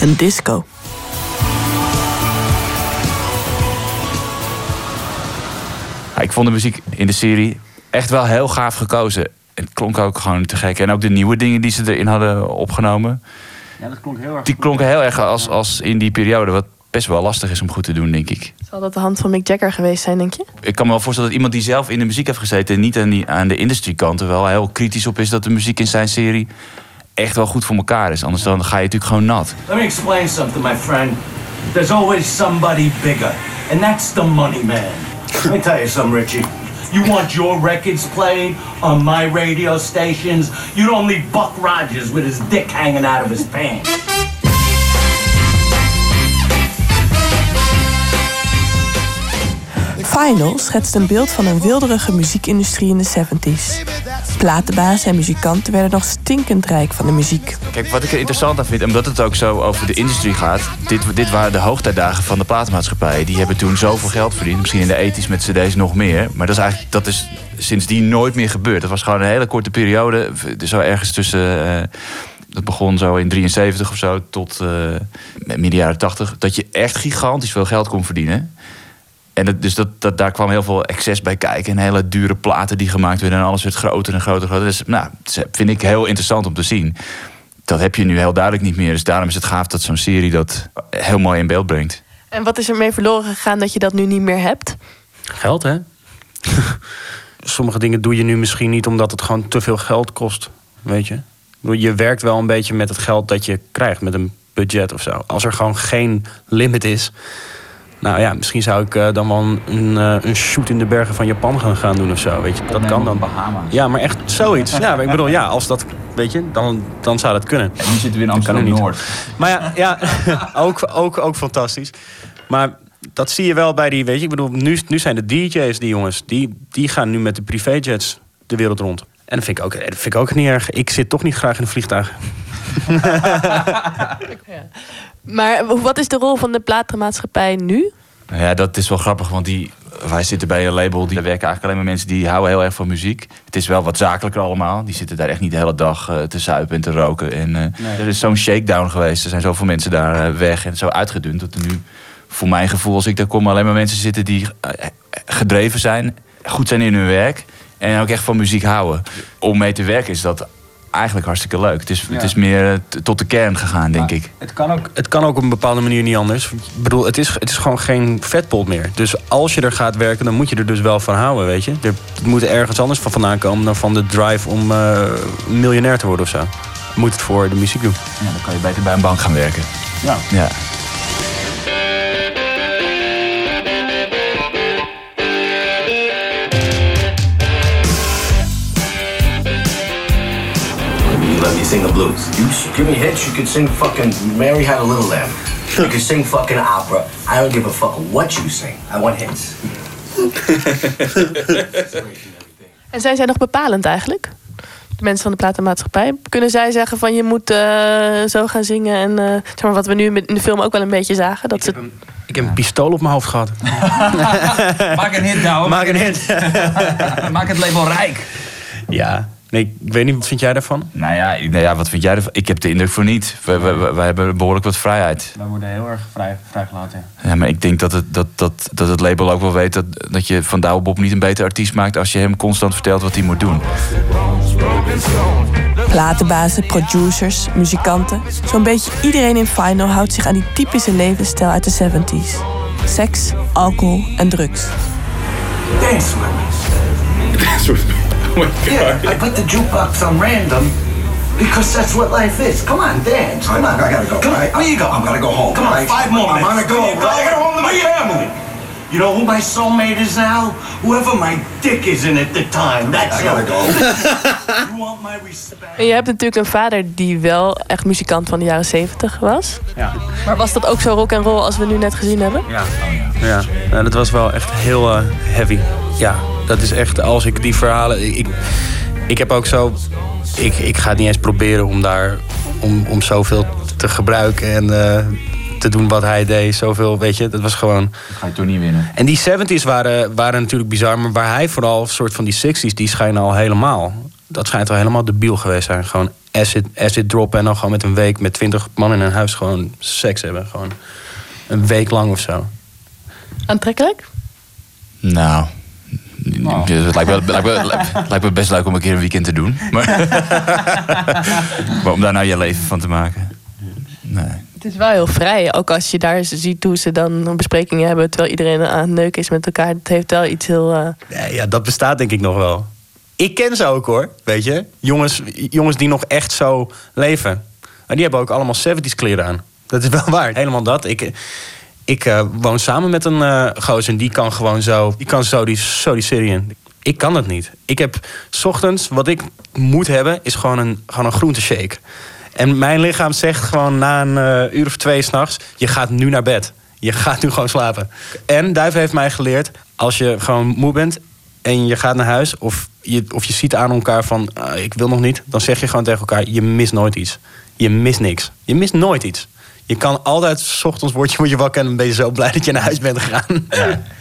En disco. Ja, ik vond de muziek in de serie echt wel heel gaaf gekozen. Het klonk ook gewoon te gek. En ook de nieuwe dingen die ze erin hadden opgenomen. Ja, dat klonk heel erg. Die klonken heel erg als, als in die periode. Wat best wel lastig is om goed te doen, denk ik. Zal dat de hand van Mick Jagger geweest zijn, denk je? Ik kan me wel voorstellen dat iemand die zelf in de muziek heeft gezeten... en niet aan, die, aan de industriekant er wel heel kritisch op is... dat de muziek in zijn serie echt wel goed voor elkaar is. Anders dan ga je natuurlijk gewoon nat. Let me explain something, my friend. There's always somebody bigger, and that's the money man. Let me tell you something, Richie. You want your records played on my radio stations? You don't need Buck Rogers with his dick hanging out of his pants. Final schetst een beeld van een wilderige muziekindustrie in de 70s. Platenbazen en muzikanten werden nog stinkend rijk van de muziek. Kijk, wat ik er interessant aan vind, omdat het ook zo over de industrie gaat... dit, dit waren de hoogtijdagen van de platenmaatschappijen. Die hebben toen zoveel geld verdiend. Misschien in de ethisch met cd's nog meer. Maar dat is eigenlijk dat is sindsdien nooit meer gebeurd. Dat was gewoon een hele korte periode. Zo ergens tussen... Uh, dat begon zo in 73 of zo tot uh, midden jaren 80. Dat je echt gigantisch veel geld kon verdienen. En dat, dus dat, dat, daar kwam heel veel excess bij kijken. En hele dure platen die gemaakt werden. En alles werd groter en groter. groter. Dus nou, dat vind ik heel interessant om te zien. Dat heb je nu heel duidelijk niet meer. Dus daarom is het gaaf dat zo'n serie dat heel mooi in beeld brengt. En wat is er mee verloren gegaan dat je dat nu niet meer hebt? Geld, hè? Sommige dingen doe je nu misschien niet omdat het gewoon te veel geld kost. Weet je? Je werkt wel een beetje met het geld dat je krijgt. Met een budget of zo. Als er gewoon geen limit is nou ja, misschien zou ik uh, dan wel een, een, uh, een, shoot in de bergen van Japan gaan, gaan doen of zo. Weet je. Dat kan dan. Bahama's. Ja, maar echt zoiets. ja, ik bedoel, ja, als dat, weet je, dan, dan zou dat kunnen. En nu zitten we in Amsterdam-Noord. Maar ja, ja ook, ook, ook fantastisch. Maar dat zie je wel bij die, weet je, ik bedoel, nu, nu zijn de DJ's, die jongens, die, die gaan nu met de privéjets de wereld rond. En dat vind, ik ook, dat vind ik ook niet erg. Ik zit toch niet graag in een vliegtuig. ja. Maar wat is de rol van de platenmaatschappij nu? Ja, dat is wel grappig, want die, wij zitten bij een label... die werken eigenlijk alleen maar mensen die houden heel erg van muziek. Het is wel wat zakelijker allemaal. Die zitten daar echt niet de hele dag uh, te zuipen en te roken. En, uh, nee. Er is zo'n shakedown geweest. Er zijn zoveel mensen daar uh, weg en zo uitgedund... dat er nu, voor mijn gevoel, als ik daar kom... alleen maar mensen zitten die gedreven zijn... goed zijn in hun werk... en ook echt van muziek houden. Om mee te werken is dat eigenlijk hartstikke leuk. Het is, ja. het is meer tot de kern gegaan, denk ik. Het kan, ook, het kan ook op een bepaalde manier niet anders. Ik bedoel, het is, het is gewoon geen vetpot meer. Dus als je er gaat werken, dan moet je er dus wel van houden, weet je. Er moet ergens anders van vandaan komen dan van de drive om uh, miljonair te worden of zo. Je moet het voor de muziek doen. Ja, dan kan je beter bij een bank gaan werken. Ja. ja. Me sing the blues. You give me hits, you could sing fucking Mary Had a Little Lamb. You could sing fucking opera. I don't give a fuck what you sing. I want hits. en zijn zij nog bepalend eigenlijk? De mensen van de platenmaatschappij. Kunnen zij zeggen van je moet uh, zo gaan zingen en uh, zeg maar wat we nu in de film ook wel een beetje zagen. Dat ik, ze... heb een, ik heb een pistool op mijn hoofd gehad. Maak een hit nou. Maak een hit. Maak het label rijk. Ja, Nee, ik weet niet, wat vind jij daarvan? Nou ja, nou ja wat vind jij ervan? Ik heb de indruk voor niet. We, we, we, we hebben behoorlijk wat vrijheid. Wij worden heel erg vrij, vrijgelaten. Ja. ja, maar ik denk dat het, dat, dat, dat het label ook wel weet... dat, dat je van Douwe Bob niet een beter artiest maakt... als je hem constant vertelt wat hij moet doen. Platenbazen, producers, muzikanten. Zo'n beetje iedereen in Final houdt zich aan die typische levensstijl uit de 70s. Seks, alcohol en drugs. Dance with me. Dance with me. Oh my god. Yeah, I put the jukebox on random Because that's what life is. Come on, dance. Come on. I gotta go. Come on. I- Where you go? I'm gonna go home. Come on, I- five more I'm minutes. gonna go. Where you go? I gotta go home to my family. You know who my soulmate is now? Whoever my dick is in at the time. That's I gotta all. go. you want my respect? En je hebt natuurlijk een vader die wel echt muzikant van de jaren 70 was. Ja. Maar was dat ook zo rock en roll als we nu net gezien hebben? Ja. Ja, nou, dat was wel echt heel eh, heavy. Ja, dat is echt, als ik die verhalen... Ik, ik heb ook zo... Ik, ik ga het niet eens proberen om daar... Om, om zoveel te gebruiken en eh, te doen wat hij deed. Zoveel, weet je, dat was gewoon... Dat ga je toch niet winnen. En die 70s waren, waren natuurlijk bizar, maar waar hij vooral, een soort van die 60s, die schijnen al helemaal. Dat schijnt al helemaal debiel geweest zijn. Gewoon acid, acid droppen en dan gewoon met een week met 20 man in een huis gewoon seks hebben. Gewoon een week lang of zo. Aantrekkelijk? Nou, het lijkt, wel, lijkt, wel, lijkt me best leuk om een keer een weekend te doen. Maar, maar om daar nou je leven van te maken. Nee. Het is wel heel vrij. Ook als je daar ziet hoe ze dan besprekingen hebben... terwijl iedereen aan het is met elkaar. Het heeft wel iets heel... eh, Nee, ja, dat bestaat denk ik nog wel. Ik ken ze ook hoor, weet je. Jongens, jongens die nog echt zo leven. Maar die hebben ook allemaal 70s kleren aan. Dat is wel waar. Helemaal dat. Ik, ik eh, woon samen met een eh gozer en die kan gewoon zo... Die kan zo die, zo die serie. Ik kan dat niet. Ik heb... s ochtends, wat ik moet hebben, is gewoon een, gewoon een groenteshake. En mijn lichaam zegt gewoon na een eh, uur of twee s'nachts... je gaat nu naar bed. Je gaat nu gewoon slapen. En Duif heeft mij geleerd... als je gewoon moe bent en je gaat naar huis... of je, of je ziet aan elkaar van ah, ik wil nog niet... dan zeg je gewoon tegen elkaar, je mist nooit iets. Je mist niks. Je mist nooit iets. Je kan altijd, s ochtends word je, word je wakker... en ben je zo blij dat je naar huis bent gegaan.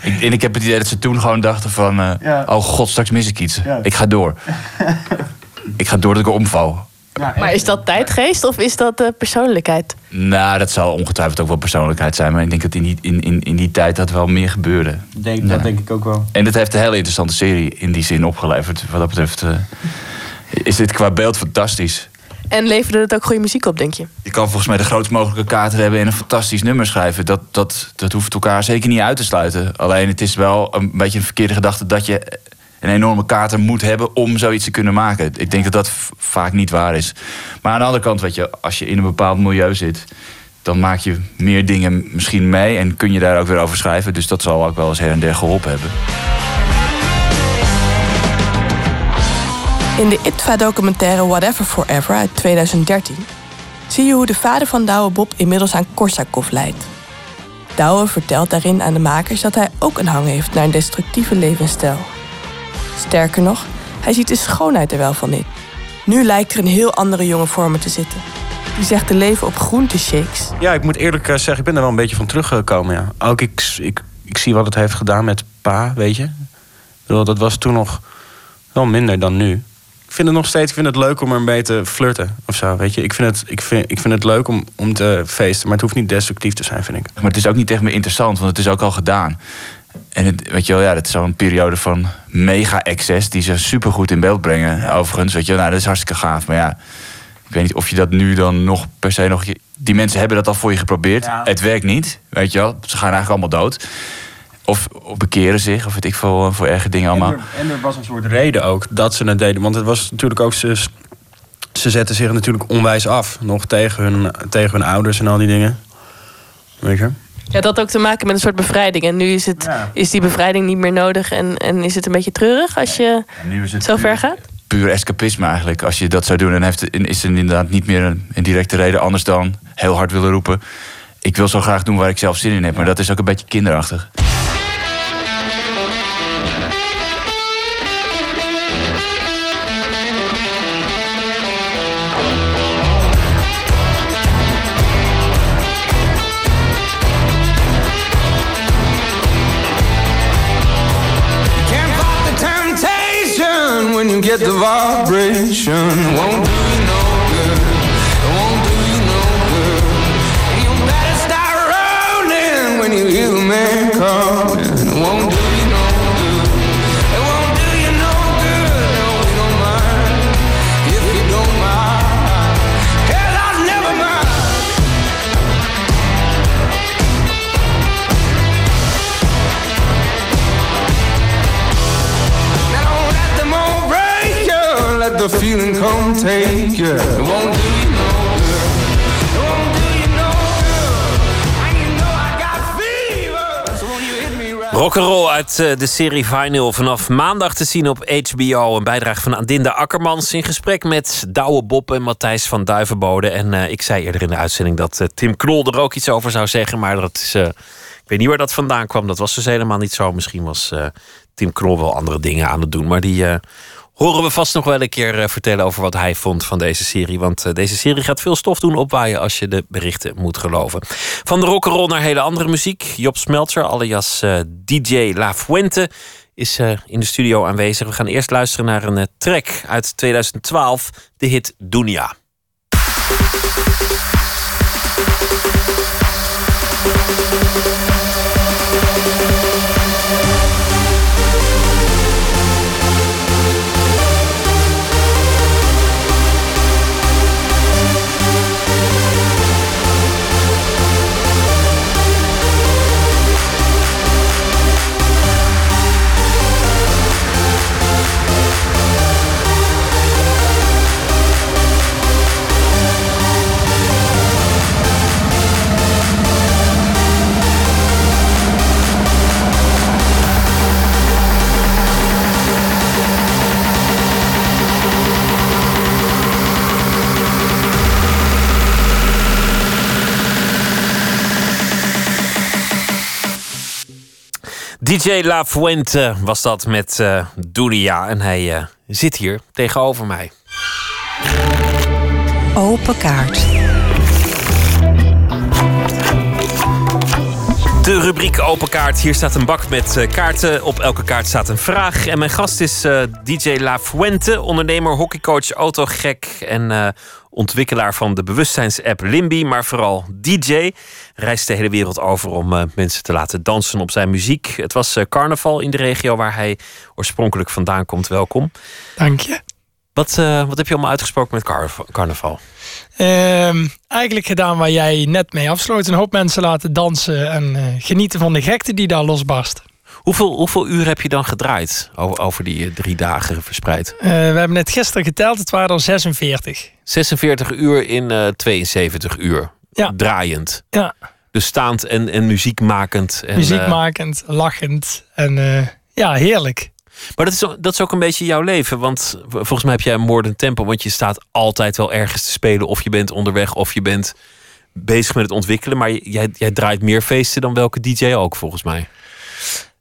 Ik, en ik heb het idee dat ze toen gewoon dachten van... eh, Ja. oh god, straks mis ik iets. Ja. Ik ga door. ik ga door dat ik omval. Maar is dat tijdgeest of is dat eh, persoonlijkheid? Nou, dat zal ongetwijfeld ook wel persoonlijkheid zijn. Maar ik denk dat in die, in, in, in die tijd dat wel meer gebeurde. Denk, Ja. Dat denk ik ook wel. En dat heeft een hele interessante serie in die zin opgeleverd. Wat dat betreft eh, is dit qua beeld fantastisch. En leverde het ook goede muziek op, denk je? Je kan volgens mij de grootst mogelijke kater hebben en een fantastisch nummer schrijven. Dat, dat, dat hoeft elkaar zeker niet uit te sluiten. Alleen het is wel een beetje een verkeerde gedachte dat je een enorme kater moet hebben om zoiets te kunnen maken. Ik denk dat dat vaak niet waar is. Maar aan de andere kant, weet je, als je in een bepaald milieu zit, dan maak je meer dingen misschien mee en kun je daar ook weer over schrijven. Dus dat zal ook wel eens her en der geholpen hebben. In de ITVA-documentaire Whatever Forever uit 2013 zie je hoe de vader van Douwe Bob inmiddels aan Korsakov leidt. Douwe vertelt daarin aan de makers dat hij ook een hang heeft naar een destructieve levensstijl. Sterker nog, hij ziet de schoonheid er wel van in. Nu lijkt er een heel andere jongen voor me te zitten. Die zegt te leven op groenteshakes. Ja, ik moet eerlijk eh, zeggen, ik ben er wel een beetje van teruggekomen. Ja. Ook ik, ik, ik zie wat het heeft gedaan met pa, weet je. Bedoel, dat was toen nog wel minder dan nu. Ik vind het nog steeds ik vind het leuk om er een beetje te flirten of zo, weet je. Ik vind het, ik vind, ik vind het leuk om, om te feesten, maar het hoeft niet destructief te zijn, vind ik. Maar het is ook niet echt meer interessant, want het is ook al gedaan. En het, weet je wel, ja, dat is zo'n periode van mega-excess... die ze supergoed in beeld brengen, overigens. Weet je, wel. nou, dat is hartstikke gaaf. Maar ja, ik weet niet of je dat nu dan nog per se nog... Die mensen hebben dat al voor je geprobeerd. Het werkt niet, weet je wel. Ze gaan eigenlijk allemaal dood. Of, of bekeren zich, of weet ik veel, voor erge dingen allemaal. En er, en er was een soort reden ook dat ze het deden. Want het was natuurlijk ook. Ze, ze zetten zich natuurlijk onwijs af. Nog tegen hun, tegen hun ouders en al die dingen. Weet je? Ja, dat had ook te maken met een soort bevrijding. En nu is, het, is die bevrijding niet meer nodig. En, en is het een beetje treurig als je zo ver gaat? puur escapisme eigenlijk. Als je dat zou doen, dan heeft, is er inderdaad niet meer een, een directe reden. Anders dan heel hard willen roepen. Ik wil zo graag doen waar ik zelf zin in heb. Maar dat is ook een beetje kinderachtig. Get the vibration. Won't do you no good. Won't do you no good. You better start rolling when you hear take you. It won't do you no good. It won't do you no good. And you know I got fever. So when you hit me right. Rock'n'roll uit eh, de serie Vinyl vanaf maandag te zien op HBO. Een bijdrage van Adinda Akkermans in gesprek met Douwe Bob en Matthijs van Duivenbode. En eh, ik zei eerder in de uitzending dat eh, Tim Knol er ook iets over zou zeggen. Maar dat is, eh, ik weet niet waar dat vandaan kwam. Dat was dus helemaal niet zo. Misschien was eh, Tim Knol wel andere dingen aan het doen. Maar die eh, horen we vast nog wel een keer eh, vertellen over wat hij vond van deze serie. Want eh, deze serie gaat veel stof doen opwaaien als je de berichten moet geloven. Van de rock'n'roll naar hele andere muziek. Job Smeltzer, alias eh, DJ La Fuente, is in de studio aanwezig. We gaan eerst luisteren naar een track uit 2012, de hit Dunia. DJ La Fuente was dat met Dunia. En hij eh, zit hier tegenover mij. Open kaart. De rubriek Open Kaart. Hier staat een bak met eh, kaarten. Op elke kaart staat een vraag. En mijn gast is DJ La Fuente, ondernemer, hockeycoach, autogek en ontwikkelaar van de bewustzijnsapp Limby, maar vooral DJ. Reist de hele wereld over om eh, mensen te laten dansen op zijn muziek. Het was eh, carnaval in de regio waar hij oorspronkelijk vandaan komt. Welkom. Dank je. Wat, eh, wat heb je allemaal uitgesproken met carnaval? carnaval? Ehm, eigenlijk gedaan waar jij net mee afsloot. Een hoop mensen laten dansen en genieten van de gekte die daar losbarst. Hoeveel, hoeveel uur heb je dan gedraaid over, over die eh, drie dagen verspreid? Eh, we hebben net gisteren geteld, het waren er 46. 46 uur in eh 72 uur. Ja. Draaiend. Ja. Dus staand en, en muziekmakend. En, Muziek eh, makend, lachend en eh, ja, heerlijk. maar dat is, ook- dat is ook een beetje jouw leven. Want volgens mij heb jij een moordend tempo. Want je staat altijd wel ergens te spelen. Of je bent onderweg of je bent bezig met het ontwikkelen. Maar jij, jij draait meer feesten dan welke DJ ook, volgens mij.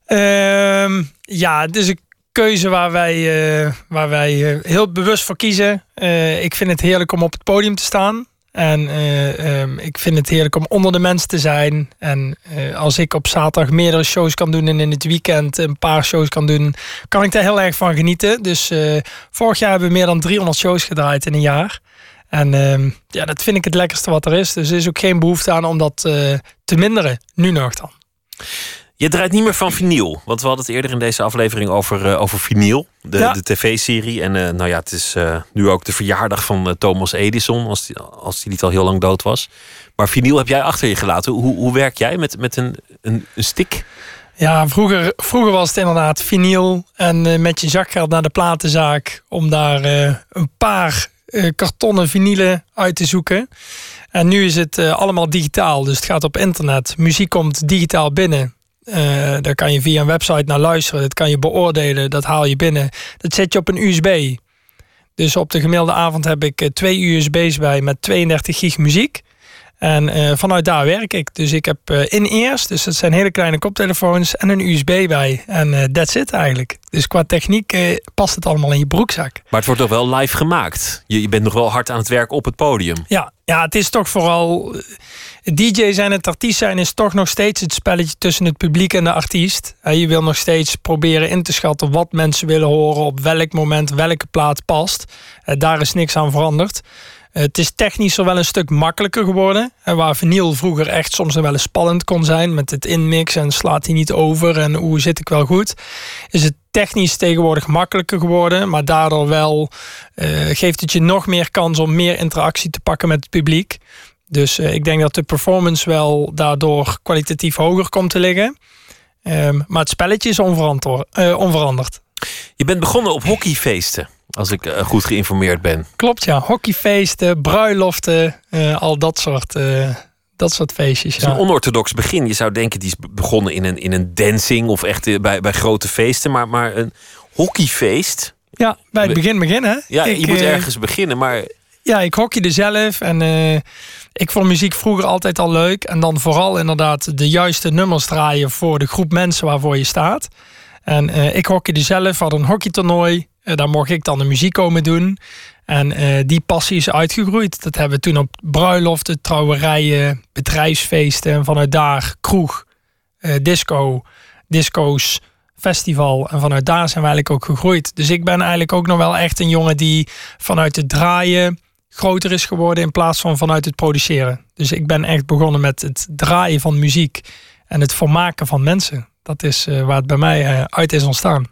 Ehm, ja, het is een keuze waar wij, eh, waar wij eh, heel bewust voor kiezen. Eh, ik vind het heerlijk om op het podium te staan. En eh, ehm, ik vind het heerlijk om onder de mensen te zijn. En als ik op zaterdag meerdere shows kan doen en in het weekend een paar shows kan doen, kan ik daar heel erg van genieten. Dus vorig jaar hebben we meer dan 300 shows gedraaid in een jaar. En ehm, ja, dat vind ik het lekkerste wat er is. Dus er is ook geen behoefte aan om dat te minderen. Nu nog dan. Je draait niet meer van vinyl. Want we hadden het eerder in deze aflevering over, eh, over vinyl. De, Ja. de tv-serie. En eh, nou ja, het is eh, nu ook de verjaardag van Thomas Edison. Als die, als die niet al heel lang dood was. Maar vinyl heb jij achter je gelaten. Hoe, hoe werk jij met, met een, een, een stick? Ja, vroeger, vroeger was het inderdaad vinyl. En met je zakgeld naar de platenzaak om daar een paar kartonnen vinylen uit te zoeken. En nu is het allemaal digitaal. Dus het gaat op internet. Muziek komt digitaal binnen. Eh, daar kan je via een website naar luisteren. Dat kan je beoordelen. Dat haal je binnen. Dat zet je op een USB. Dus op de gemiddelde avond heb ik eh, twee USB's bij met 32 gig muziek. En eh, vanuit daar werk ik. Dus ik heb eh, in-ears, dus dat zijn hele kleine koptelefoons en een USB bij. En eh that's it eigenlijk. Dus qua techniek past het allemaal in je broekzak. Maar het wordt ook wel live gemaakt. Je, je bent nog wel hard aan het werk op het podium. Ja, ja het is toch vooral. DJ zijn en het artiest zijn is toch nog steeds het spelletje tussen het publiek en de artiest. Je wil nog steeds proberen in te schatten wat mensen willen horen, op welk moment welke plaat past. Daar is niks aan veranderd. Eh, Het is technisch er wel een stuk makkelijker geworden. En waar vinyl vroeger echt soms wel eens spannend kon zijn met het inmixen en slaat hij niet over en hoe zit ik wel goed, is het technisch tegenwoordig makkelijker geworden. Maar daardoor wel eh, geeft het je nog meer kans om meer interactie te pakken met het publiek. Dus eh, ik denk dat de performance wel daardoor kwalitatief hoger komt te liggen. Ehm, maar het spelletje is eh, onveranderd. Je bent begonnen op hockeyfeesten. Als ik eh, goed geïnformeerd ben. Klopt, ja. Hockeyfeesten, bruiloften, al dat soort, dat soort feestjes. Het is Ja. een onorthodox begin. Je zou denken, die is be- begonnen in een, in een dancing of echt bij, bij grote feesten. Maar, maar een hockeyfeest. Ja, bij het begin beginnen. Ja, Ik, je moet ergens beginnen. Maar Ja, ik hockeyde zelf en eh, ik vond muziek vroeger altijd al leuk. En dan vooral inderdaad de juiste nummers draaien voor de groep mensen waarvoor je staat. En eh, ik hockeyde zelf, had een hockeytoernooi. Eh, daar mocht ik dan de muziek komen doen. En die passie is uitgegroeid. Dat hebben we toen op bruiloften, trouwerijen, bedrijfsfeesten. En vanuit daar kroeg, disco, disco's, festival. En vanuit daar zijn we eigenlijk ook gegroeid. Dus ik ben eigenlijk ook nog wel echt een jongen die vanuit het draaien groter is geworden in plaats van vanuit het produceren. Dus ik ben echt begonnen met het draaien van muziek en het vermaken van mensen. Dat is eh, waar het bij mij eh, uit is ontstaan.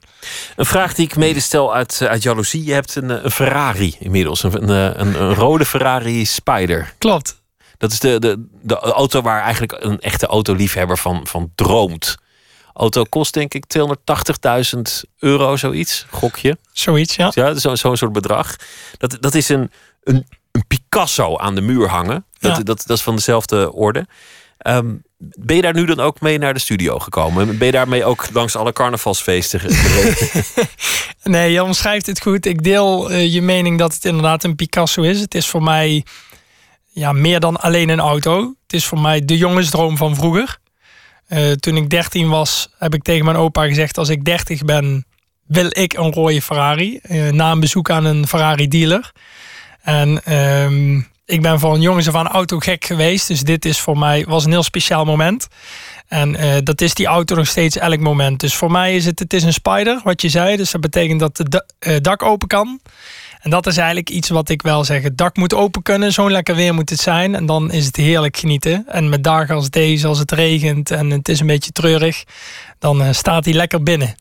een vraag die ik medestel uit, eh, uit jaloezie. Je hebt een, een Ferrari inmiddels. Een, een, een, rode Ferrari Spider. Klopt. Dat is de, de, de auto waar eigenlijk een echte autoliefhebber van, van droomt. Auto kost denk ik 280.000 euro, zoiets. Gokje. Zoiets, ja. Ja, zo- zo'n soort bedrag. Dat, dat is een, een, een Picasso aan de muur hangen. Dat, Ja. dat, dat is van dezelfde orde. Ehm, ben je daar nu dan ook mee naar de studio gekomen? Ben je daarmee ook langs alle carnavalsfeesten ge- geweest? Nee, je omschrijft het goed. Ik deel eh, je mening dat het inderdaad een Picasso is. Het is voor mij ja, meer dan alleen een auto. Het is voor mij de jongensdroom van vroeger. Eh, toen ik 13 was, heb ik tegen mijn opa gezegd: als ik 30 ben, wil ik een rode Ferrari. Eh, na een bezoek aan een Ferrari dealer. En ehm, ik ben van jongens af aan autogek geweest. Dus dit is voor mij was een heel speciaal moment. En eh, dat is die auto nog steeds elk moment. Dus voor mij is het, het is een spider, wat je zei. Dus dat betekent dat het eh, dak open kan. En dat is eigenlijk iets wat ik wel zeg. Het dak moet open kunnen, zo'n lekker weer moet het zijn. En dan is het heerlijk genieten. En met dagen als deze, als het regent en het is een beetje treurig... dan eh, staat hij lekker binnen.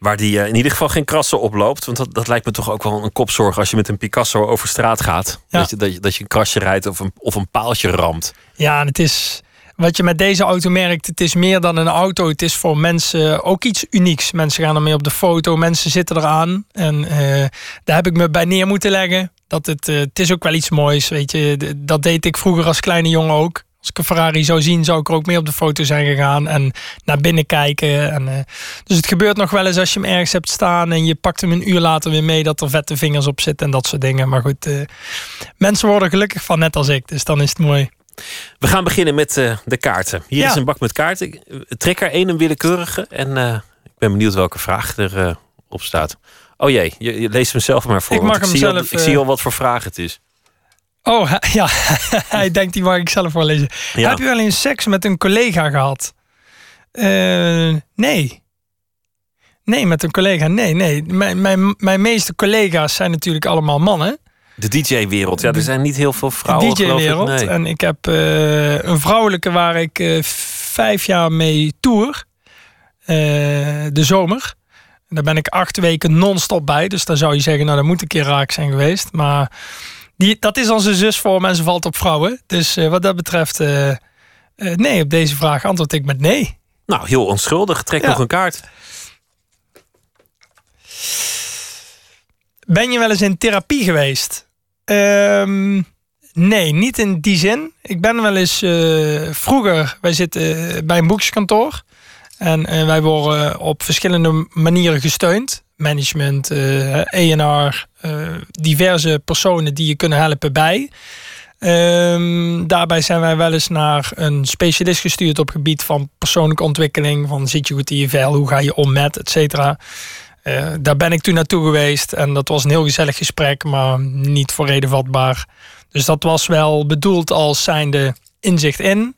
Waar die eh, in ieder geval geen krassen oploopt. Want dat, dat lijkt me toch ook wel een kopzorg als je met een Picasso over straat gaat. Ja. Dat, je, dat, je, dat je een krasje rijdt of een, of een paaltje ramt. Ja, en het is wat je met deze auto merkt, het is meer dan een auto. Het is voor mensen ook iets unieks. Mensen gaan ermee op de foto, mensen zitten eraan. En eh, daar heb ik me bij neer moeten leggen. Dat het, eh, het is ook wel iets moois, weet je. Dat deed ik vroeger als kleine jongen ook. Als ik een Ferrari zou zien, zou ik er ook mee op de foto zijn gegaan. En naar binnen kijken. En, eh, dus het gebeurt nog wel eens als je hem ergens hebt staan... en je pakt hem een uur later weer mee... dat er vette vingers op zitten en dat soort dingen. Maar goed, eh, mensen worden gelukkig van net als ik. Dus dan is het mooi. We gaan beginnen met eh, de kaarten. Hier Ja. is een bak met kaarten. Ik trek er één, een willekeurige. En ik ben benieuwd welke vraag er eh, op staat. Oh jee, je, je leest hem zelf maar voor. Ik hem zie al, zelf, ik zie al wat voor vraag het is. Oh, ja. hij denkt, die mag ik zelf wel lezen. Ja. Heb je wel eens seks met een collega gehad? Eh, nee. Nee, met een collega, nee, nee. Mijn, mijn, mijn meeste collega's zijn natuurlijk allemaal mannen. De DJ-wereld. Ja, er zijn niet heel veel De vrouwen. ik. DJ-wereld. Nee. En ik heb eh, een vrouwelijke waar ik eh, vijf jaar mee tour. Eh, de zomer. Daar ben ik acht weken non-stop bij. Dus dan zou je zeggen, nou, dat moet een keer raak zijn geweest. Maar die, dat is onze zusvorm en ze valt op vrouwen. Dus eh, wat dat betreft, eh, eh, nee, op deze vraag antwoord ik met nee. Nou, heel onschuldig. Trek Ja. nog een kaart. Ben je wel eens in therapie geweest? Ehm, nee, niet in die zin. Ik ben wel eens vroeger, wij zitten bij een boekskantoor. En wij worden op verschillende manieren gesteund. Management, eh ENR, eh, diverse personen die je kunnen helpen bij. Ehm, daarbij zijn wij wel eens naar een specialist gestuurd op gebied van persoonlijke ontwikkeling. Van zit je goed in je vel, hoe ga je om met, et cetera. Eh, daar ben ik toen naartoe geweest en dat was een heel gezellig gesprek, maar niet voor reden vatbaar. Dus dat was wel bedoeld als zijnde inzicht in.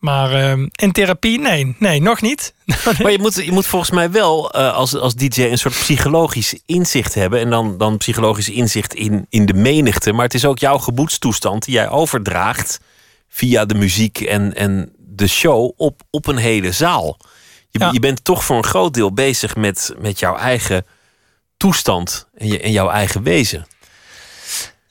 Maar ehm, in therapie, nee, nee, nog niet. Maar je moet, je moet volgens mij wel eh, als, als DJ een soort psychologisch inzicht hebben. En dan, dan psychologisch inzicht in, in de menigte. Maar het is ook jouw gemoedstoestand die jij overdraagt via de muziek en, en de show op, op een hele zaal. Je, je bent toch voor een groot deel bezig met, met jouw eigen toestand en, je, en jouw eigen wezen.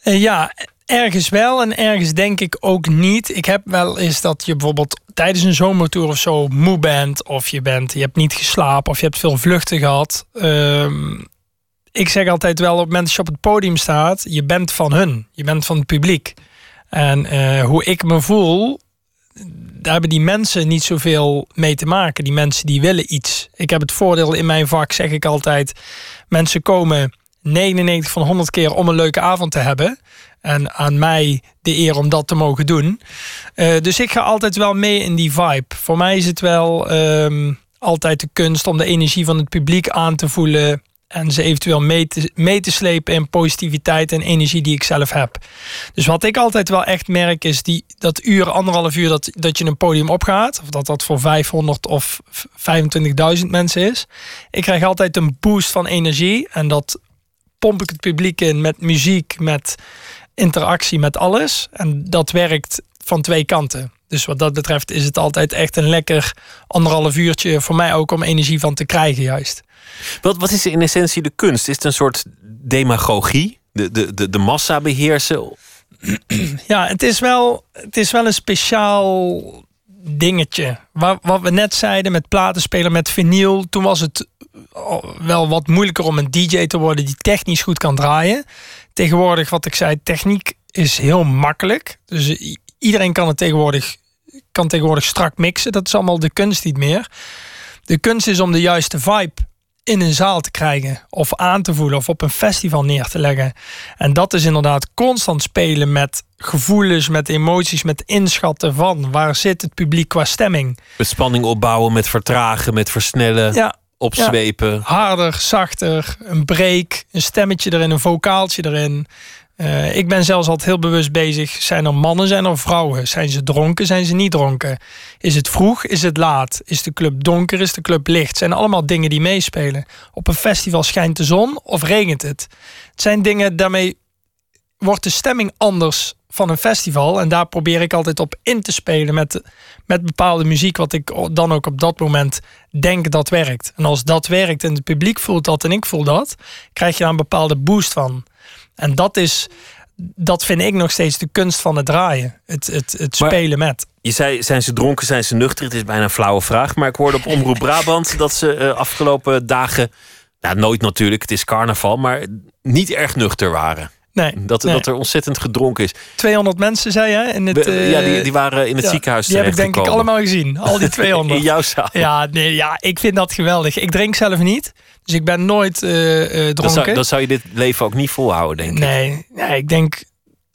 Eh, ja, ergens wel en ergens denk ik ook niet. Ik heb wel eens dat je bijvoorbeeld tijdens een zomertour of zo moe bent. Of je, bent, je hebt niet geslapen of je hebt veel vluchten gehad. Ehm, ik zeg altijd wel, op moment dat je op het podium staat, je bent van hun. Je bent van het publiek. En eh, hoe ik me voel, daar hebben die mensen niet zoveel mee te maken. Die mensen die willen iets. Ik heb het voordeel in mijn vak, zeg ik altijd, mensen komen 99 van 100 keer om een leuke avond te hebben. En aan mij de eer om dat te mogen doen. Eh, dus ik ga altijd wel mee in die vibe. Voor mij is het wel ehm, altijd de kunst om de energie van het publiek aan te voelen. En ze eventueel mee te, mee te slepen in positiviteit en energie die ik zelf heb. Dus wat ik altijd wel echt merk is die, dat uur, anderhalf uur dat, dat je een podium opgaat. Of dat dat voor 500 of 25.000 mensen is. Ik krijg altijd een boost van energie. En dat pomp ik het publiek in met muziek, met interactie, met alles. En dat werkt van twee kanten. Dus wat dat betreft is het altijd echt een lekker anderhalf uurtje voor mij ook om energie van te krijgen juist. Wat, wat is in essentie de kunst? Is het een soort demagogie? De, de, de, de massa beheersen? Ja, het is wel, het is wel een speciaal dingetje. Wat, wat we net zeiden met platenspelen, met vinyl. Toen was het wel wat moeilijker om een DJ te worden die technisch goed kan draaien. Tegenwoordig, wat ik zei, techniek is heel makkelijk. Dus iedereen kan het tegenwoordig, kan tegenwoordig strak mixen. Dat is allemaal de kunst niet meer. De kunst is om de juiste vibe in een zaal te krijgen. Of aan te voelen. Of op een festival neer te leggen. En dat is inderdaad constant spelen met gevoelens, met emoties, met inschatten van waar zit het publiek qua stemming. Met spanning opbouwen, met vertragen, met versnellen, Ja. Opzwepen. Harder, zachter, een break, een stemmetje erin, een vocaaltje erin. Eh, ik ben zelfs altijd heel bewust bezig. Zijn er mannen, zijn er vrouwen? Zijn ze dronken, zijn ze niet dronken? Is het vroeg, is het laat? Is de club donker, is de club licht? zijn allemaal dingen die meespelen. Op een festival schijnt de zon of regent het? Het zijn dingen, daarmee wordt de stemming anders van een festival. En daar probeer ik altijd op in te spelen met, met bepaalde muziek, wat ik dan ook op dat moment denk dat werkt. En als dat werkt en het publiek voelt dat en ik voel dat, krijg je daar een bepaalde boost van. En dat is, dat vind ik nog steeds de kunst van het draaien. Het, het, het Maar- spelen met. Je zei, zijn ze dronken, zijn ze nuchter? Het is bijna een flauwe vraag. Maar ik hoorde op Omroep Brabant dat ze eh, afgelopen dagen... Nou, nooit natuurlijk, het is carnaval, maar niet erg nuchter waren. Nee, Dat, nee. dat er ontzettend gedronken is. 200 mensen, zei je? In het, We- ja, eh, die- die waren in het ziekenhuis Die heb ik denk ik allemaal gezien. Al die 200. In jouw zaal. Ja, nee, ja, ik vind dat geweldig. Ik drink zelf niet. Dus ik ben nooit eh, Dan dronken. zou, dan zou je dit leven ook niet volhouden, denk ik. Nee, nee, ik denk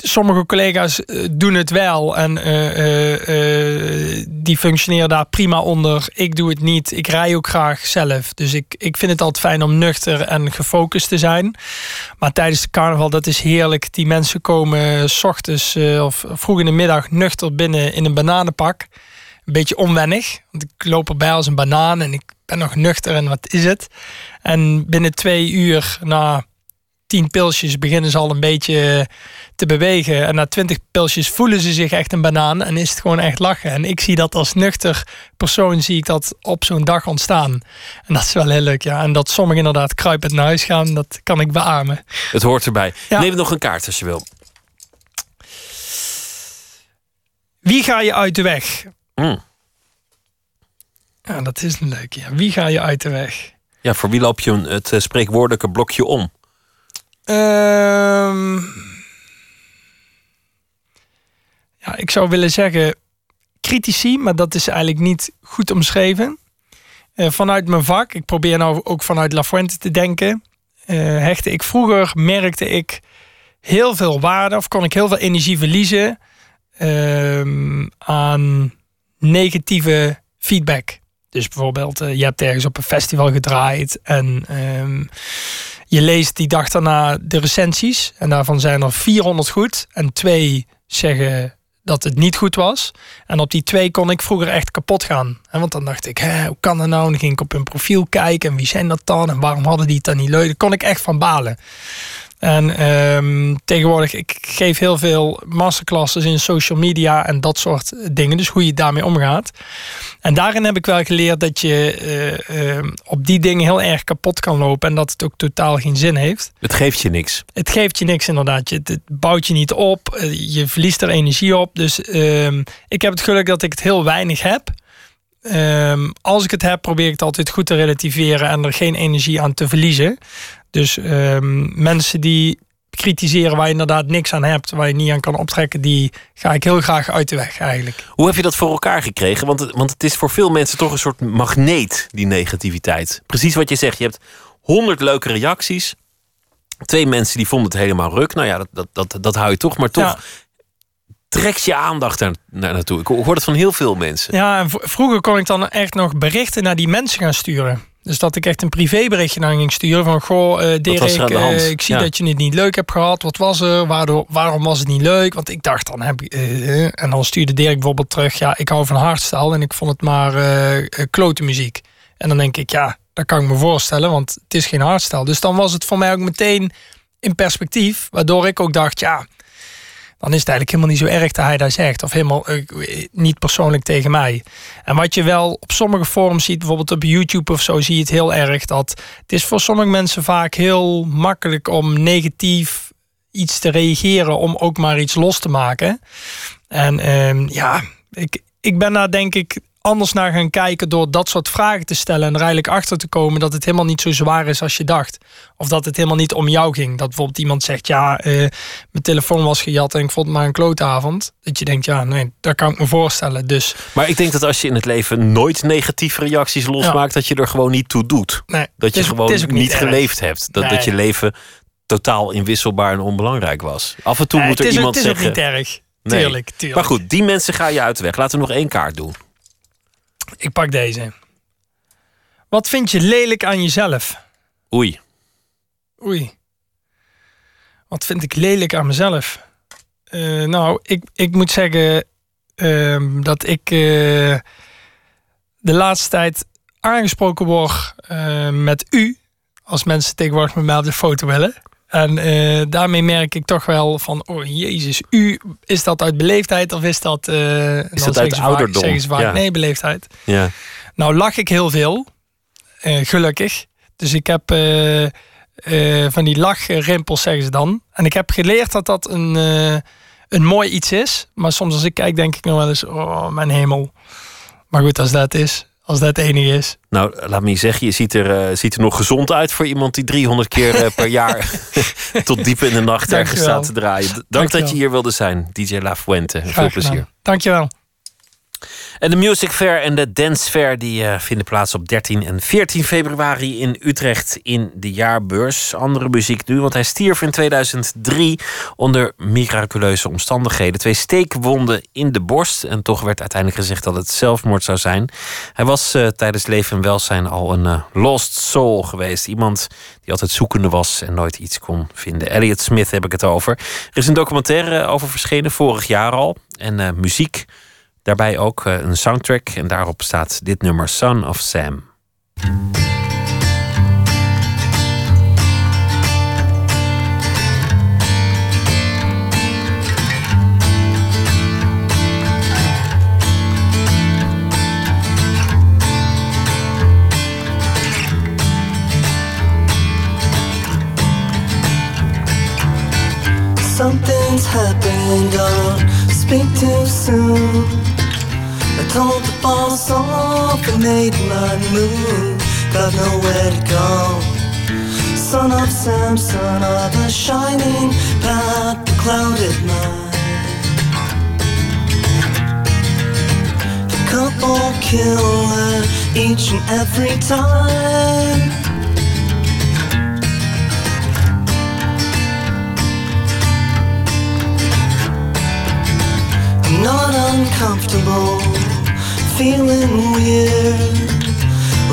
sommige collega's eh, doen het wel en eh, eh, die functioneren daar prima onder. Ik doe het niet. Ik rij ook graag zelf. Dus ik, ik vind het altijd fijn om nuchter en gefocust te zijn. Maar tijdens de carnaval, dat is heerlijk. Die mensen komen s ochtends of vroeg in de middag nuchter binnen in een bananenpak. Een beetje onwennig, want ik loop erbij als een banaan en ik ben nog nuchter en wat is het? En binnen twee uur na tien pilsjes beginnen ze al een beetje te bewegen. En na twintig pilsjes voelen ze zich echt een banaan en is het gewoon echt lachen. En ik zie dat als nuchter persoon, zie ik dat op zo'n dag ontstaan. En dat is wel heel leuk, ja. En dat sommigen inderdaad kruipend naar huis gaan, dat kan ik beamen. Het hoort erbij. Ja. Neem nog een kaart als je wil. Wie ga je uit de weg? Mm. Ja, dat is een leuke. Ja. Wie ga je uit de weg? Ja, voor wie loop je een- het eh, spreekwoordelijke blokje om? Ehm, ja, ik zou willen zeggen critici, maar dat is eigenlijk niet goed omschreven. Eh, vanuit mijn vak, ik probeer nou ook vanuit La Fuente te denken, eh, hechtte ik vroeger, merkte ik heel veel waarde of kon ik heel veel energie verliezen ehm, aan negatieve feedback. Dus bijvoorbeeld, eh, je hebt ergens op een festival gedraaid en ehm, je leest die dag daarna de recensies. En daarvan zijn er 400 goed en twee zeggen dat het niet goed was. En op die twee kon ik vroeger echt kapot gaan. En want dan dacht ik, hè, hoe kan dat nou? En dan ging ik op hun profiel kijken en wie zijn dat dan? En waarom hadden die het dan niet leuk? Kon ik echt van balen. En ehm, tegenwoordig, ik geef heel veel masterclasses in social media en dat soort dingen. Dus hoe je daarmee omgaat. En daarin heb ik wel geleerd dat je eh, eh, op die dingen heel erg kapot kan lopen. En dat het ook totaal geen zin heeft. Het geeft je niks. Het geeft je niks inderdaad. Je, het bouwt je niet op. eh, Je verliest er energie op. Dus ehm, ik heb het geluk dat ik het heel weinig heb. Ehm, als ik het heb, probeer ik het altijd goed te relativeren en er geen energie aan te verliezen. Dus ehm, mensen die kritiseren waar je inderdaad niks aan hebt, waar je niet aan kan optrekken, die ga ik heel graag uit de weg eigenlijk. Hoe heb je dat voor elkaar gekregen? Want, het- want het is voor veel mensen toch een soort magneet, die negativiteit. Precies wat je zegt. Je hebt honderd leuke reacties. Twee mensen die vonden het helemaal ruk. Nou ja, dat, dat, dat, dat hou je toch. Maar toch Ja. Trekt je aandacht daar naar naartoe. Ik hoor het van heel veel mensen. Ja, vroeger kon ik dan echt nog berichten naar die mensen gaan sturen. Dus dat ik echt een privéberichtje naar ging sturen van... Goh, eh Dirk, eh, ik zie Ja. dat je het niet leuk hebt gehad. Wat was er? Waardoor, waarom was het niet leuk? Want ik dacht dan... Heb, ik, eh, en dan stuurde Dirk bijvoorbeeld terug... Ja, ik hou van hardstyle en ik vond het maar klote muziek. En dan denk ik, ja, dat kan ik me voorstellen. Want het is geen hardstyle. Dus dan was het voor mij ook meteen in perspectief. Waardoor ik ook dacht, ja... Dan is het eigenlijk helemaal niet zo erg dat hij dat zegt. Of helemaal eh, niet persoonlijk tegen mij. En wat je wel op sommige forums ziet, bijvoorbeeld op YouTube of zo, zie je het heel erg. Dat het is voor sommige mensen vaak heel makkelijk om negatief iets te reageren. Om ook maar iets los te maken. En ehm, ja, ik, ik ben daar denk ik anders naar gaan kijken door dat soort vragen te stellen. En er eigenlijk achter te komen dat het helemaal niet zo zwaar is als je dacht. Of dat het helemaal niet om jou ging. Dat bijvoorbeeld iemand zegt, ja, eh, mijn telefoon was gejat en ik vond het maar een klootavond. Dat je denkt, ja, nee, dat kan ik me voorstellen. Dus Maar ik denk dat als je in het leven nooit negatieve reacties losmaakt, dat je er gewoon niet toe doet. Nee, dat je is- gewoon niet, geleefd hebt. Dat, Nee. dat je leven totaal inwisselbaar en onbelangrijk was. Af en toe Nee, moet er is, iemand het is zeggen. ook niet erg. Tuurlijk. Maar goed, die mensen ga je uit de weg. Laten we nog één kaart doen. Ik pak deze. Wat vind je lelijk aan jezelf? Oei. Oei. Wat vind ik lelijk aan mezelf? Eh, nou, ik, ik moet zeggen ehm, dat ik eh, de laatste tijd aangesproken word eh, met u. Als mensen tegenwoordig met mij op de foto willen. En eh, daarmee merk ik toch wel van, oh jezus, u, is dat uit beleefdheid of is dat... eh, dan dat uit vaak- ouderdom? Ze vaak, Ja. nee, beleefdheid. Ja. Nou lach ik heel veel, eh, gelukkig. Dus ik heb van die lachrimpels, zeggen ze dan. En ik heb geleerd dat dat een, een mooi iets is. Maar soms als ik kijk, denk ik nog wel eens, oh mijn hemel. Maar goed, als dat is, als dat het enige is. Nou, laat me je zeggen, je ziet er, eh, ziet er nog gezond uit voor iemand die 300 keer eh, per jaar tot diep in de nacht ergens staat te draaien. D- Dank dat je hier wilde zijn, DJ La Fuente. Veel plezier. Dankjewel. En de Music Fair en de Dance Fair die, eh, vinden plaats op 13 en 14 februari in Utrecht in de jaarbeurs. Andere muziek nu, want hij stierf in 2003 onder miraculeuze omstandigheden. Twee steekwonden in de borst. En toch werd uiteindelijk gezegd dat het zelfmoord zou zijn. Hij was eh, tijdens leven en welzijn al een eh, lost soul geweest. Iemand die altijd zoekende was en nooit iets kon vinden. Elliot Smith heb ik het over. Er is een documentaire over verschenen, vorig jaar al. En muziek. Daarbij ook eh, een soundtrack en daarop staat dit nummer Son of Sam. Something's speak too soon. I told the boss off and made my move. Got nowhere to go. Son of Sam, son of a shining path, the clouded night. The couple killer each and every time. Not uncomfortable, feeling weird.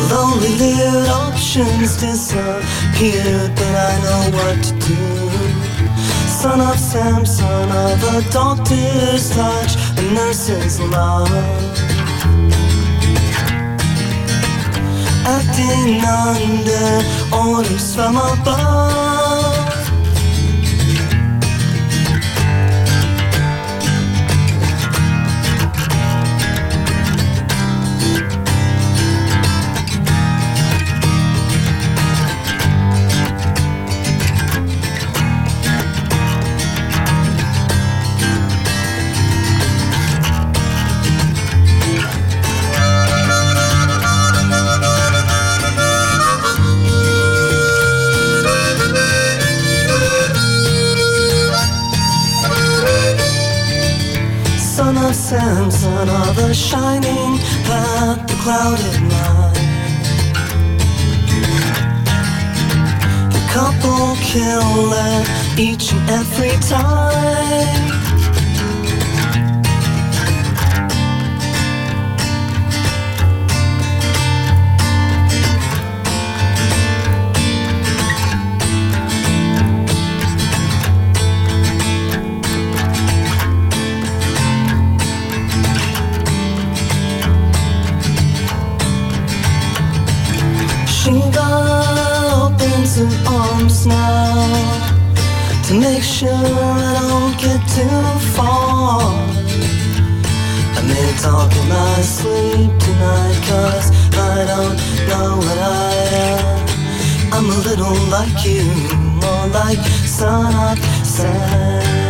Lonely only lit options disappeared, but I know what to do. Son of Sam, son of a doctor's touch, a nurse's love. Acting under orders from above. Another shining at the clouded night. The couple kill it each and every time. To make sure I don't get too far. I may talk in my sleep tonight, cause I don't know what I am. I'm a little like you, more like sun up, sand.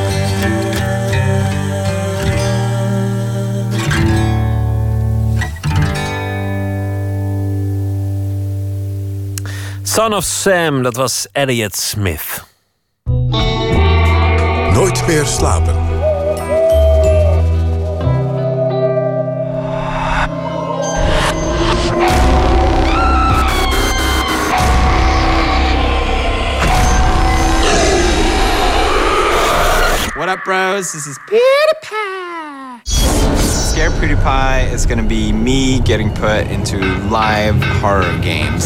Son of Sam, dat was Elliot Smith. Nooit meer slapen. What up, bros? This is PewDiePie. Scare PewDiePie is gonna be me getting put into live horror games.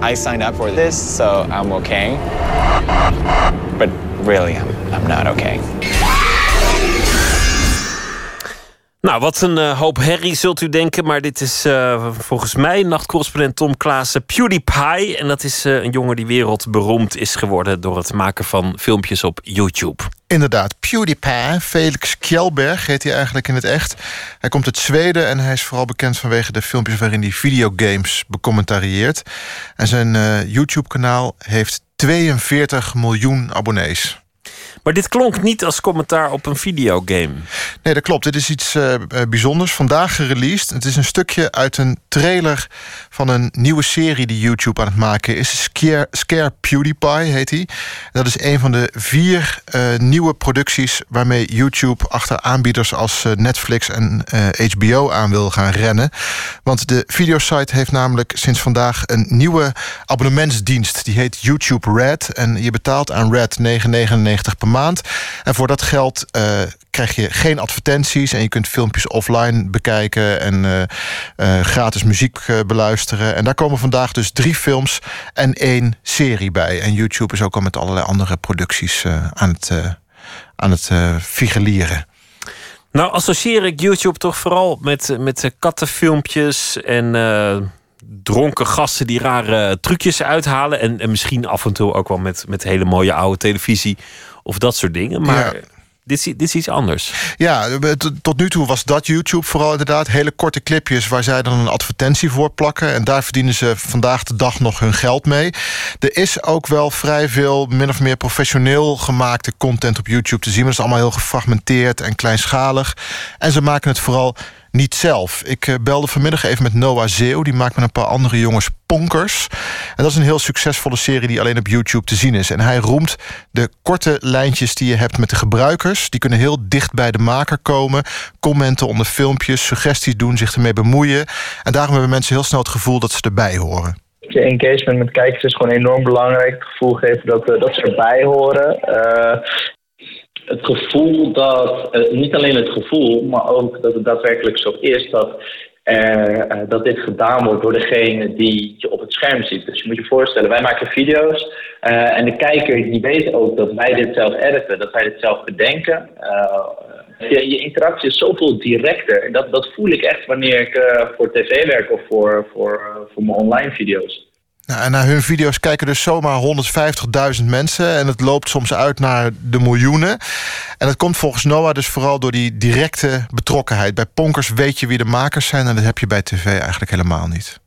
I signed up for this, so I'm okay. But really, I'm, I'm not okay. Nou, wat een eh, hoop herrie zult u denken, maar dit is eh, volgens mij nachtcorrespondent Tom Klaassen PewDiePie. En dat is eh, een jongen die wereldberoemd is geworden door het maken van filmpjes op YouTube. Inderdaad, PewDiePie, Felix Kjellberg heet hij eigenlijk in het echt. Hij komt uit Zweden en hij is vooral bekend vanwege de filmpjes waarin hij videogames becommentarieert. En zijn YouTube-kanaal heeft 42 miljoen abonnees. Maar dit klonk niet als commentaar op een videogame. Nee, dat klopt. Dit is iets eh, eh, bijzonders. Vandaag gereleased. Het is een stukje uit een trailer van een nieuwe serie die YouTube aan het maken is. Scare, Scare PewDiePie heet die. Dat is een van de vier eh, nieuwe producties waarmee YouTube achter aanbieders als Netflix en HBO aan wil gaan rennen. Want de videosite heeft namelijk sinds vandaag een nieuwe abonnementsdienst. Die heet YouTube Red. En je betaalt aan Red 9,99 per maand. En voor dat geld eh, krijg je geen advertenties en je kunt filmpjes offline bekijken en eh, eh, gratis muziek beluisteren. En daar komen vandaag dus drie films en één serie bij. En YouTube is ook al met allerlei andere producties aan het, aan het. Nou, associeer ik YouTube toch vooral met, met kattenfilmpjes en dronken gasten die rare trucjes uithalen. En, en misschien af en toe ook wel met, met hele mooie oude televisie of dat soort dingen. Maar Ja. dit, is, dit is iets anders. Ja, tot nu toe was dat YouTube vooral inderdaad. Hele korte clipjes waar zij dan een advertentie voor plakken. En daar verdienen ze vandaag de dag nog hun geld mee. Er is ook wel vrij veel min of meer professioneel gemaakte content op YouTube te zien. Maar dat is allemaal heel gefragmenteerd en kleinschalig. En ze maken het vooral niet zelf. Ik eh, belde vanmiddag even met Noah Zeeuw. Die maakt met een paar andere jongens Ponkers. En dat is een heel succesvolle serie die alleen op YouTube te zien is. En hij roemt de korte lijntjes die je hebt met de gebruikers. Die kunnen heel dicht bij de maker komen. Commenten onder filmpjes, suggesties doen, zich ermee bemoeien. En daarom hebben mensen heel snel het gevoel dat ze erbij horen. Je engagement met kijkers is gewoon enorm belangrijk. Het gevoel geven dat, eh, dat ze erbij horen. Eh, het gevoel dat, eh, niet alleen het gevoel, maar ook dat het daadwerkelijk zo is dat, er, eh, dat dit gedaan wordt door degene die je op het scherm ziet. Dus je moet je voorstellen, wij maken video's eh, en de kijker die weet ook dat wij dit zelf editen, dat wij dit zelf bedenken. Eh, je, je interactie is zoveel directer. En dat, dat voel ik echt wanneer ik eh, voor tv werk of voor, voor, eh, voor mijn online video's. Nou, en naar hun video's kijken dus zomaar 150.000 mensen. En het loopt soms uit naar de miljoenen. En dat komt volgens Noah dus vooral door die directe betrokkenheid. Bij Ponkers weet je wie de makers zijn... en dat heb je bij tv eigenlijk helemaal niet.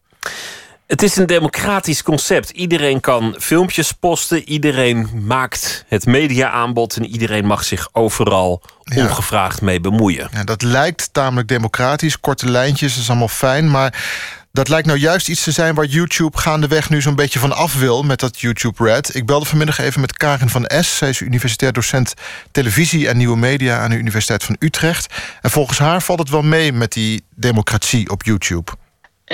Het is een democratisch concept. Iedereen kan filmpjes posten, iedereen maakt het mediaaanbod en iedereen mag zich overal ongevraagd mee bemoeien. Ja, dat lijkt tamelijk democratisch. Korte lijntjes, dat is allemaal fijn. Maar dat lijkt nou juist iets te zijn waar YouTube gaandeweg nu zo'n beetje van af wil met dat YouTube Red. Ik belde vanmiddag even met Karin van S. Zij is universitair docent televisie en nieuwe media aan de Universiteit van Utrecht. En volgens haar valt het wel mee met die democratie op YouTube.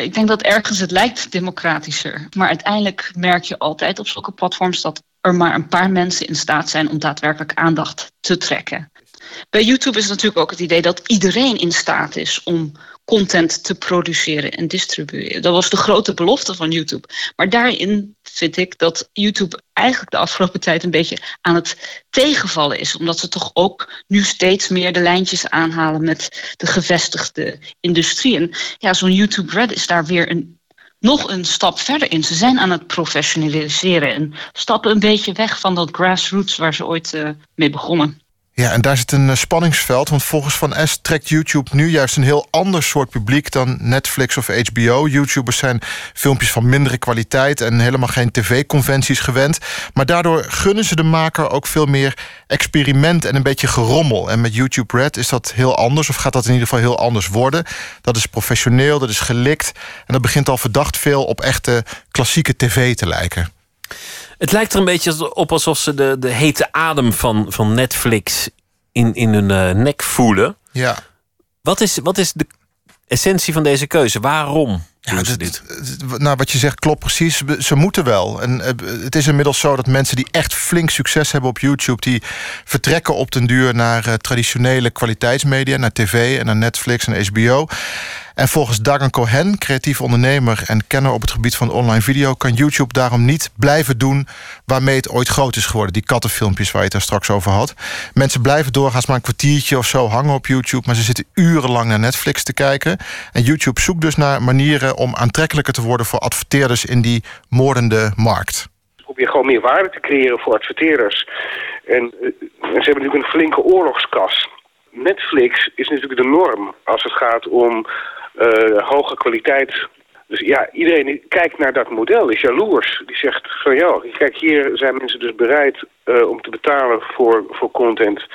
Ik denk dat ergens het lijkt democratischer. Maar uiteindelijk merk je altijd op zulke platforms dat er maar een paar mensen in staat zijn om daadwerkelijk aandacht te trekken. Bij YouTube is natuurlijk ook het idee dat iedereen in staat is om content te produceren en distribueren. Dat was de grote belofte van YouTube. Maar daarin vind ik dat YouTube eigenlijk de afgelopen tijd een beetje aan het tegenvallen is. Omdat ze toch ook nu steeds meer de lijntjes aanhalen met de gevestigde industrie. En ja, zo'n YouTube Red is daar weer een, nog een stap verder in. Ze zijn aan het professionaliseren en stappen een beetje weg van dat grassroots waar ze ooit uh, mee begonnen. Ja, en daar zit een uh, spanningsveld. Want volgens Van S trekt YouTube nu juist een heel ander soort publiek dan Netflix of HBO. YouTubers zijn filmpjes van mindere kwaliteit en helemaal geen tv-conventies gewend. Maar daardoor gunnen ze de maker ook veel meer experiment en een beetje gerommel. En met YouTube Red is dat heel anders, of gaat dat in ieder geval heel anders worden. Dat is professioneel, dat is gelikt. En dat begint al verdacht veel op echte klassieke tv te lijken. Het lijkt er een beetje op alsof ze de, de hete adem van, van Netflix in, in hun uh, nek voelen. Ja. Wat is, wat is de essentie van deze keuze? Waarom? Ja, dit, dit? Nou, wat je zegt klopt precies. Ze moeten wel. En uh, het is inmiddels zo dat mensen die echt flink succes hebben op YouTube... die vertrekken op den duur naar uh, traditionele kwaliteitsmedia... naar tv en naar Netflix en HBO... En volgens Dagan Cohen, creatief ondernemer en kenner op het gebied van online video, kan YouTube daarom niet blijven doen waarmee het ooit groot is geworden. Die kattenfilmpjes waar je het daar straks over had. Mensen blijven doorgaans maar een kwartiertje of zo hangen op YouTube, maar ze zitten urenlang naar Netflix te kijken. En YouTube zoekt dus naar manieren om aantrekkelijker te worden voor adverteerders in die moordende markt. Probeer gewoon meer waarde te creëren voor adverteerders. En ze hebben natuurlijk een flinke oorlogskas. Netflix is natuurlijk de norm als het gaat om uh, hoge kwaliteit. Dus ja, iedereen kijkt naar dat model, is jaloers. Die zegt van ja, kijk hier zijn mensen dus bereid uh, om te betalen voor, voor content.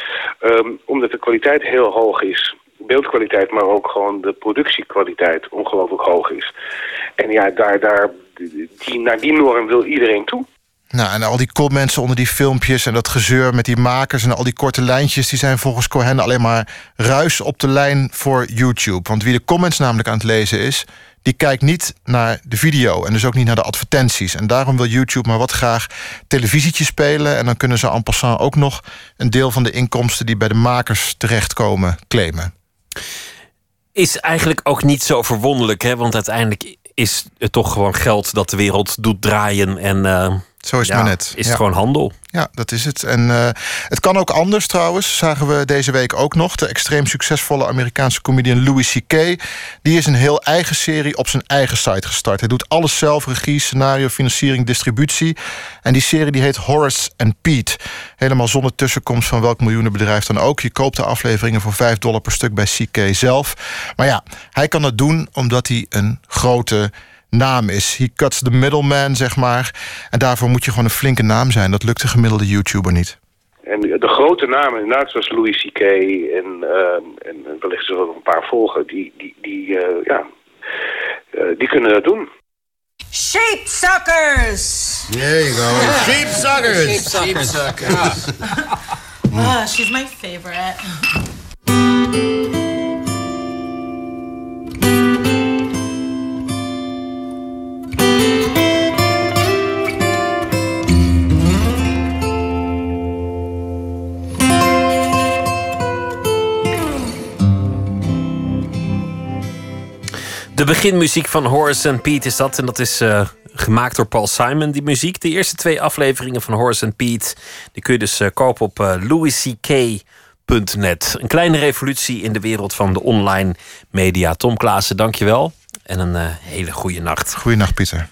Um, omdat de kwaliteit heel hoog is. Beeldkwaliteit, maar ook gewoon de productiekwaliteit ongelooflijk hoog is. En ja, daar, daar, die, naar die norm wil iedereen toe. Nou, en al die comments onder die filmpjes en dat gezeur met die makers en al die korte lijntjes, die zijn volgens Cohen alleen maar ruis op de lijn voor YouTube. Want wie de comments namelijk aan het lezen is, die kijkt niet naar de video en dus ook niet naar de advertenties. En daarom wil YouTube maar wat graag televisietje spelen en dan kunnen ze en passant ook nog een deel van de inkomsten die bij de makers terechtkomen claimen. Is eigenlijk ook niet zo verwonderlijk, hè? want uiteindelijk is het toch gewoon geld dat de wereld doet draaien en. Zo is het ja, maar net. Is het gewoon handel? Ja, dat is het. En uh, het kan ook anders trouwens, zagen we deze week ook nog. De extreem succesvolle Amerikaanse comedian Louis C.K. Die is een heel eigen serie op zijn eigen site gestart. Hij doet alles zelf, regie, scenario, financiering, distributie. En die serie die heet Horace and Pete. Helemaal zonder tussenkomst van welk miljoenenbedrijf dan ook. Je koopt de afleveringen voor 5 dollar per stuk bij C.K. zelf. Maar ja, hij kan dat doen omdat hij een grote naam is. He cuts the middleman, zeg maar. En daarvoor moet je gewoon een flinke naam zijn. Dat lukt de gemiddelde YouTuber niet. En de grote namen, inderdaad, zoals Louis C.K. en, uh, en wellicht zullen er een paar volgen, die, die, die, uh, ja, uh, die kunnen dat doen. Sheepsuckers! There you go. Sheepsuckers! Sheepsuckers. oh, she's my favorite. Beginmuziek van Horace and Pete is dat. En dat is uh, gemaakt door Paul Simon, die muziek. De eerste twee afleveringen van Horace and Pete... die kun je dus uh, kopen op uh, louisck.net. Een kleine revolutie in de wereld van de online media. Tom Klaassen, dankjewel. En een hele goede nacht. Goeienacht, Pieter.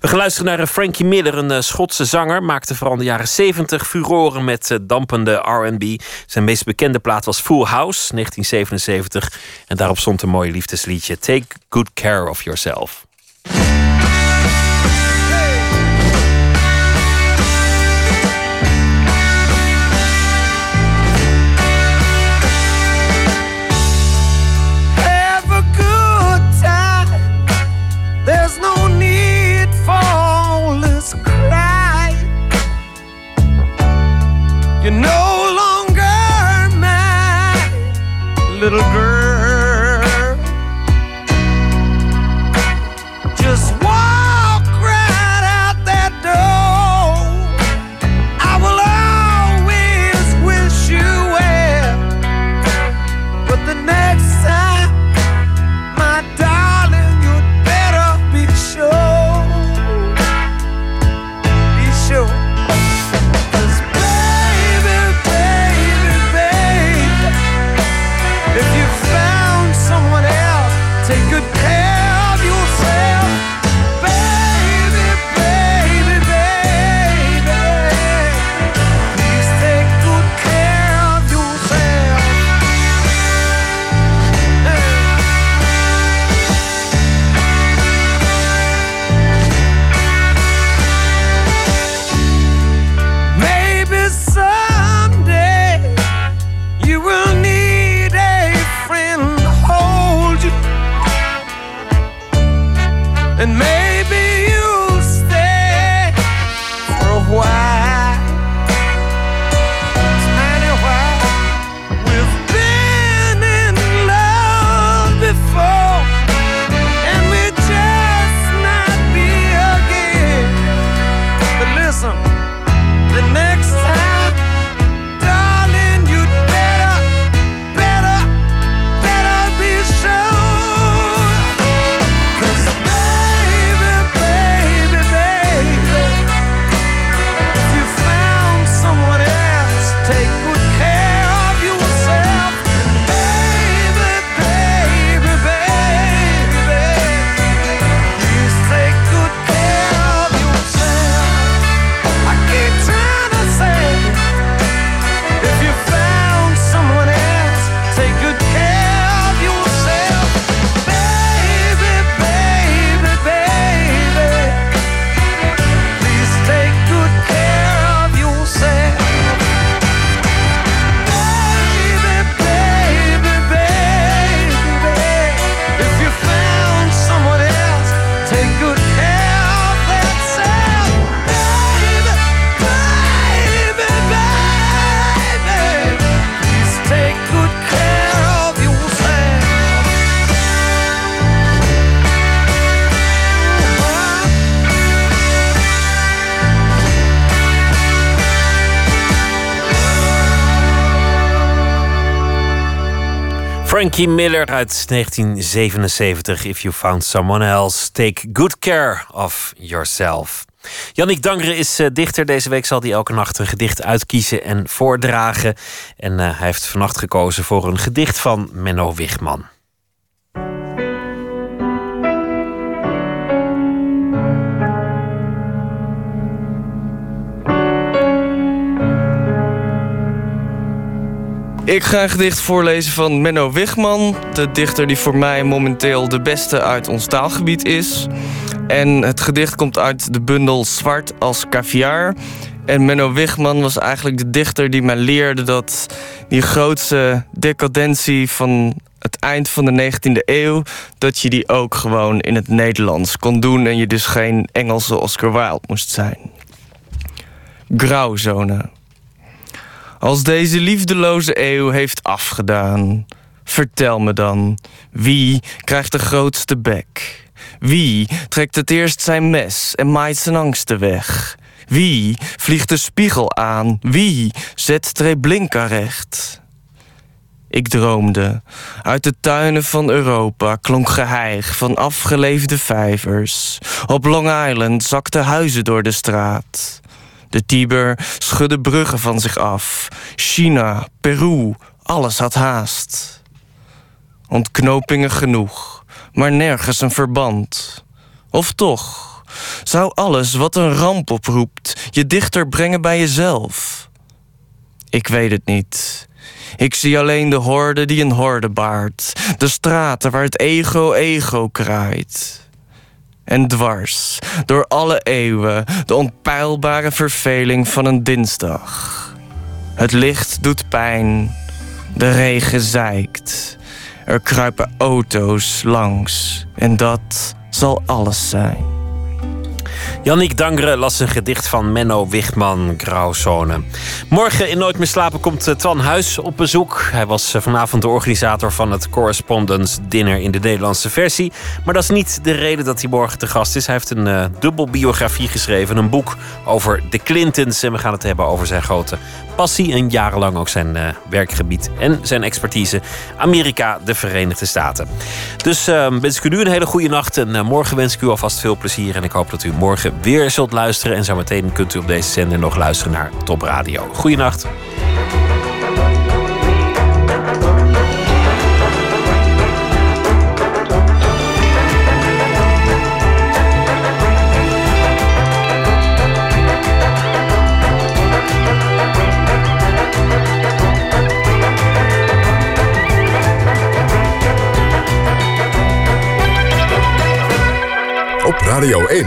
We gaan luisteren naar Frankie Miller, een Schotse zanger. Maakte vooral in de jaren 70 furoren met dampende RB. Zijn meest bekende plaat was Full House, 1977. En daarop stond een mooi liefdesliedje: Take Good Care of Yourself. little girl. Frankie Miller uit 1977. If you found someone else, take good care of yourself. Yannick Dangre is eh, dichter. Deze week zal hij elke nacht een gedicht uitkiezen en voordragen. En eh, hij heeft vannacht gekozen voor een gedicht van Menno Wigman. Ik ga een gedicht voorlezen van Menno Wigman, de dichter die voor mij momenteel de beste uit ons taalgebied is. En het gedicht komt uit de bundel Zwart als caviar. En Menno Wigman was eigenlijk de dichter die mij leerde dat die grootste decadentie van het eind van de 19e eeuw, dat je die ook gewoon in het Nederlands kon doen en je dus geen Engelse Oscar Wilde moest zijn. Grauwzone. Als deze liefdeloze eeuw heeft afgedaan, vertel me dan, wie krijgt de grootste bek? Wie trekt het eerst zijn mes en maait zijn angsten weg? Wie vliegt de spiegel aan? Wie zet Treblinka recht? Ik droomde. Uit de tuinen van Europa klonk geheig van afgeleefde vijvers. Op Long Island zakten huizen door de straat. De Tiber schudde bruggen van zich af. China, Peru, alles had haast. Ontknopingen genoeg, maar nergens een verband. Of toch, zou alles wat een ramp oproept je dichter brengen bij jezelf? Ik weet het niet. Ik zie alleen de horde die een horde baart. De straten waar het ego-ego kraait. En dwars, door alle eeuwen, de onpeilbare verveling van een dinsdag. Het licht doet pijn, de regen zeikt. Er kruipen auto's langs en dat zal alles zijn. Yannick Dangre las een gedicht van Menno Wichman, Grauwzone. Morgen in Nooit meer slapen komt eh, Twan Huis op bezoek. Hij was eh, vanavond de organisator van het Correspondence Dinner in de Nederlandse versie. Maar dat is niet de reden dat hij morgen te gast is. Hij heeft een uh, dubbel biografie geschreven, een boek over de Clintons. En we gaan het hebben over zijn grote passie en jarenlang ook zijn werkgebied en zijn expertise. Amerika, de Verenigde Staten. Dus uh, wens ik u nu een hele goede nacht. En morgen wens ik u alvast veel plezier. En ik hoop dat u morgen weer zult luisteren. En zometeen kunt u op deze zender nog luisteren naar Top Radio. Op Radio 1,